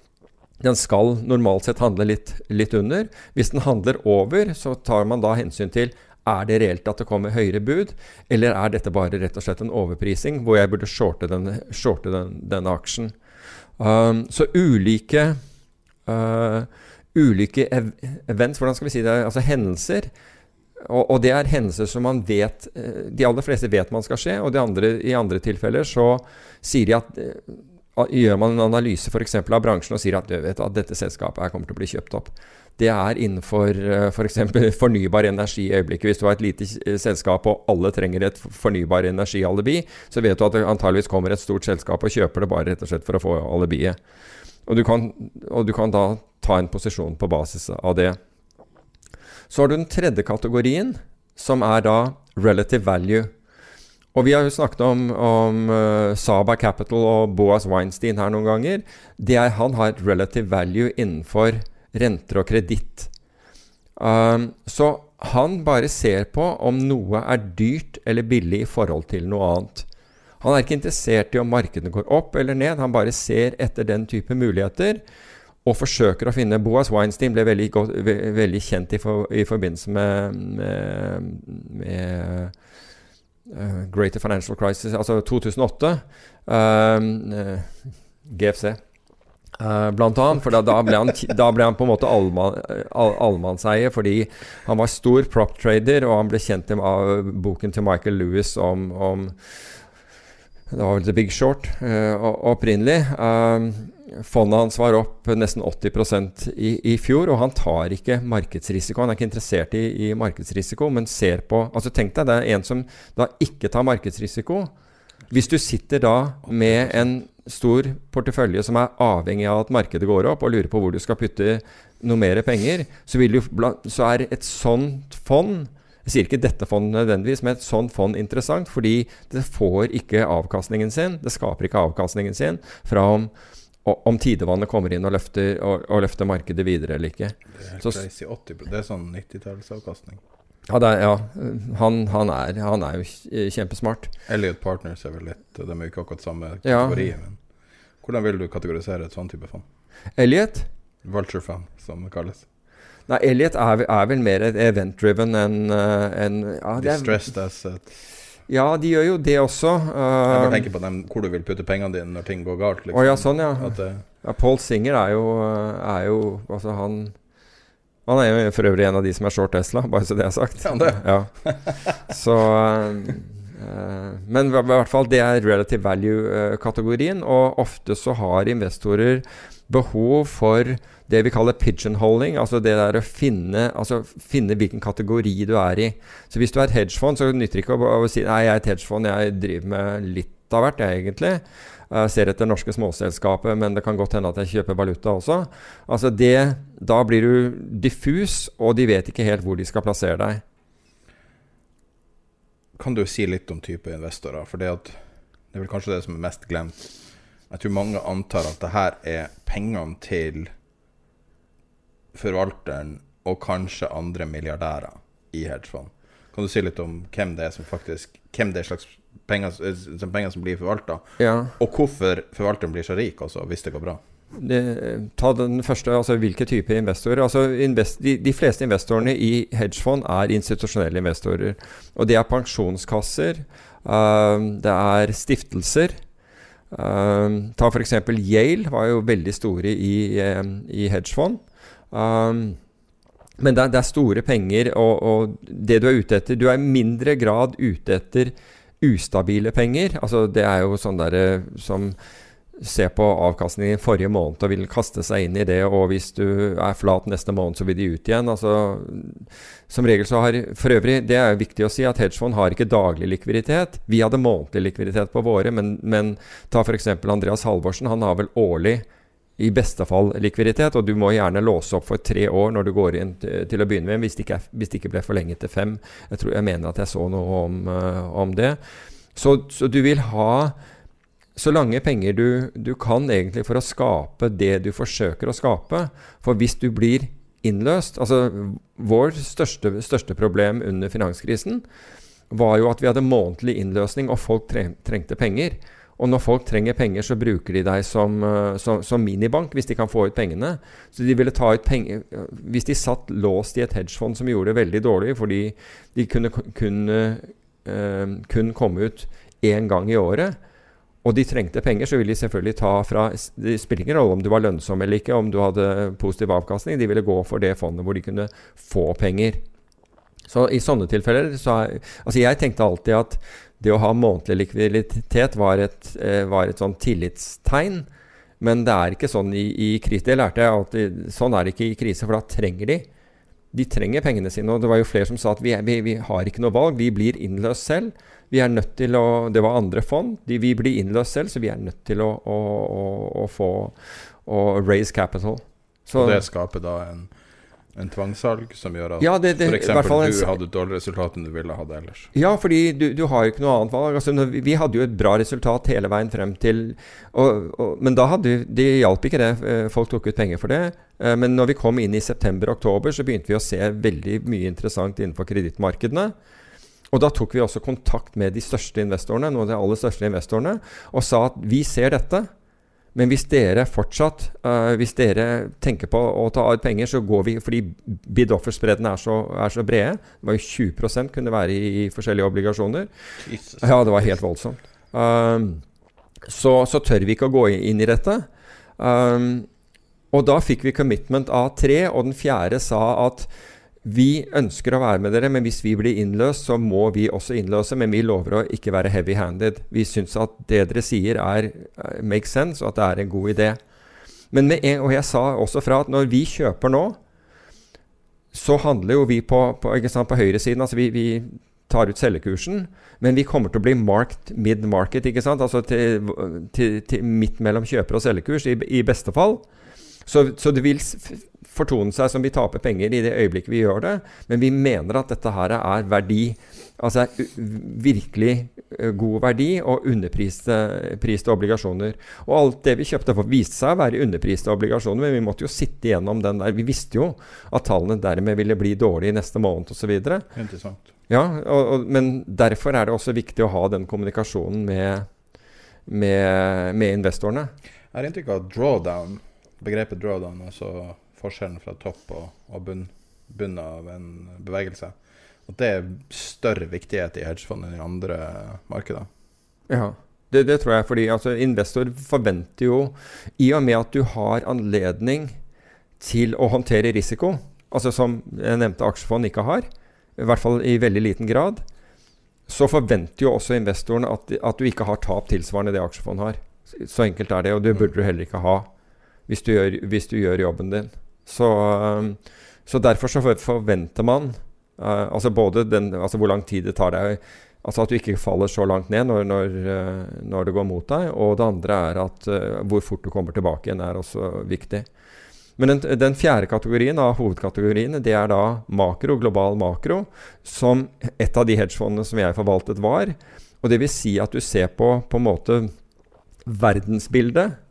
Speaker 5: den skal normalt sett handle litt, litt under. Hvis den handler over, så tar man da hensyn til er det reelt at det kommer høyere bud, eller er dette bare rett og slett en overprising hvor jeg burde shorte, denne, shorte den, denne aksjen. Um, så ulike uh, ulike events, hvordan skal vi si det, altså hendelser, og, og, det er hendelser som man vet eh, De aller fleste vet man skal skje, og andre, i andre tilfeller så sier de at eh, Gjør man en analyse f.eks. av bransjen og sier at, vet, at dette selskapet kommer til å bli kjøpt opp. Det er innenfor f.eks. Eh, for fornybar energi i øyeblikket. Hvis du har et lite selskap og alle trenger et fornybar energi-alibi, så vet du at det antageligvis kommer et stort selskap og kjøper det bare rett og slett for å få alibiet. Og og du kan da ta en posisjon på basis av det. Så har du den tredje kategorien, som er da relative value. Og vi har jo snakket om, om uh, Saba Capital og Boas Weinstein her noen ganger. Er, han har et relative value innenfor renter og kreditt. Um, så han bare ser på om noe er dyrt eller billig i forhold til noe annet. Han er ikke interessert i om markedene går opp eller ned, han bare ser etter den type muligheter og forsøker å finne Boas Weinstein ble veldig, godt, ve veldig kjent i, for, i, forbindelse med, med, med Greater Financial Crisis, altså 2008. Um, uh, GFC. Uh, blant annet, for da, da, ble han, da, ble han, på en måte allmannseie fordi han var stor prop trader, og han ble kjent av boken til Michael Lewis om, om Det var vel The Big Short uh, opprinnelig. Uh, Fondet hans var opp nesten 80 i, i fjor, og han tar ikke markedsrisiko. Han er ikke interessert i, i, markedsrisiko, men ser på altså Tenk deg det er en som da ikke tar markedsrisiko. Hvis du sitter da med en stor portefølje som er avhengig av at markedet går opp, og lurer på hvor du skal putte noe mer penger, så, du, så er et sånt fond jeg sier ikke dette fondet nødvendigvis, men et sånt fond interessant, fordi det får ikke avkastningen sin. Det skaper ikke avkastningen sin fra om om tidevannet kommer inn og løfter, og, og løfter, markedet videre eller ikke.
Speaker 4: Det er, så, crazy, 80, det er sånn 90-tallsavkastning.
Speaker 5: Ja, er, ja. Han, han, er, han, er, jo kjempesmart.
Speaker 4: Elliot Partners er vel litt De er jo ikke akkurat samme kategori. Ja. Men hvordan vil du kategorisere et sånn type fond?
Speaker 5: Elliot?
Speaker 4: Vulture fund, som det kalles.
Speaker 5: Nei, Elliot er, er vel mer event-driven enn en, ja,
Speaker 4: Distressed assets.
Speaker 5: Ja, de gjør jo det også. Uh,
Speaker 4: jeg bare tenker på dem, hvor du vil putte pengene dine når ting går galt.
Speaker 5: Liksom. Oh, ja, sånn, ja. At, uh, ja Paul Singer er jo, er jo Altså, han Han er jo for øvrig en av de som er short Tesla, bare så det er sagt.
Speaker 4: Ja, det.
Speaker 5: ja. Så uh, Men i hvert fall, det er relative value-kategorien. Og ofte så har investorer behov for det vi kaller pigeonholing, altså det der å finne, altså finne, hvilken kategori du er i. Så hvis du er et hedgefond, så nytter det ikke å, å si nei, jeg er et hedgefond, jeg driver med litt av hvert, jeg egentlig. Jeg ser etter norske småselskaper, men det kan godt hende at jeg kjøper valuta også. Altså det, Da blir du diffus, og de vet ikke helt hvor de skal plassere deg.
Speaker 4: Kan du si litt om type investorer? For det, det er vel kanskje det som er mest glemt. Jeg tror mange antar at det her er pengene til forvalteren og kanskje andre milliardærer i hedgefond. Kan du si litt om hvem det er som faktisk Hvem det er slags penger, eh, som, penger som blir forvalta,
Speaker 5: Ja.
Speaker 4: og hvorfor forvalteren blir så rik også, hvis det går bra?
Speaker 5: Det, ta den første, altså hvilke typer investorer. Altså invest, de, de, fleste investorene i hedgefond er institusjonelle investorer. Og det er pensjonskasser, uh, det er stiftelser. Um, ta f.eks. Yale, var jo veldig store i, um, i hedgefond. Um, men det det er, store penger, og, og, det du er ute etter Du er i mindre grad ute etter ustabile penger. Altså Det er jo sånn derre som ser på avkastningen forrige måned og vil kaste seg inn i det, og hvis du er flat neste måned, så vil de ut igjen. Altså, som regel så har For øvrig, det er viktig å si at hedgefond har ikke daglig likviditet. Vi hadde månedlig likviditet på våre, men, men ta f.eks. Andreas Halvorsen. Han har vel årlig i beste fall likviditet, og du må gjerne låse opp for tre år når du går inn til å begynne med, hvis det ikke, er, hvis det ikke ble forlenget til fem. Jeg, tror, jeg mener at jeg så noe om, uh, om det. Så, så, du vil ha så lange penger du, du, kan egentlig for å skape det du forsøker å skape. For hvis du blir innløst altså Vår største, største problem under finanskrisen var jo at vi hadde månedlig innløsning, og folk trengte penger. Og når folk trenger penger, så bruker de deg som, eh, som, som, minibank hvis de kan få ut pengene. Så de ville ta ut penger Hvis de satt låst i et hedgefond som gjorde det veldig dårlig fordi de kunne, kun, uh, kun komme ut én gang i året, og de trengte penger, så ville de selvfølgelig ta fra Det spiller ingen rolle om du var lønnsom eller ikke, om du hadde positiv avkastning. De ville gå for det fondet hvor de kunne få penger. Så i sånne tilfeller så er, Altså, jeg tenkte alltid at det å ha månedlig likviditet var et, eh, var et sånn tillitstegn. Men det er ikke sånn i, i krise. Det lærte jeg alltid. Sånn er det ikke i krise, for da trenger de. De trenger pengene sine. Og det var jo flere som sa at vi, vi, vi har ikke noe valg. Vi blir innløst selv. Vi er nødt til å Det var andre fond. De, vi blir innløst selv, så vi er nødt til å, å, å, å få å raise capital.
Speaker 4: Så, og det skaper da en en tvangssalg som gjør at
Speaker 5: ja, det, det,
Speaker 4: f.eks. du hadde et dårligere resultat enn du ville hatt ellers?
Speaker 5: Ja, fordi du, du har jo ikke noe annet valg. Altså, vi, vi hadde jo et bra resultat hele veien frem til og, og, Men da hadde det hjalp ikke det. Eh, folk tok ut penger for det. Eh, men når vi kom inn i september-oktober, så begynte vi å se veldig mye interessant innenfor kredittmarkedene. Og da tok vi også kontakt med de største investorene, noen av de aller største investorene, og sa at vi ser dette. Men hvis dere fortsatt uh, Hvis dere tenker på å ta ut penger, så går vi Fordi bid-offer-spreddene er, er, så brede. Det var jo 20 kunne være i, i forskjellige obligasjoner. Jesus. Ja, det var helt voldsomt. Um, så, så, tør vi ikke å gå inn i dette. Um, og da fikk vi commitment av tre, og den fjerde sa at vi ønsker å være med dere, men hvis vi blir innløst, så må vi også innløse. Men vi lover å ikke være heavy-handed. Vi syns at det dere sier, er uh, make sense, og at det er en god idé. Men en, og jeg sa også fra at når vi kjøper nå, så handler jo vi på, på, sant, på høyresiden. Altså vi, vi, tar ut selgekursen, men vi kommer til å bli marked mid-market. ikke sant? Altså til, til, til midt mellom kjøper- og selgekurs, i, i beste fall. Så, så, det vil fortone seg som vi taper penger i det øyeblikket vi gjør det, men vi mener at dette her er verdi. Altså virkelig god verdi og underpriste obligasjoner. Og alt det vi kjøpte for, viste seg å være underpriste obligasjoner, men vi måtte jo sitte gjennom den der. Vi visste jo at tallene dermed ville bli dårlige neste måned osv. Ja, og, og, men derfor er det også viktig å ha den kommunikasjonen med, med, med investorene.
Speaker 4: Jeg har inntrykk av drawdown begrepet drawdown, altså forskjellen fra topp og, og bunn, bunn, av en bevegelse, at det er større viktighet i hedgefond enn i andre markeder.
Speaker 5: Ja, det, det, tror jeg. fordi altså, investor forventer jo, i og med at du har anledning til å håndtere risiko, altså som jeg nevnte aksjefond ikke har, i hvert fall i veldig liten grad, så forventer jo også investoren at, at du ikke har tap tilsvarende det aksjefond har. Så enkelt er det, og det burde du heller ikke ha hvis du gjør, hvis du gjør jobben din. Så, um, så, derfor så forventer man uh, altså både den, altså hvor lang tid det tar deg Altså at du ikke faller så langt ned når, når, uh, når det går mot deg. Og det andre er at uh, hvor fort du kommer tilbake igjen, er også viktig. Men den, den, fjerde kategorien av hovedkategoriene, det er da makro, global makro, som et av de hedgefondene som jeg forvaltet, var. Og det vil si at du ser på på en måte verdensbildet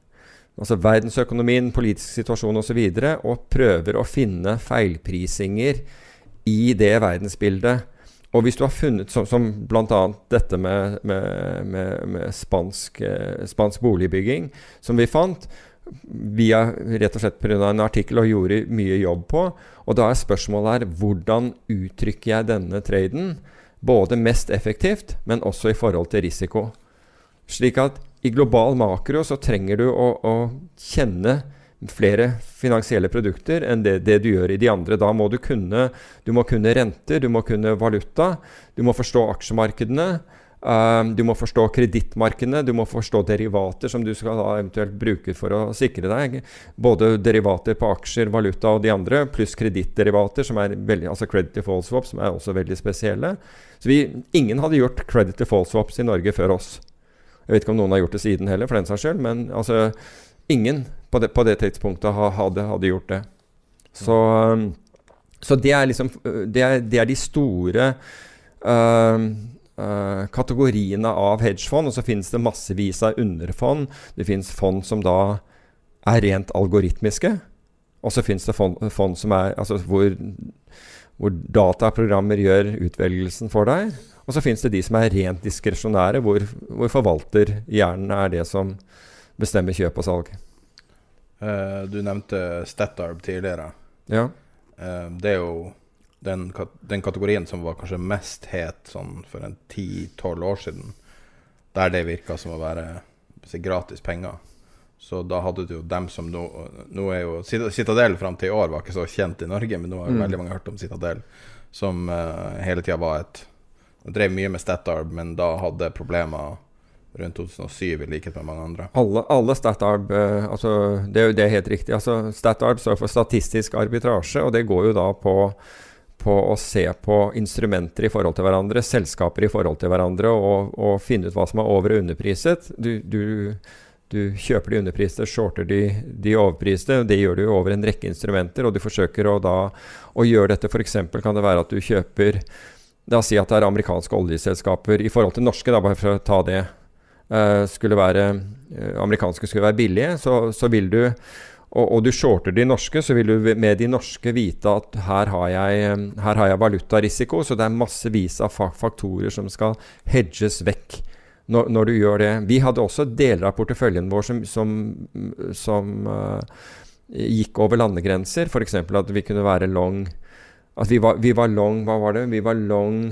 Speaker 5: altså verdensøkonomien, politisk situasjon osv., og, så videre, og prøver å finne feilprisinger i det verdensbildet. Og hvis du har funnet, som, som bl.a. dette med, med, med, med spansk, eh, spansk, boligbygging, som vi fant, via rett og slett pga. en artikkel og gjorde mye jobb på. Og da er spørsmålet her hvordan uttrykker jeg denne traden? Både mest effektivt, men også i forhold til risiko. Slik at i global makro så trenger du å, å kjenne flere finansielle produkter enn det, det, du gjør i de andre. Da må du kunne, du må kunne renter, du må kunne valuta, du må forstå aksjemarkedene. Um, du må forstå kredittmarkedene, du må forstå derivater som du skal da eventuelt bruke for å sikre deg. Både derivater på aksjer, valuta og de andre, pluss kredittderivater, som er veldig, altså credit default swap, som er også veldig spesielle. Så vi, Ingen hadde gjort credit default swaps i Norge før oss. Jeg vet ikke om noen har gjort det siden heller, for den saks skyld, men altså ingen på det, på det tidspunktet hadde, hadde, gjort det. Så, um, så det er liksom Det er, det er de store uh, uh, kategoriene av hedgefond. Og så finnes det massevis av underfond. Det finnes fond som da er rent algoritmiske. Og så finnes det fond, fond som er altså hvor, hvor dataprogrammer gjør utvelgelsen for deg. Og så finnes det de som er rent diskresjonære, hvor, hvor forvalterhjernen er det som bestemmer kjøp og salg.
Speaker 4: Uh, du nevnte Statarb tidligere.
Speaker 5: Ja.
Speaker 4: Uh, det er jo den, den, kategorien som var kanskje mest het sånn for en 10-12 år siden. Der det virka som å være gratis penger. Så da hadde du jo dem som nå, nå er jo Citadel fram til i år var ikke så kjent i Norge, men nå har mm. veldig mange hørt om Citadel, som uh, hele tida var et Drev mye med Statarb, men da hadde problemer rundt 2007, i likhet med mange andre.
Speaker 5: Alle, alle Statarb uh, altså, det, det, er helt riktig. Altså, Statarb står for statistisk arbitrasje, og det går jo da på, på å se på instrumenter i forhold til hverandre, selskaper i forhold til hverandre, og, og finne ut hva som er over- og underpriset. Du, du, du kjøper de underpriste, shorter de, de overpriste. Det gjør du over en rekke instrumenter, og du forsøker å, da, å gjøre dette. F.eks. kan det være at du kjøper La oss si at det er amerikanske oljeselskaper i forhold til norske, da, bare for å ta det Eh, skulle være eh, amerikanske skulle være billige, så, så vil du og, og, du shorter de norske, så vil du med de norske vite at her har jeg, her har jeg valutarisiko. Så det er massevis av faktorer som skal hedges vekk når, når, du gjør det. Vi hadde også deler av porteføljen vår som, som, som uh, gikk over landegrenser. F.eks. at vi kunne være long At vi var, vi var long Hva var det? Vi var long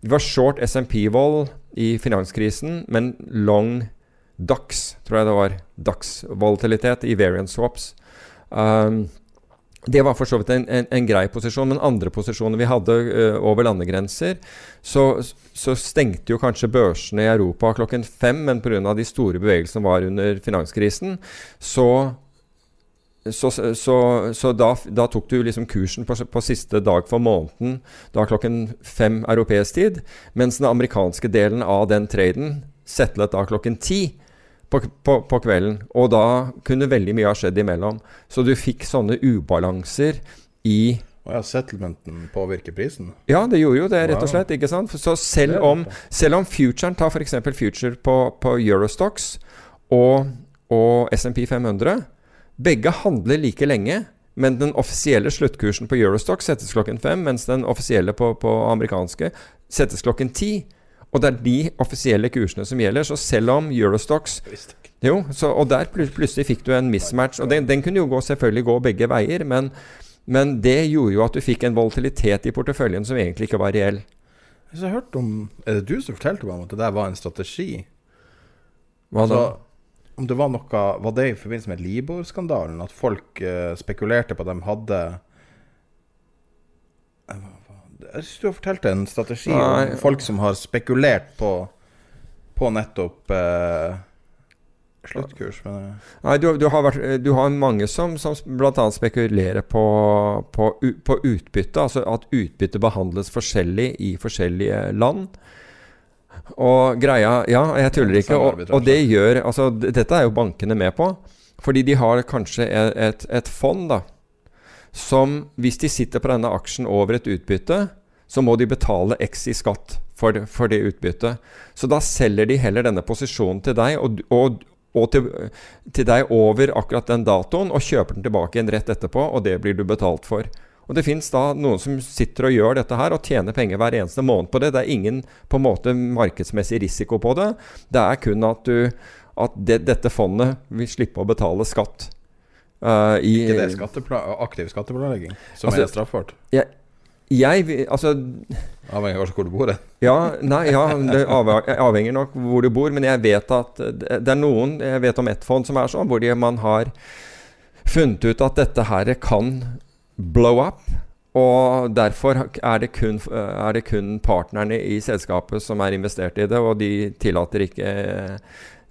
Speaker 5: Vi var short SMP-vold i finanskrisen, men long DAX, tror jeg det var. DAX-volatilitet i variant swaps. Um, det var for så vidt en, en, en, grei posisjon, men andre posisjoner vi hadde uh, over landegrenser, så, så, stengte jo kanskje børsene i Europa klokken fem, men pga. de store bevegelsene var under finanskrisen, så så, så, så da, da, tok du liksom kursen på, på, siste dag for måneden, da klokken fem europeisk tid, mens den amerikanske delen av den traden settlet da klokken ti på, på, på, kvelden. Og da kunne veldig mye ha skjedd imellom. Så du fikk sånne ubalanser i
Speaker 4: og ja, Settlementen påvirker prisen?
Speaker 5: Ja, det gjorde jo det, rett og slett. ikke sant? Så selv om, selv om futuren, tar f.eks. future på, på Eurostox og, og SMP 500 begge handler like lenge, men den offisielle sluttkursen på Eurostock settes klokken fem, mens den offisielle på, på amerikanske settes klokken ti. Og det er de offisielle kursene som gjelder. Så selv om Eurostocks jo, så, Og der plutselig fikk du en mismatch. Og den, den, kunne jo gå, selvfølgelig gå begge veier, men, men, det gjorde jo at du fikk en volatilitet i porteføljen som egentlig ikke var reell.
Speaker 4: Jeg har hørt om, Er det du som fortalte meg om at det der var en strategi?
Speaker 5: Hva da? Så,
Speaker 4: om det var noe Var det i forbindelse med Libor-skandalen? At folk uh, spekulerte på at de hadde Jeg syns du har fortalt en strategi Nei. om folk som har spekulert på, på nettopp uh, sluttkurs. Men,
Speaker 5: uh. Nei, du, du, har vært, du, har mange som, som bl.a. spekulerer på, på, på utbytte. Altså at utbytte behandles forskjellig i forskjellige land. Og greia Ja, jeg tuller ikke. Og, og, det gjør Altså, dette er jo bankene med på. Fordi de har kanskje et, et, et fond, da. Som hvis de sitter på denne aksjen over et utbytte, så må de betale X i skatt for, for det utbyttet. Så da selger de heller denne posisjonen til deg, og, og, og til, til deg over akkurat den datoen, og kjøper den tilbake igjen rett etterpå, og det blir du betalt for. Og Det fins da noen som sitter og gjør dette her og tjener penger hver eneste måned på det. Det er ingen på en måte markedsmessig risiko på det. Det er kun at, du, at det, dette fondet vil slippe å betale skatt. Uh, i,
Speaker 4: Ikke det skattepla aktiv skatteplanlegging som
Speaker 5: Altså,
Speaker 4: er straffbart?
Speaker 5: jeg, jeg Altså
Speaker 4: Avhengig av hvor du bor. det.
Speaker 5: Ja, nei, ja, det avhenger nok hvor du bor, men jeg vet at det er noen Jeg vet om ett fond som er sånn, hvor de, man har funnet ut at dette her kan blow up. Og derfor er det, kun, er det kun partnerne i selskapet som er investert i det, og de tillater ikke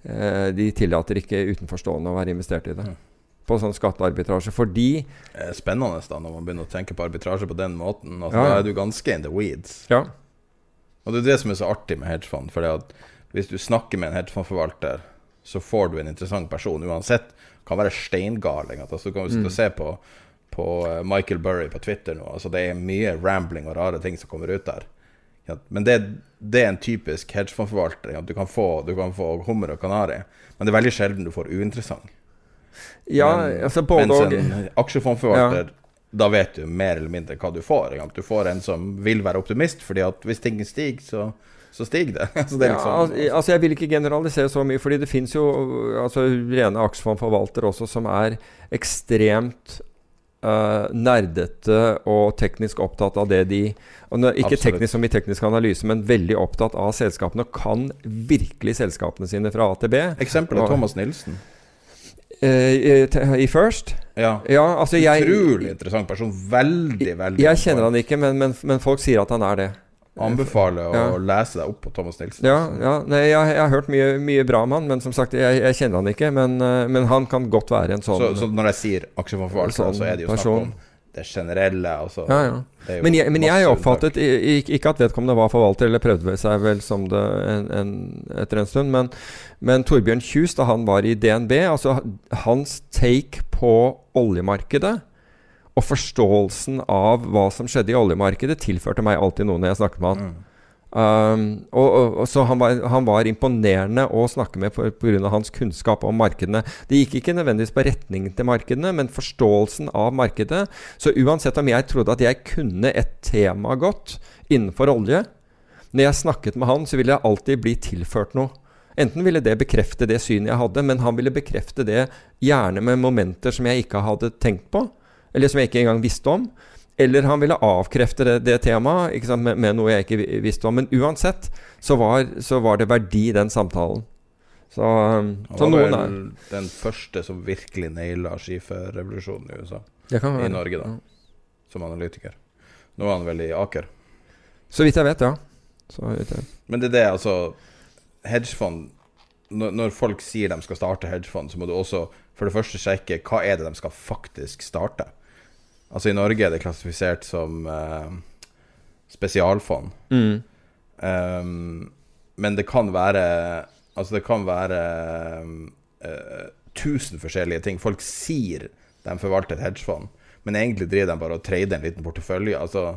Speaker 5: eh, De tillater ikke utenforstående å være investert i det. På sånn skattearbitrasje. Fordi
Speaker 4: spennende da når man begynner å tenke på arbitrasje på den måten. Altså,
Speaker 5: Ja.
Speaker 4: Da er du ganske in the weeds.
Speaker 5: Ja.
Speaker 4: Og det er det som er så artig med hedgefond. For hvis du snakker med en hedgefondforvalter, så får du en interessant person uansett. Kan være steingaling. Altså, du kan sitte og
Speaker 5: Mm.
Speaker 4: se på, på eh, Michael Burry på Twitter nå. Altså, det er mye rambling og rare ting som kommer ut der. Men det, det er en typisk hedgefondforvalter. Du kan, få, du kan få hummer og kanari, men det er veldig sjelden du får uinteressant.
Speaker 5: Ja,
Speaker 4: Men-
Speaker 5: altså både
Speaker 4: mens en aksjefondforvalter, da vet du mer eller mindre hva du får. Du får en som vil være optimist, fordi at hvis ting stiger, så, så stiger det. så det
Speaker 5: Ja,
Speaker 4: liksom,
Speaker 5: al- altså Jeg vil ikke generalisere så mye, fordi det fins jo altså, rene aksjefondforvaltere også som er ekstremt eh, nerdete og teknisk opptatt av det de og Ikke
Speaker 4: Absolutt.
Speaker 5: teknisk som i teknisk analyse, men veldig opptatt av selskapene og kan virkelig selskapene sine fra A til B.
Speaker 4: Eksempel er
Speaker 5: Og-
Speaker 4: Thomas Nilsen.
Speaker 5: Eh, i- First?
Speaker 4: Ja.
Speaker 5: altså jeg,
Speaker 4: Utrolig interessant person. Veldig, veldig
Speaker 5: Jeg kjenner han ikke, men, men, men folk sier at han er det.
Speaker 4: Anbefaler å
Speaker 5: Ja.
Speaker 4: lese deg opp på Thomas Nilsen.
Speaker 5: Ja, ja nei, jeg, jeg har hørt mye, mye bra om han, men som sagt, jeg, jeg kjenner han ikke. Men, eh, men han kan godt være en sånn
Speaker 4: Så, så når jeg sier aksjefondforvalter,
Speaker 5: sånn
Speaker 4: så er det jo snakk om det generelle. Altså,
Speaker 5: Ja, ja.
Speaker 4: det
Speaker 5: Men jeg, men jeg oppfattet i- i- ikke at vedkommende var forvalter, eller prøvde seg vel som det en, en, etter en stund. Men, men Torbjørn Kjus, da han var i DNB, altså hans take på oljemarkedet og forståelsen av hva som skjedde i oljemarkedet, tilførte meg alltid noe når jeg snakket med han. Um, og, og, og så han var, han var imponerende å snakke med pga. hans kunnskap om markedene. Det gikk ikke nødvendigvis på retningen til markedene, men forståelsen av markedet. Så uansett om jeg trodde at jeg kunne et tema godt innenfor olje Når jeg snakket med han, så ville jeg alltid bli tilført noe. Enten ville det bekrefte det synet jeg hadde, men han ville bekrefte det gjerne med momenter som jeg ikke hadde tenkt på, eller som jeg ikke engang visste om. Eller han ville avkrefte det, det temaet sant, med, med noe jeg ikke visste om. Men uansett så var, så var det verdi i den samtalen. Så, um,
Speaker 4: Han
Speaker 5: så
Speaker 4: var
Speaker 5: noen
Speaker 4: vel
Speaker 5: er
Speaker 4: den første som virkelig naila skiferrevolusjonen i USA. I Norge, da.
Speaker 5: ja.
Speaker 4: Som analytiker. Nå er han vel i Aker.
Speaker 5: Så vidt jeg vet, ja. Så vidt jeg.
Speaker 4: Men det er det, altså Hedgefond når, når folk sier de skal starte hedgefond, så må du også for det første sjekke hva er det de skal faktisk starte. Altså I Norge er det klassifisert som uh, spesialfond.
Speaker 5: Mm.
Speaker 4: Um, men det kan være Altså det kan være uh, tusen forskjellige ting. Folk sier de forvalter et hedgefond, men egentlig driver de bare og trader en liten portefølje. Altså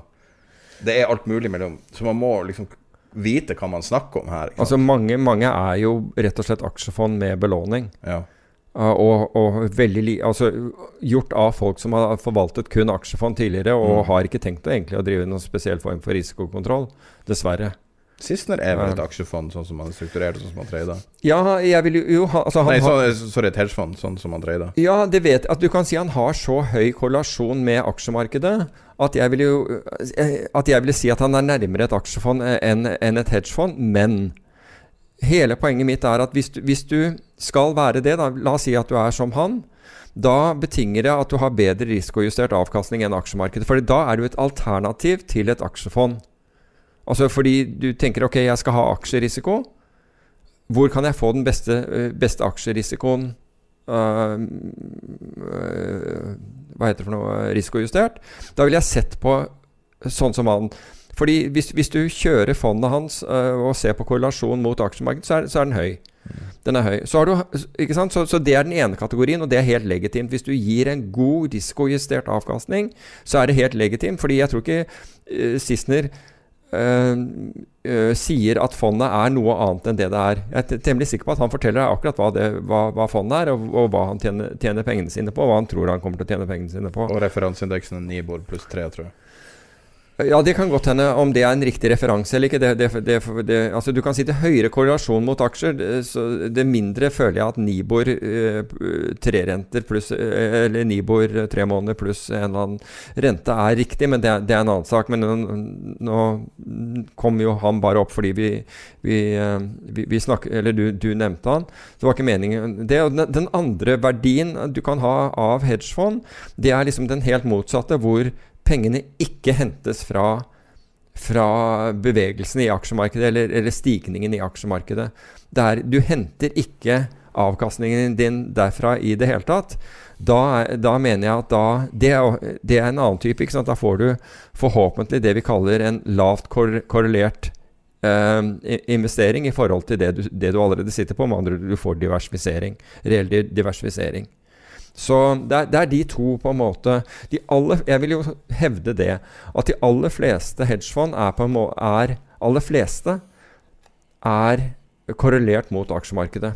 Speaker 4: Det er alt mulig mellom Så man må liksom vite hva man snakker om her.
Speaker 5: Altså mange, mange er jo rett og slett aksjefond med belåning.
Speaker 4: Ja.
Speaker 5: Uh, og, og veldig altså, gjort av folk som har forvaltet kun aksjefond tidligere, og
Speaker 4: Mm.
Speaker 5: har ikke tenkt å, egentlig å drive noen spesiell form for risikokontroll. Dessverre.
Speaker 4: Sissener er vel et aksjefond, sånn som man er strukturert, sånn som man trader?
Speaker 5: Ja, jeg vil jo, ha altså,
Speaker 4: Nei,
Speaker 5: har-
Speaker 4: så, sorry, et hedgefond, sånn som man trader.
Speaker 5: Ja, det vet. At du kan si han har så høy korrelasjon med aksjemarkedet at jeg vil jo eh, At jeg vil si at han er nærmere et aksjefond eh, enn et hedgefond. Men hele poenget mitt er at hvis du, hvis du skal være det, da, la oss si at du er som han, da betinger det at du har bedre risikojustert avkastning enn aksjemarkedet. For da er du et alternativ til et aksjefond. Altså fordi du tenker ok, jeg skal ha aksjerisiko. Hvor kan jeg få den beste, eh, beste aksjerisikoen uh, Hva heter det for noe? Risikojustert. Da ville jeg sett på sånn som han. Fordi hvis, hvis du kjører fondet hans øh, og ser på korrelasjon mot aksjemarkedet, så så er den høy. Den er høy. Så, du? Så, så det er den ene kategorien, og det er helt legitimt. Hvis du gir en god risikojustert avkastning, så er det helt legitimt. Fordi jeg tror ikke uh, Sissener eh, sier at fondet er noe annet enn det det er. Jeg er temmelig sikker på at han forteller deg akkurat hva, det, hva, hva fondet er, og, og hva han tjener, tjener pengene sine på, og hva han tror han kommer til å tjene pengene sine på.
Speaker 4: Og referanseindeksen er Nibor pluss tre, tror jeg.
Speaker 5: Ja, det kan godt hende. Om det er en riktig referanse eller ikke det, det, det, altså Du kan si til høyere korrelasjon mot aksjer, det- mindre føler jeg at Nibor eh, trerenter pluss eh, Eller Nibor eh, tre måneder pluss en eller annen rente er riktig, men det, er- en annen sak. Men nå, nå kom jo han bare opp fordi vi, vi, eh, vi, vi snakker Eller du, du nevnte han. Det var ikke meningen det. Den andre verdien du kan ha av hedgefond, det er liksom den helt motsatte, hvor pengene ikke hentes fra, fra bevegelsen i aksjemarkedet eller, eller stigningen i aksjemarkedet. Det er, du henter ikke avkastningen din derfra i det hele tatt. Da, da mener jeg at da det er, det er en annen type. Da får du forhåpentlig det vi kaller en lavt kor korrelert eh, investering i forhold til det du, det du allerede sitter på. Med andre du får diversifisering. Reell di- diversifisering. Så det er, det er de to på en måte aller, Jeg vil jo hevde det at de aller fleste hedgefond er på en må, er aller fleste er korrelert mot aksjemarkedet.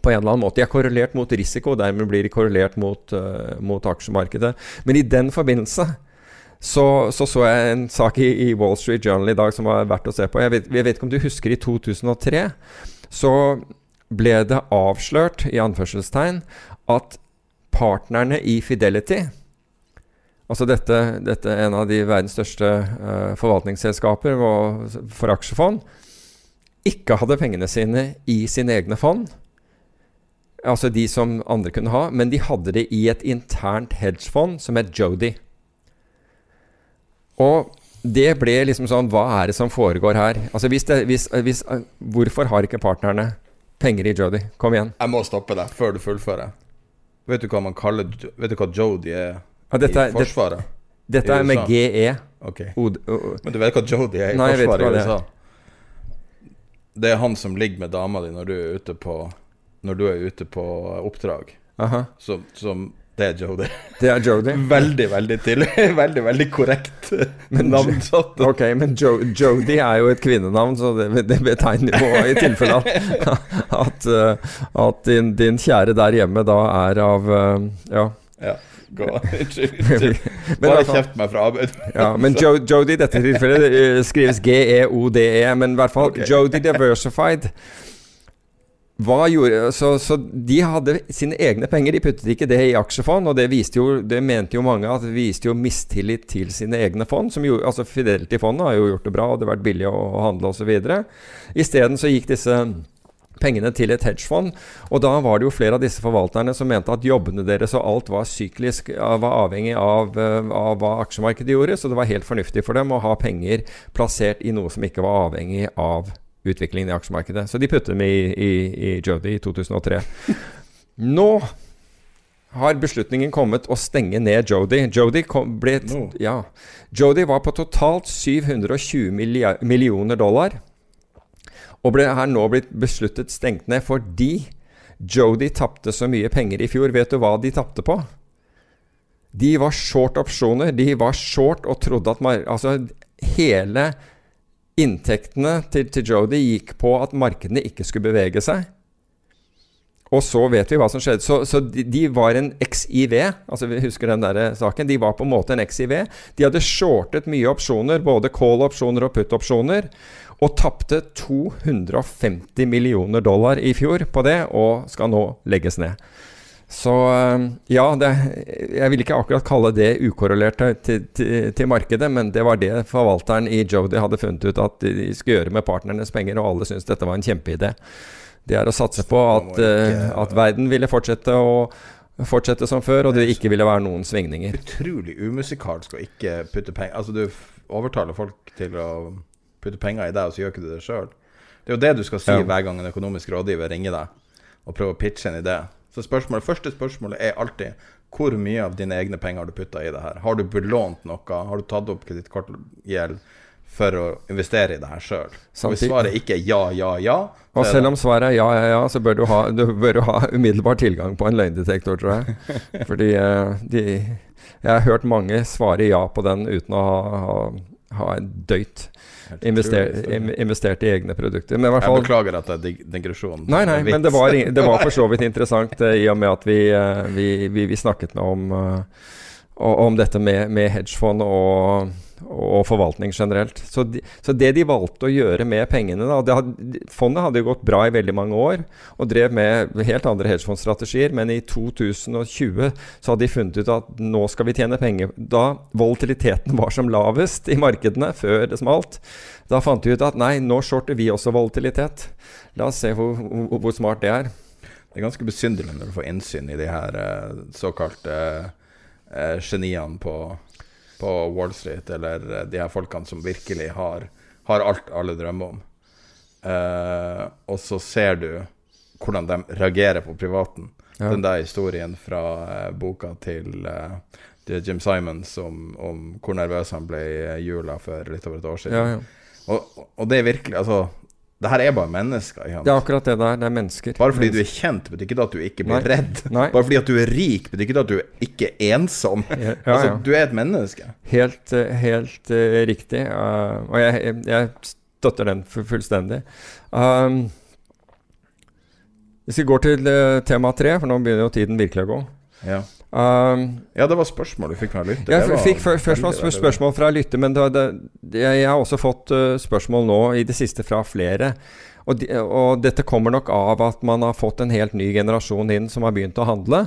Speaker 5: På en eller annen måte. De er korrelert mot risiko, og dermed blir de korrelert mot, uh, mot aksjemarkedet. Men i den forbindelse så så, så jeg en sak i, i Wall Street Journal i dag som var verdt å se på. Jeg vet, jeg vet ikke om du husker i 2003, så ble det avslørt, i anførselstegn, at partnerne i Fidelity Altså dette, dette er en av de verdens største uh, forvaltningsselskaper for aksjefond. Ikke hadde pengene sine i sine egne fond. Altså de som andre kunne ha. Men de hadde det i et internt hedgefond som het Jodi. Og det ble liksom sånn Hva er det som foregår her? Altså hvis det, hvis, hvis, eh, Hvorfor har ikke partnerne penger i Jodi? Kom igjen.
Speaker 4: Jeg må stoppe deg før du fullfører. Vet du hva man kaller Vet du hva Jody er
Speaker 5: Ja, dette
Speaker 4: i Forsvaret?
Speaker 5: Dette
Speaker 4: dette
Speaker 5: er med? GE.
Speaker 4: Ok. Men du vet hva Jody er i
Speaker 5: Nei,
Speaker 4: Forsvaret i. USA? Det er han som ligger med dama di når du er ute på du er ute på oppdrag.
Speaker 5: Aha.
Speaker 4: Så, som Det er Jody.
Speaker 5: Det er Jody.
Speaker 4: Veldig, veldig tydelig. Veldig, veldig korrekt navnsatt.
Speaker 5: Ok, men jo, Jody er jo et kvinnenavn, så det, det betegner jo i tilfelle at, at, eh, at din, din kjære der hjemme da er av eh, Ja.
Speaker 4: Ja. Unnskyld. Bare kjeft meg fra Abud.
Speaker 5: Ja, men jo, Jody i dette tilfellet eh, skrives G-E-O-D-E, men i hvert fall
Speaker 4: okay.
Speaker 5: Jody Diversified. Gjorde, så, så de hadde sine egne penger, de puttet ikke det i aksjefond. Og det, jo, det mente jo mange at det viste jo mistillit til sine egne fond. Som jo, altså Fidelity-fondet har jo gjort det bra, og det har vært billig å, handle osv. Isteden så gikk disse pengene til et hedgefond. Og da var det jo flere av disse forvalterne som mente at jobbene deres og alt var syklisk, var avhengig av, eh, av hva aksjemarkedet gjorde. Så det var helt fornuftig for dem å ha penger plassert i noe som ikke var avhengig av utviklingen i aksjemarkedet. Så de puttet dem i, i, i Jody i 2003. Nå har beslutningen kommet å stenge ned Jody. Jody kom, ble,
Speaker 4: no.
Speaker 5: ja, Jody var på totalt 720 milliard, millioner dollar og ble, er nå blitt besluttet stengt ned fordi Jody tapte så mye penger i fjor. Vet du hva de tapte på? De var short opsjoner. De var short og trodde at Altså, hele inntektene til, til Jody gikk på at markedene ikke skulle bevege seg. Og så vet vi hva som skjedde. Så, så de, de var en XIV. Altså vi husker den der saken. De var på en måte en XIV. De hadde shortet mye opsjoner, både call-opsjoner og put-opsjoner, og tapte 250 millioner dollar i fjor på det, og skal nå legges ned. Så øh, ja, det, jeg vil ikke akkurat kalle det ukorrelert til, til, til markedet, men det var det forvalteren i Jody hadde funnet ut at de skulle gjøre med partnernes penger, og alle syntes dette var en kjempeidé. Det er å satse på at, øh, at verden ville fortsette å fortsette som før, og det ikke ville være noen svingninger.
Speaker 4: Utrolig umusikalsk å ikke putte penger Altså, du overtaler folk til å putte penger i deg, og så gjør ikke du det sjøl. Det er jo det du skal si
Speaker 5: Ja.
Speaker 4: hver gang en økonomisk rådgiver ringer deg og prøver å pitche en idé. Så spørsmålet, første spørsmålet er alltid hvor mye av dine egne penger har du putta i det her? Har du belånt noe? Har du tatt opp kredittkortgjeld for å investere i det her sjøl? Hvis svaret ikke er ja, ja, ja
Speaker 5: Og selv om svaret er ja, ja, ja, så bør du ha, du bør ha umiddelbar tilgang på en løgndetektor, tror jeg. Fordi eh, de Jeg har hørt mange svare ja på den uten å ha, ha har døyt
Speaker 4: Helt
Speaker 5: invester,
Speaker 4: utrolig historie.
Speaker 5: im- investert i egne produkter. Men i hvert
Speaker 4: Jeg beklager at det er dig- digresjon.
Speaker 5: Nei, nei, men det var, det var for så vidt interessant eh, i og med at vi, eh, vi, vi, vi snakket om, eh, om dette med, med hedgefond og, og forvaltning generelt. Så, de, så det de valgte å gjøre med pengene da, hadde, Fondet hadde gått bra i veldig mange år og drev med helt andre hedgefondstrategier, men i 2020 så hadde de funnet ut at nå skal vi tjene penger. Da volatiliteten var som lavest i markedene før det smalt, da fant de ut at nei, nå shorter vi også volatilitet. La oss se hvor, hvor, hvor smart det er.
Speaker 4: Det er ganske besynderlig når du får innsyn i de her eh, såkalte eh, geniene på, på Wall Street, eller eh, de her folkene som virkelig har, har alt alle drømmer om. Uh, og så ser du hvordan de reagerer på privaten.
Speaker 5: Ja.
Speaker 4: Den der historien fra uh, boka til uh, til Jim Simons om, om hvor nervøs han ble i jula for litt over et år siden.
Speaker 5: Ja, ja.
Speaker 4: Og, og det er virkelig Altså, det her er bare mennesker. ikke?
Speaker 5: Det er akkurat det der. Det er mennesker.
Speaker 4: Bare fordi du er kjent, betyr ikke det at du ikke blir
Speaker 5: Nei.
Speaker 4: redd.
Speaker 5: Nei.
Speaker 4: Bare fordi at du er rik, betyr ikke det at du ikke er ensom.
Speaker 5: Ja, ja,
Speaker 4: Altså, du er et menneske.
Speaker 5: Helt, eh, helt uh, riktig. Uh, og jeg, jeg, jeg støtter den fullstendig. Um, hvis vi går til uh, tema tre, for nå begynner jo tiden virkelig å gå.
Speaker 4: Ja.
Speaker 5: Um,
Speaker 4: ja, det var spørsmål du fikk fra lytter.
Speaker 5: Jeg fikk først noen spørsmål fra lytter, men det, det, jeg har også fått uh, spørsmål nå i det siste fra flere. Og, de, og dette kommer nok av at man har fått en helt ny generasjon inn som har begynt å handle.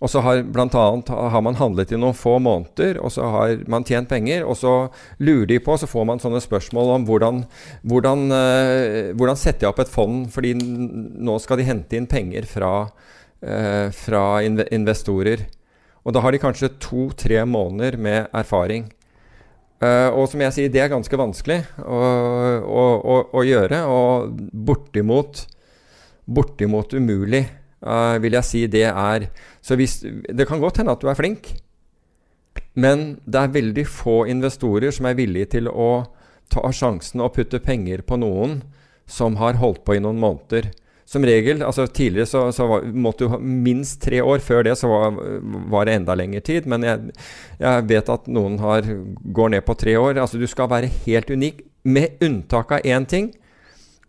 Speaker 5: Og så har blant annet har man handlet i noen få måneder, og så har man tjent penger. Og så lurer de på, så får man sånne spørsmål om hvordan, hvordan, uh, hvordan setter jeg opp et fond, fordi nå skal de hente inn penger fra, eh, fra inve investorer. Og da har de kanskje to-tre måneder med erfaring. Uh, og som jeg sier, det er ganske vanskelig å, å, å, å gjøre, og bortimot, bortimot umulig, uh, vil jeg si det er. Så hvis, det kan godt hende at du er flink, men det er veldig få investorer som er villige til å ta sjansen og putte penger på noen som har holdt på i noen måneder. Som regel, altså Tidligere så, så var, måtte du ha minst tre år. Før det så var, var det enda lengre tid. Men jeg, jeg vet at noen har, går ned på tre år. Altså Du skal være helt unik, med unntak av én ting.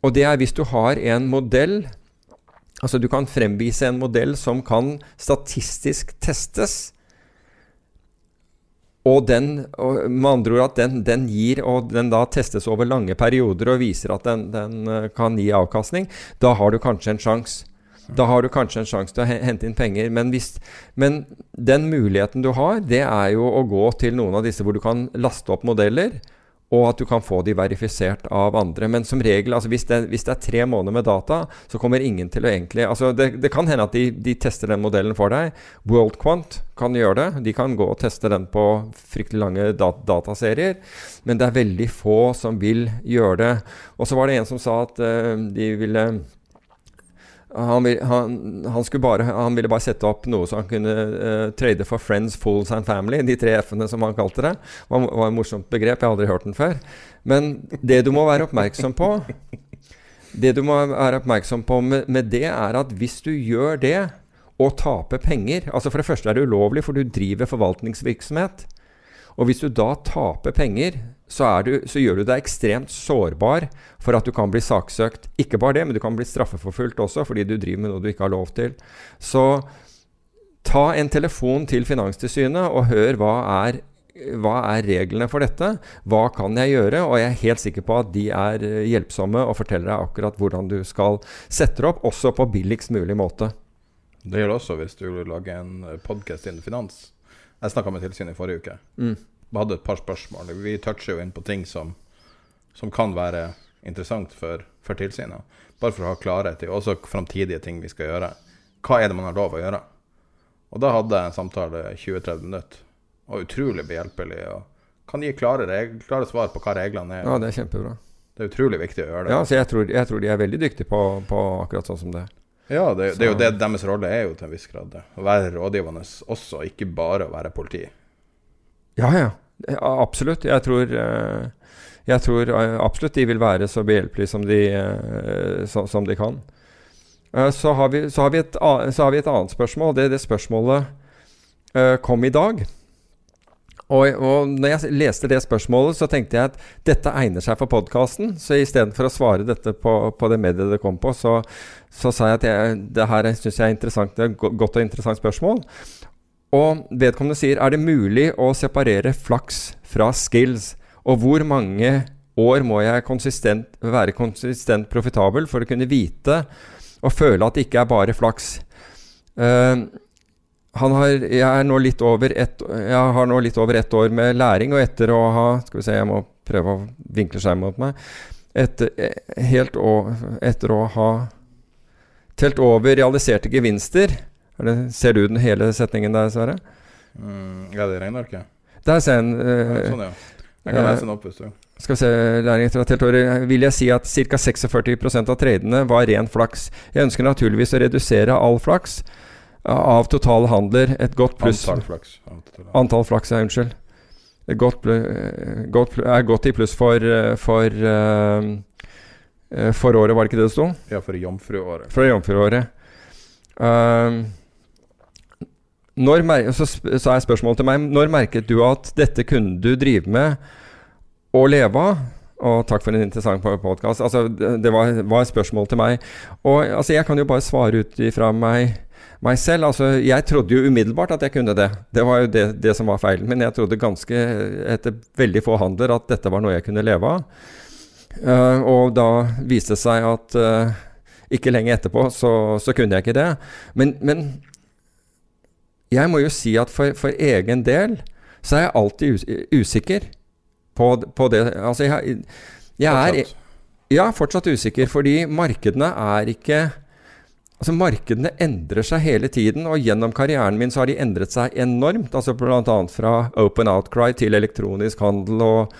Speaker 5: Og det er hvis du har en modell Altså du kan fremvise en modell som kan statistisk testes. Og den, og med andre ord at den, den gir, og den da testes over lange perioder og viser at den, den eh, kan gi avkastning, da har du kanskje en sjanse. Da har du kanskje en sjanse til å hente inn penger. Men, hvis, men den muligheten du har, det er jo å gå til noen av disse hvor du kan laste opp modeller, og at du kan få de verifisert av andre. Men som regel, altså hvis, det, hvis det er tre måneder med data, så kommer ingen til å egentlig altså det, det kan hende at de, de tester den modellen for deg. WorldQuant kan gjøre det. De kan gå og teste den på fryktelig lange dat dataserier. Men det er veldig få som vil gjøre det. Og så var det en som sa at uh, de ville han, vil, han, han, bare, han ville bare sette opp noe så han kunne uh, trade for friends, fools and family. De tre f-ene, som han kalte det. Det var, var et morsomt begrep. Jeg har aldri hørt den før. Men det du må være oppmerksom på Det du må være oppmerksom på med, med det, er at hvis du gjør det og taper penger altså For det første er det ulovlig, for du driver forvaltningsvirksomhet. Og hvis du da taper penger, så, er du, så gjør du deg ekstremt sårbar for at du kan bli saksøkt. Ikke bare det, men du kan bli straffeforfulgt også fordi du driver med noe du ikke har lov til. Så ta en telefon til Finanstilsynet og hør hva er, hva er reglene for dette. Hva kan jeg gjøre? Og jeg er helt sikker på at de er eh, hjelpsomme og forteller deg akkurat hvordan du skal sette det opp, også på billigst mulig måte.
Speaker 4: Det gjør det også hvis du vil lage en podkast innen finans. Jeg snakka med tilsynet i forrige uke.
Speaker 5: Mm.
Speaker 4: Hadde et par spørsmål. Vi toucher jo inn på ting som, som kan være interessant for, for tilsynet. Bare for å ha klarhet i også framtidige ting vi skal gjøre. Hva er det man har lov å gjøre? Og da hadde jeg en samtale 20-30 minutter. Og utrolig behjelpelig. Og kan gi klare, regler, klare svar på hva reglene er.
Speaker 5: Ja, det er kjempebra.
Speaker 4: Det er utrolig viktig å gjøre det.
Speaker 5: Ja, så jeg tror, jeg tror de er veldig dyktige på, på akkurat sånn som det.
Speaker 4: Ja, det, det er jo det deres rolle er jo til en viss grad det. Å være rådgivende også, ikke bare å være politi.
Speaker 5: Ja, ja. Absolutt. Jeg tror, eh, jeg tror eh, absolutt de vil være så behjelpelige som eh, som de kan. Så har, vi, så, har et, så har vi et annet spørsmål. Det, det spørsmålet kom i dag. Og, og når jeg leste det spørsmålet, så tenkte jeg at dette egner seg for podkasten. Så istedenfor å svare dette på, på, det mediet det kom på, så, så sa jeg at jeg, det her syns jeg er interessant. Det er godt og interessant spørsmål. Og vedkommende sier er det mulig å separere flaks fra skills? Og hvor mange år må jeg konsistent, være konsistent profitabel for å kunne vite og føle at det ikke er bare flaks? Uh, har, jeg, har nå litt over ett år med læring, og etter å ha Skal vi se, jeg må prøve å vinkle skjermen mot meg. Etter, helt å, etter å ha telt over realiserte gevinster det, Ser du den hele setningen der, Sverre?
Speaker 4: Mm, ja, det regner ikke.
Speaker 5: Der ser en uh,
Speaker 4: Sånn, ja. Jeg kan lese den opp hvis du
Speaker 5: skal vi se, læring etter at helt år, vil jeg si at ca. 46% av tradene var ren flaks. Jeg ønsker naturligvis å redusere all flaks av totale handler. Et godt pluss
Speaker 4: Antall flaks.
Speaker 5: Antall flaks, ja, unnskyld. Godt, godt, er godt i pluss for, for, uh, for året, var det ikke det det sto?
Speaker 4: Ja, for jomfruåret.
Speaker 5: For jomfruåret. Uh, så, så er spørsmålet til meg Når merket du at dette kunne du drive med og leve av? Og takk for en interessant podkast. Altså, det var, var, et spørsmål til meg. Og altså, jeg kan jo bare svare ut ifra meg, meg selv. Altså, jeg trodde jo umiddelbart at jeg kunne det. Det var jo det, det som var feilen min. Jeg trodde ganske etter veldig få handler at dette var noe jeg kunne leve av. Uh, og da viste det seg at uh, ikke lenge etterpå så, så, kunne jeg ikke det. Men, men jeg må jo si at for, for, egen del så er jeg alltid usikker på, på, det. Altså, jeg, jeg er ja, fortsatt usikker, fordi markedene er ikke Altså Markedene endrer seg hele tiden, og gjennom karrieren min så har de endret seg enormt. altså Bl.a. fra open outcry til elektronisk handel og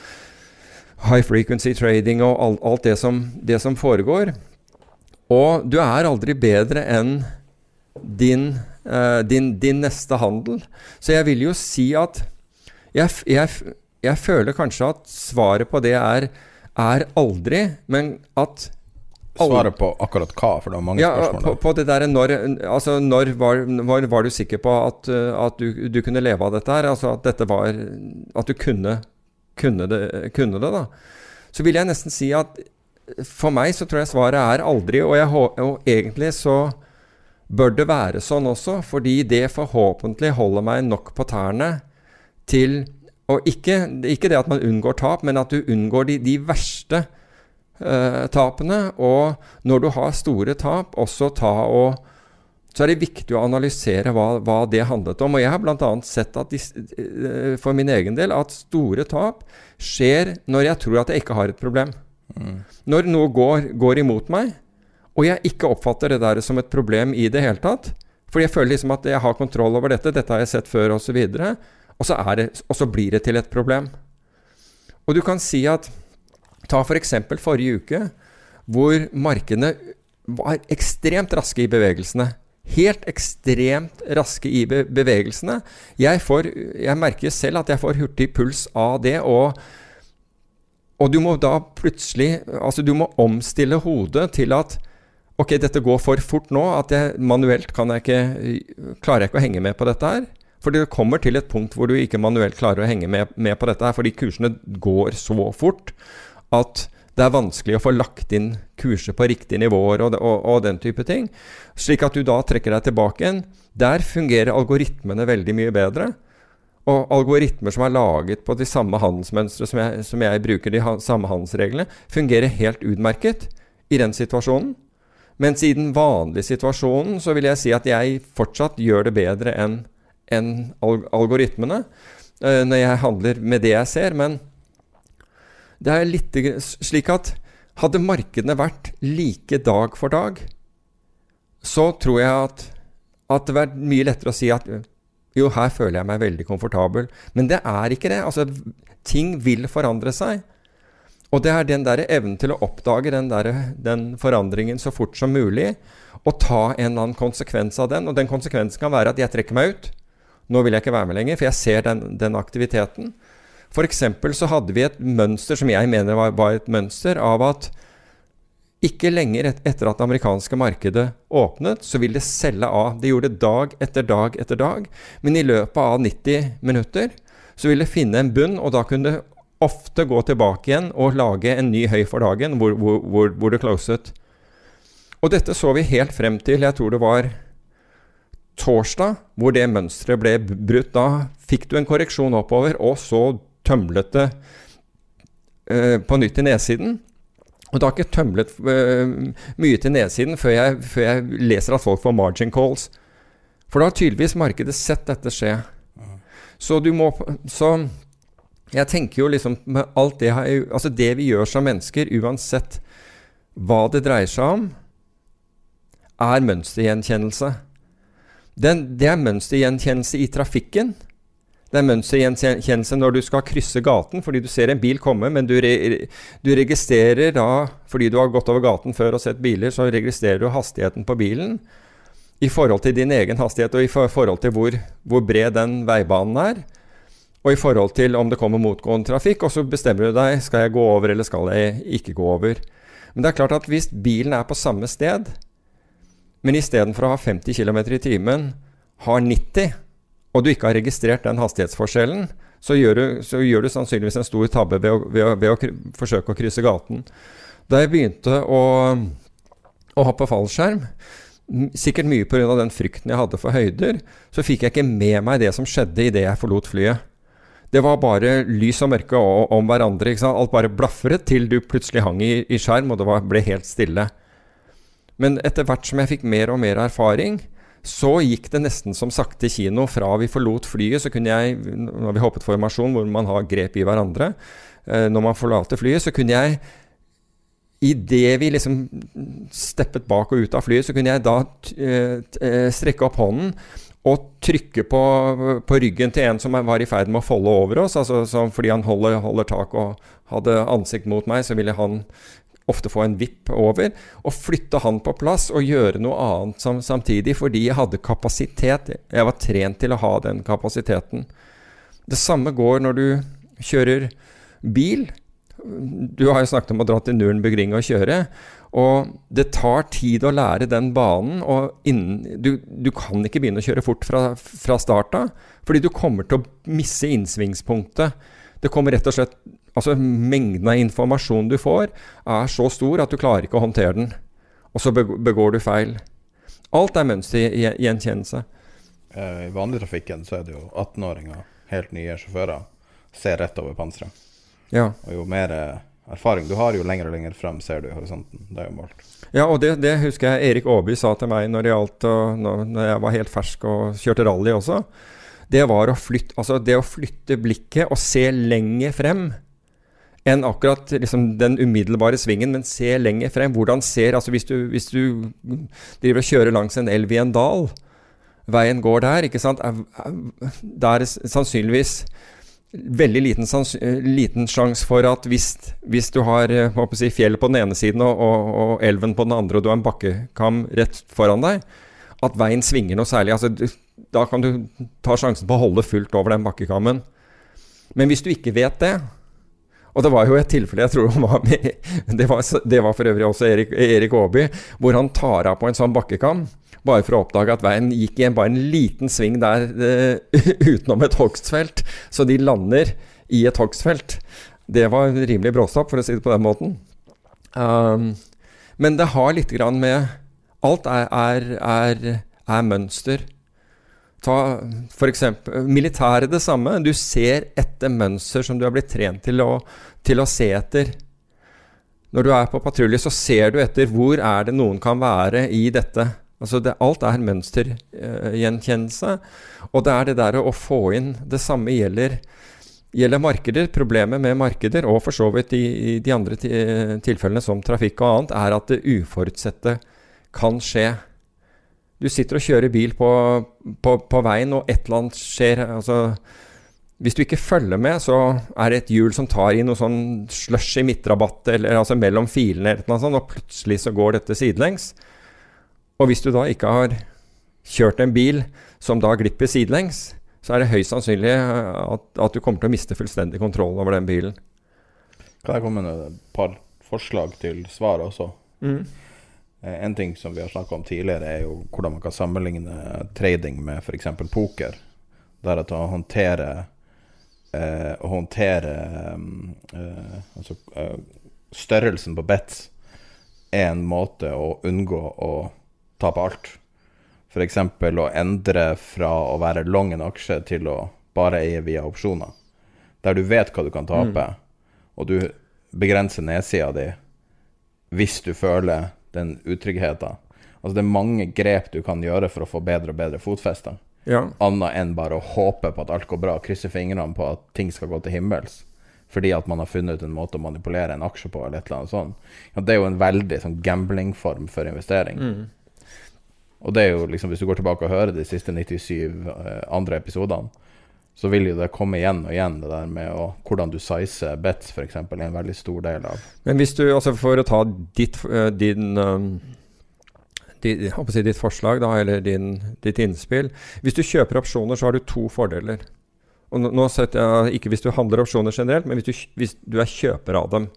Speaker 5: high frequency trading og alt, alt det, som, det, som, foregår. Og du er aldri bedre enn din, din, din, neste handel. Så jeg vil jo si at jeg, jeg, jeg føler kanskje at svaret på det er, er aldri, men at
Speaker 4: Svaret på akkurat hva? For det var mange
Speaker 5: ja,
Speaker 4: spørsmål.
Speaker 5: På, på det der, når, altså, når var, var, var, du sikker på at, at du, du, kunne leve av dette her? Altså at dette var At du kunne, kunne, det, kunne det, da. Så vil jeg nesten si at for meg så tror jeg svaret er aldri, og, jeg, og egentlig så bør det være sånn også, fordi det forhåpentlig holder meg nok på tærne til og ikke, ikke, det at man unngår tap, men at du unngår de, de verste eh, tapene. Og når du har store tap, også ta og så er det viktig å analysere hva, hva det handlet om. Og jeg har bl.a. sett at de, uh, for min egen del at store tap skjer når jeg tror at jeg ikke har et problem. Mm. Når noe går, går, imot meg, og jeg ikke oppfatter det der som et problem i det hele tatt. Fordi jeg føler liksom at jeg har kontroll over dette, dette har jeg sett før osv. Og, så og og så blir det til et problem. Og du kan si at Ta f.eks. For forrige uke, hvor markedene var ekstremt raske i bevegelsene. Helt ekstremt raske i bevegelsene. Jeg, får, jeg merker selv at jeg får hurtig puls av det. og og du må da plutselig Altså, du må omstille hodet til at Ok, dette går for fort nå at jeg manuelt kan jeg ikke Klarer jeg ikke å henge med på dette her. For det kommer til et punkt hvor du ikke manuelt klarer å henge med, med, på dette her, fordi kursene går så fort at det er vanskelig å få lagt inn kurser på riktige nivåer og, og, og, den type ting. Slik at du da trekker deg tilbake igjen. Der fungerer algoritmene veldig mye bedre. Og algoritmer som er laget på de samme handelsmønstre som jeg, som jeg bruker, de samme handelsreglene, fungerer helt utmerket i den situasjonen. Mens i den vanlige situasjonen så vil jeg si at jeg fortsatt gjør det bedre enn en algoritmene uh, når jeg handler med det jeg ser. Men det er litt slik at hadde markedene vært like dag for dag, så tror jeg at, at det vært mye lettere å si at jo, her føler jeg meg veldig komfortabel. Men det er ikke det. Altså, ting vil forandre seg. Og det er den der evnen til å oppdage den, der, den forandringen så fort som mulig, og ta en eller annen konsekvens av den. Og den konsekvensen kan være at jeg trekker meg ut. Nå vil jeg ikke være med lenger, for jeg ser den, den aktiviteten. F.eks. så hadde vi et mønster som jeg mener var, var, et mønster av at ikke lenger et, etter at det amerikanske markedet åpnet, så vil det selge av. Det gjorde det dag etter dag etter dag. Men i løpet av 90 minutter så vil det finne en bunn, og da kunne det ofte gå tilbake igjen og lage en ny høy for dagen hvor, hvor, hvor, hvor det closet. Og dette så vi helt frem til jeg tror det var torsdag, hvor det mønsteret ble brutt. Da fikk du en korreksjon oppover, og så tømlet det eh, på nytt i nedsiden. Og det har ikke tømlet eh, mye til nedsiden før jeg, før jeg, leser at folk får margin calls. For da har tydeligvis markedet sett dette skje. Så du må Så jeg tenker jo liksom det Altså det vi gjør som mennesker, uansett hva det dreier seg om, er mønstergjenkjennelse. Den, det er mønstergjenkjennelse i trafikken. Det er mønstergjenkjennelse når du skal krysse gaten fordi du ser en bil komme, men du, re, du, registrerer da, fordi du har gått over gaten før og sett biler, så registrerer du hastigheten på bilen i forhold til din egen hastighet og i forhold til hvor, hvor bred den veibanen er. Og i forhold til om det kommer motgående trafikk, og så bestemmer du deg skal jeg gå over eller skal jeg ikke gå over. Men det er klart at hvis bilen er på samme sted, men istedenfor å ha 50 km i timen har 90, og du ikke har registrert den hastighetsforskjellen, så gjør du, så gjør du sannsynligvis en stor tabbe ved å, ved, å, ved å, forsøke å krysse gaten. Da jeg begynte å, å hoppe fallskjerm, sikkert mye pga. den frykten jeg hadde for høyder, så fikk jeg ikke med meg det som skjedde idet jeg forlot flyet. Det var bare lys og mørke om hverandre. Alt bare blafret til du plutselig hang i, i skjerm, og det var, ble helt stille. Men etter hvert som jeg fikk mer og mer erfaring, så gikk det nesten som sakte kino. Fra vi forlot flyet, så kunne jeg Når vi hoppet formasjon hvor man har grep i hverandre eh, Når man forlater flyet, så kunne jeg Idet vi liksom steppet bak og ut av flyet, så kunne jeg da eh, eh, strekke opp hånden og trykke på, på, ryggen til en som var i ferd med å folde over oss. Altså, fordi han holder, holder, tak og hadde ansikt mot meg, så ville han ofte få en vipp over, og flytte han på plass og gjøre noe annet sam samtidig, fordi jeg hadde kapasitet. Jeg var trent til å ha den kapasiteten. Det samme går når du kjører bil. Du har jo snakket om å dra til Nürnbergring og kjøre. Og det tar tid å lære den banen. og innen, du, du, kan ikke begynne å kjøre fort fra, fra start av, fordi du kommer til å misse innsvingspunktet. Det kommer rett og slett Altså, mengden av informasjon du får, er så stor at du klarer ikke å håndtere den. Og så begår du feil. Alt er mønstergjenkjennelse.
Speaker 4: Uh, I vanlig trafikken så er det jo 18-åringer, helt nye sjåfører, ser rett over panseret.
Speaker 5: Ja.
Speaker 4: Og jo mer eh, erfaring du har, jo lenger og lenger frem ser du i horisonten. Det er jo målt.
Speaker 5: Ja, og det, det husker jeg Erik Aaby sa til meg når gjaldt når, jeg var helt fersk og kjørte rally også. Det var å flytte, altså det å flytte blikket og se lenger frem enn akkurat liksom, den umiddelbare svingen, men se lenger frem. Hvordan ser Altså hvis du, hvis du driver og kjører langs en elv i en dal, veien går der, ikke sant, Der er sannsynligvis veldig liten, liten sjanse for at hvis, hvis du har si, fjellet på den ene siden og, og, og, elven på den andre, og du har en bakkekam rett foran deg, at veien svinger noe særlig. Altså, da kan du ta sjansen på å holde fullt over den bakkekammen. Men hvis du ikke vet det, og det var jo et tilfelle jeg tror han var med Det var, det var for øvrig også Erik, Erik Aaby, hvor han tar av på en sånn bakkekam. Bare for å oppdage at veien gikk i en, bare en liten sving der uh, utenom et hogstfelt. Så de lander i et hogstfelt. Det var rimelig bråstopp, for å si det på den måten. Um, men det har litt grann med Alt er, er, er, er mønster. Ta f.eks. militæret det samme. Du ser etter mønster som du har blitt trent til å, til å se etter. Når du er på patrulje, så ser du etter hvor er det noen kan være i dette. Altså det, alt er mønstergjenkjennelse. Uh, og det er det der å få inn Det samme gjelder, gjelder markeder. Problemet med markeder, og for så vidt i, i de andre tilfellene som trafikk og annet, er at det uforutsette kan skje. Du sitter og kjører bil på, på, på veien, og et eller annet skjer. altså hvis du ikke følger med, så er det et hjul som tar i noe sånn slush i midtrabatt, eller altså mellom filene, eller noe sånt, og plutselig så går dette sidelengs. Og hvis du da ikke har kjørt en bil som da glipper sidelengs, så er det høyst sannsynlig at, at, du kommer til å miste fullstendig kontroll over den bilen.
Speaker 4: Kan jeg komme med et par forslag til svar også?
Speaker 5: Mm.
Speaker 4: Eh, en ting som vi har snakka om tidligere, er jo hvordan man kan sammenligne trading med f.eks. poker. Der at å håndtere eh, å håndtere eh, Altså eh, størrelsen på bets er en måte å unngå å tape alt. F.eks. å endre fra å være long en aksje til å bare eie via opsjoner. Der du vet hva du kan tape, og du begrenser nedsida di hvis du føler den utryggheten. Altså det er mange grep du kan gjøre for å få bedre og bedre fotfeste.
Speaker 5: Ja.
Speaker 4: Annet enn bare å håpe på at alt går bra, krysse fingrene på at ting skal gå til himmels. Fordi at man har funnet ut en måte å manipulere en aksje på, eller et eller annet sånt. Ja, det er jo en veldig sånn gamblingform for investering. Og det er jo liksom, hvis du går tilbake og hører de siste 97 eh, andre episodene, så vil jo det komme igjen og igjen, det der med å, hvordan du sizer bets, f.eks., er en veldig stor del av
Speaker 5: Men hvis du, altså for å ta ditt, eh, din, um, di- jeg håper å si ditt forslag, da, eller din, ditt innspill Hvis du kjøper opsjoner, så har du to fordeler. Og nå setter jeg ikke hvis du handler opsjoner generelt, men hvis du, hvis du er kjøper av dem.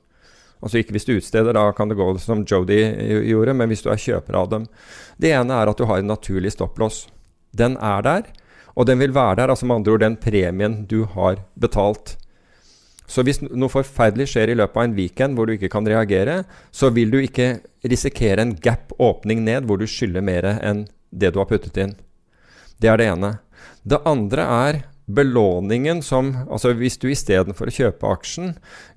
Speaker 5: Altså ikke hvis du utsteder, da kan det gå som Jody gjorde, men hvis du er kjøper av dem. Det ene er at du har en naturlig stopplås. Den er der, og den vil være der, altså med andre ord den premien du har betalt. Så hvis noe forferdelig skjer i løpet av en weekend hvor du ikke kan reagere, så vil du ikke risikere en gap-åpning ned hvor du skylder mer enn det du har puttet inn. Det er det ene. Det andre er belåningen som Altså hvis du istedenfor å kjøpe aksjen,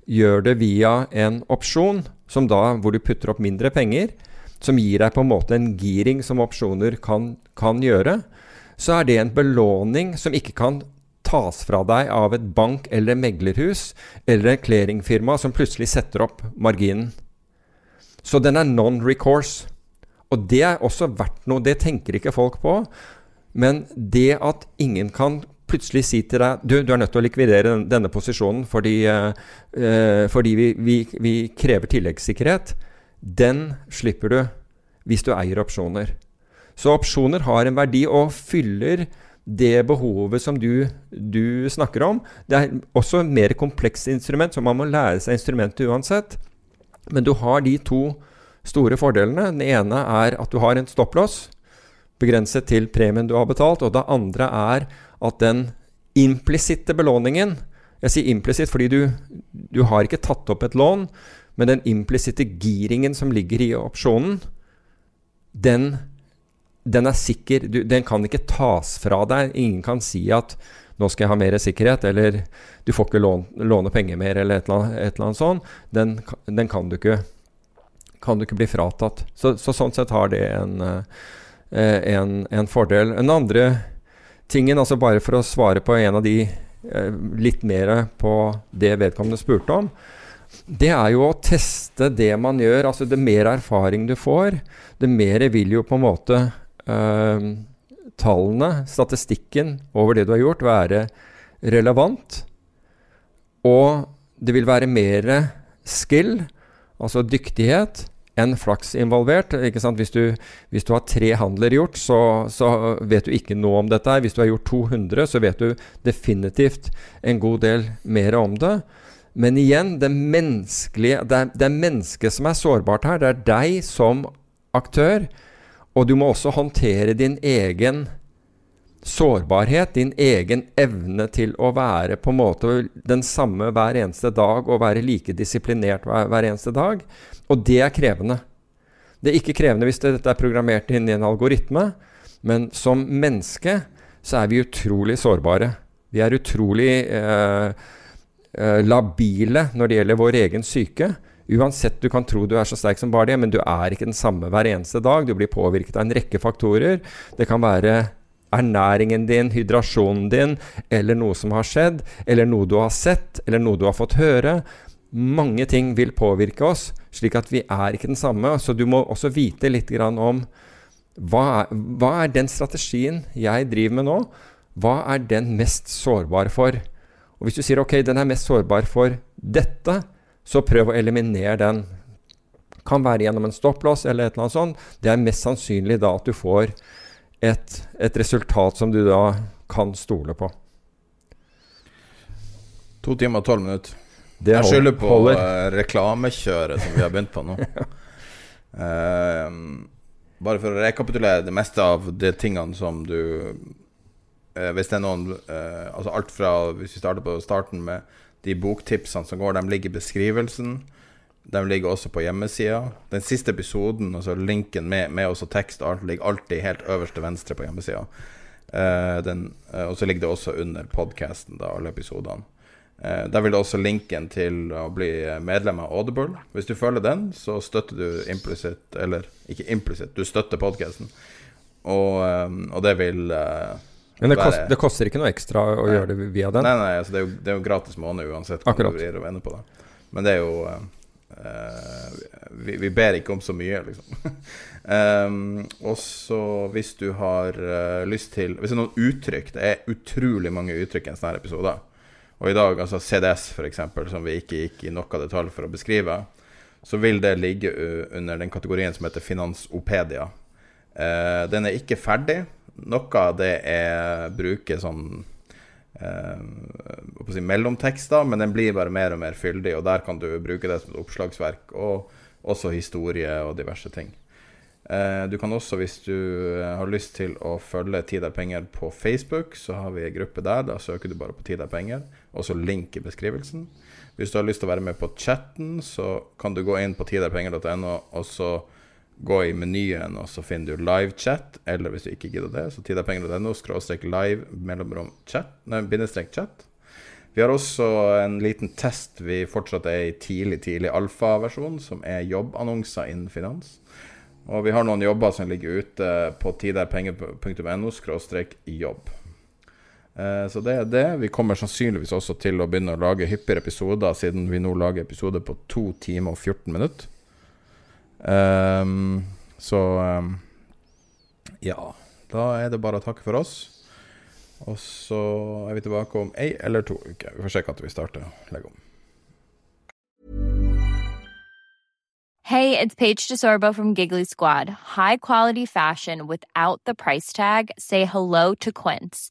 Speaker 5: gjør det via en opsjon, som da, hvor du putter opp mindre penger, som gir deg på en måte en giring som opsjoner kan, kan gjøre, så er det en belåning som ikke kan tas fra deg av et bank eller meglerhus eller et clearingfirma som plutselig setter opp marginen. Så den er non-recourse. Og det er også verdt noe. Det tenker ikke folk på. Men det at ingen kan plutselig si til deg Du, du er nødt til å likvidere den- denne posisjonen fordi, eh, eh, fordi vi, vi, vi krever tilleggssikkerhet, den slipper du hvis du eier opsjoner. Så opsjoner har en verdi og fyller det behovet som du, du snakker om. Det er også et mer komplekst instrument, så man må lære seg instrumentet uansett. Men du har de to store fordelene. Den ene er at du har en stopplås begrenset til premien du har betalt, og det andre er at den implisitte belåningen Jeg sier implisitt fordi du, du har ikke tatt opp et lån, men den implisitte giringen som ligger i opsjonen, den, den er sikker. Du, den kan ikke tas fra deg. Ingen kan si at 'nå skal jeg ha mer sikkerhet', eller 'du får ikke låne, låne penger mer', eller et eller annet, et eller annet sånt. Den, den kan, du ikke, kan du ikke bli fratatt. Så, så sånn sett har det en, eh, en, en fordel. En andre tingen, altså bare for å svare på en av de eh, litt mer på det vedkommende spurte om, det er jo å teste det man gjør. Altså det mer erfaring du får, det mer vil jo på en måte eh, tallene, statistikken over det du har gjort, være relevant. Og det vil være mer skill, altså dyktighet, enn flaks involvert. Ikke sant? Hvis, du, hvis du har tre handler gjort, så, så vet du ikke noe om dette. Hvis du har gjort 200, så vet du definitivt en god del mer om det. Men igjen, det menneskelige Det er, det er mennesket som er sårbart her. Det er deg som aktør. Og du må også håndtere din egen sårbarhet, din egen evne til å være på en måte den samme hver eneste dag og være like disiplinert hver, hver eneste dag. Og det er krevende. Det er ikke krevende hvis det, dette er programmert inn i en algoritme, men som menneske så er vi utrolig sårbare. Vi er utrolig eh, eh, labile når det gjelder vår egen syke. Uansett, du kan tro du er så sterk som bare det, men du er ikke den samme hver eneste dag. Du blir påvirket av en rekke faktorer. Det kan være ernæringen din, hydrasjonen din, eller noe som har skjedd, eller noe du har sett, eller noe du har fått høre. Mange ting vil påvirke oss, slik at vi er ikke den samme. Så du må også vite litt om hva er, hva er den strategien jeg driver med nå? Hva er den mest sårbar for? Og hvis du sier ok, den er mest sårbar for dette, så prøv å eliminere den. Kan være gjennom en stopplås eller et eller annet sånt. Det er mest sannsynlig da at du får et, et resultat som du da kan stole på.
Speaker 4: To timer og tolv minutter.
Speaker 5: Det
Speaker 4: jeg skylder på eh, reklamekjøret som vi har begynt på nå. uh, bare for å rekapitulere det meste av de tingene som du uh, hvis det er noen Altså alt fra Hvis vi starter på starten med de boktipsene som går, de ligger i beskrivelsen. De ligger også på hjemmesida. Den siste episoden, altså linken med, med også tekst ligger alltid helt øverst til venstre på hjemmesida. Eh, eh, og så ligger det også under podkasten, alle episodene. Eh, der vil det også linken til å bli medlem av Audible. Hvis du følger den, så støtter du implisitt Eller ikke implisitt, du støtter podkasten. Og, og, det vil
Speaker 5: men det, kost, det, koster ikke noe ekstra å nei. gjøre det via den?
Speaker 4: Nei, nei, altså det, er jo, det, er jo, gratis måned uansett Akkurat. Men det er jo vi, vi, ber ikke om så mye, liksom. um, og så hvis du har uh, lyst til Hvis det er noen uttrykk Det er utrolig mange uttrykk i en sånn episode. Og i dag, altså CDS f.eks., som vi ikke gikk i noe detalj for å beskrive, så vil det ligge under den kategorien som heter Finansopedia. Uh, den er ikke ferdig. Noe av det er bruker sånn eh, si mellomtekster, men den blir bare mer og mer fyldig, og der kan du bruke det som et oppslagsverk, og også historie og diverse ting. Eh, du kan også, hvis du eh, har lyst til å følge Tid er penger på Facebook, så har vi en gruppe der. Da søker du bare på Tid er penger, også link i beskrivelsen. Hvis du har lyst til å være med på chatten, så kan du gå inn på tiderpenger.no, og så gå i menyen, og så finner du livechat. Eller hvis du ikke gidder det, så tidapenger.no skråstrek live mellomrom chat, nei, bindestrek chat. Vi har også en liten test vi fortsatt er i tidlig, tidlig alfaversjon, som er jobbannonser innen finans. Og vi har noen jobber som ligger ute på tiderpenger.no skråstrek jobb. Eh, så det er det. Vi kommer sannsynligvis også til å begynne å lage hyppigere episoder, siden vi nå lager episoder på 2 timer og 14 minutter. Um, så um, ja. Da er det bare å takke for oss. Og så er vi tilbake om ei eller to uker. Vi får se når vi starter å om.
Speaker 8: Hey, it's Paige DeSorbo from Giggly Squad. High quality fashion without the price tag. Say hello to Quince.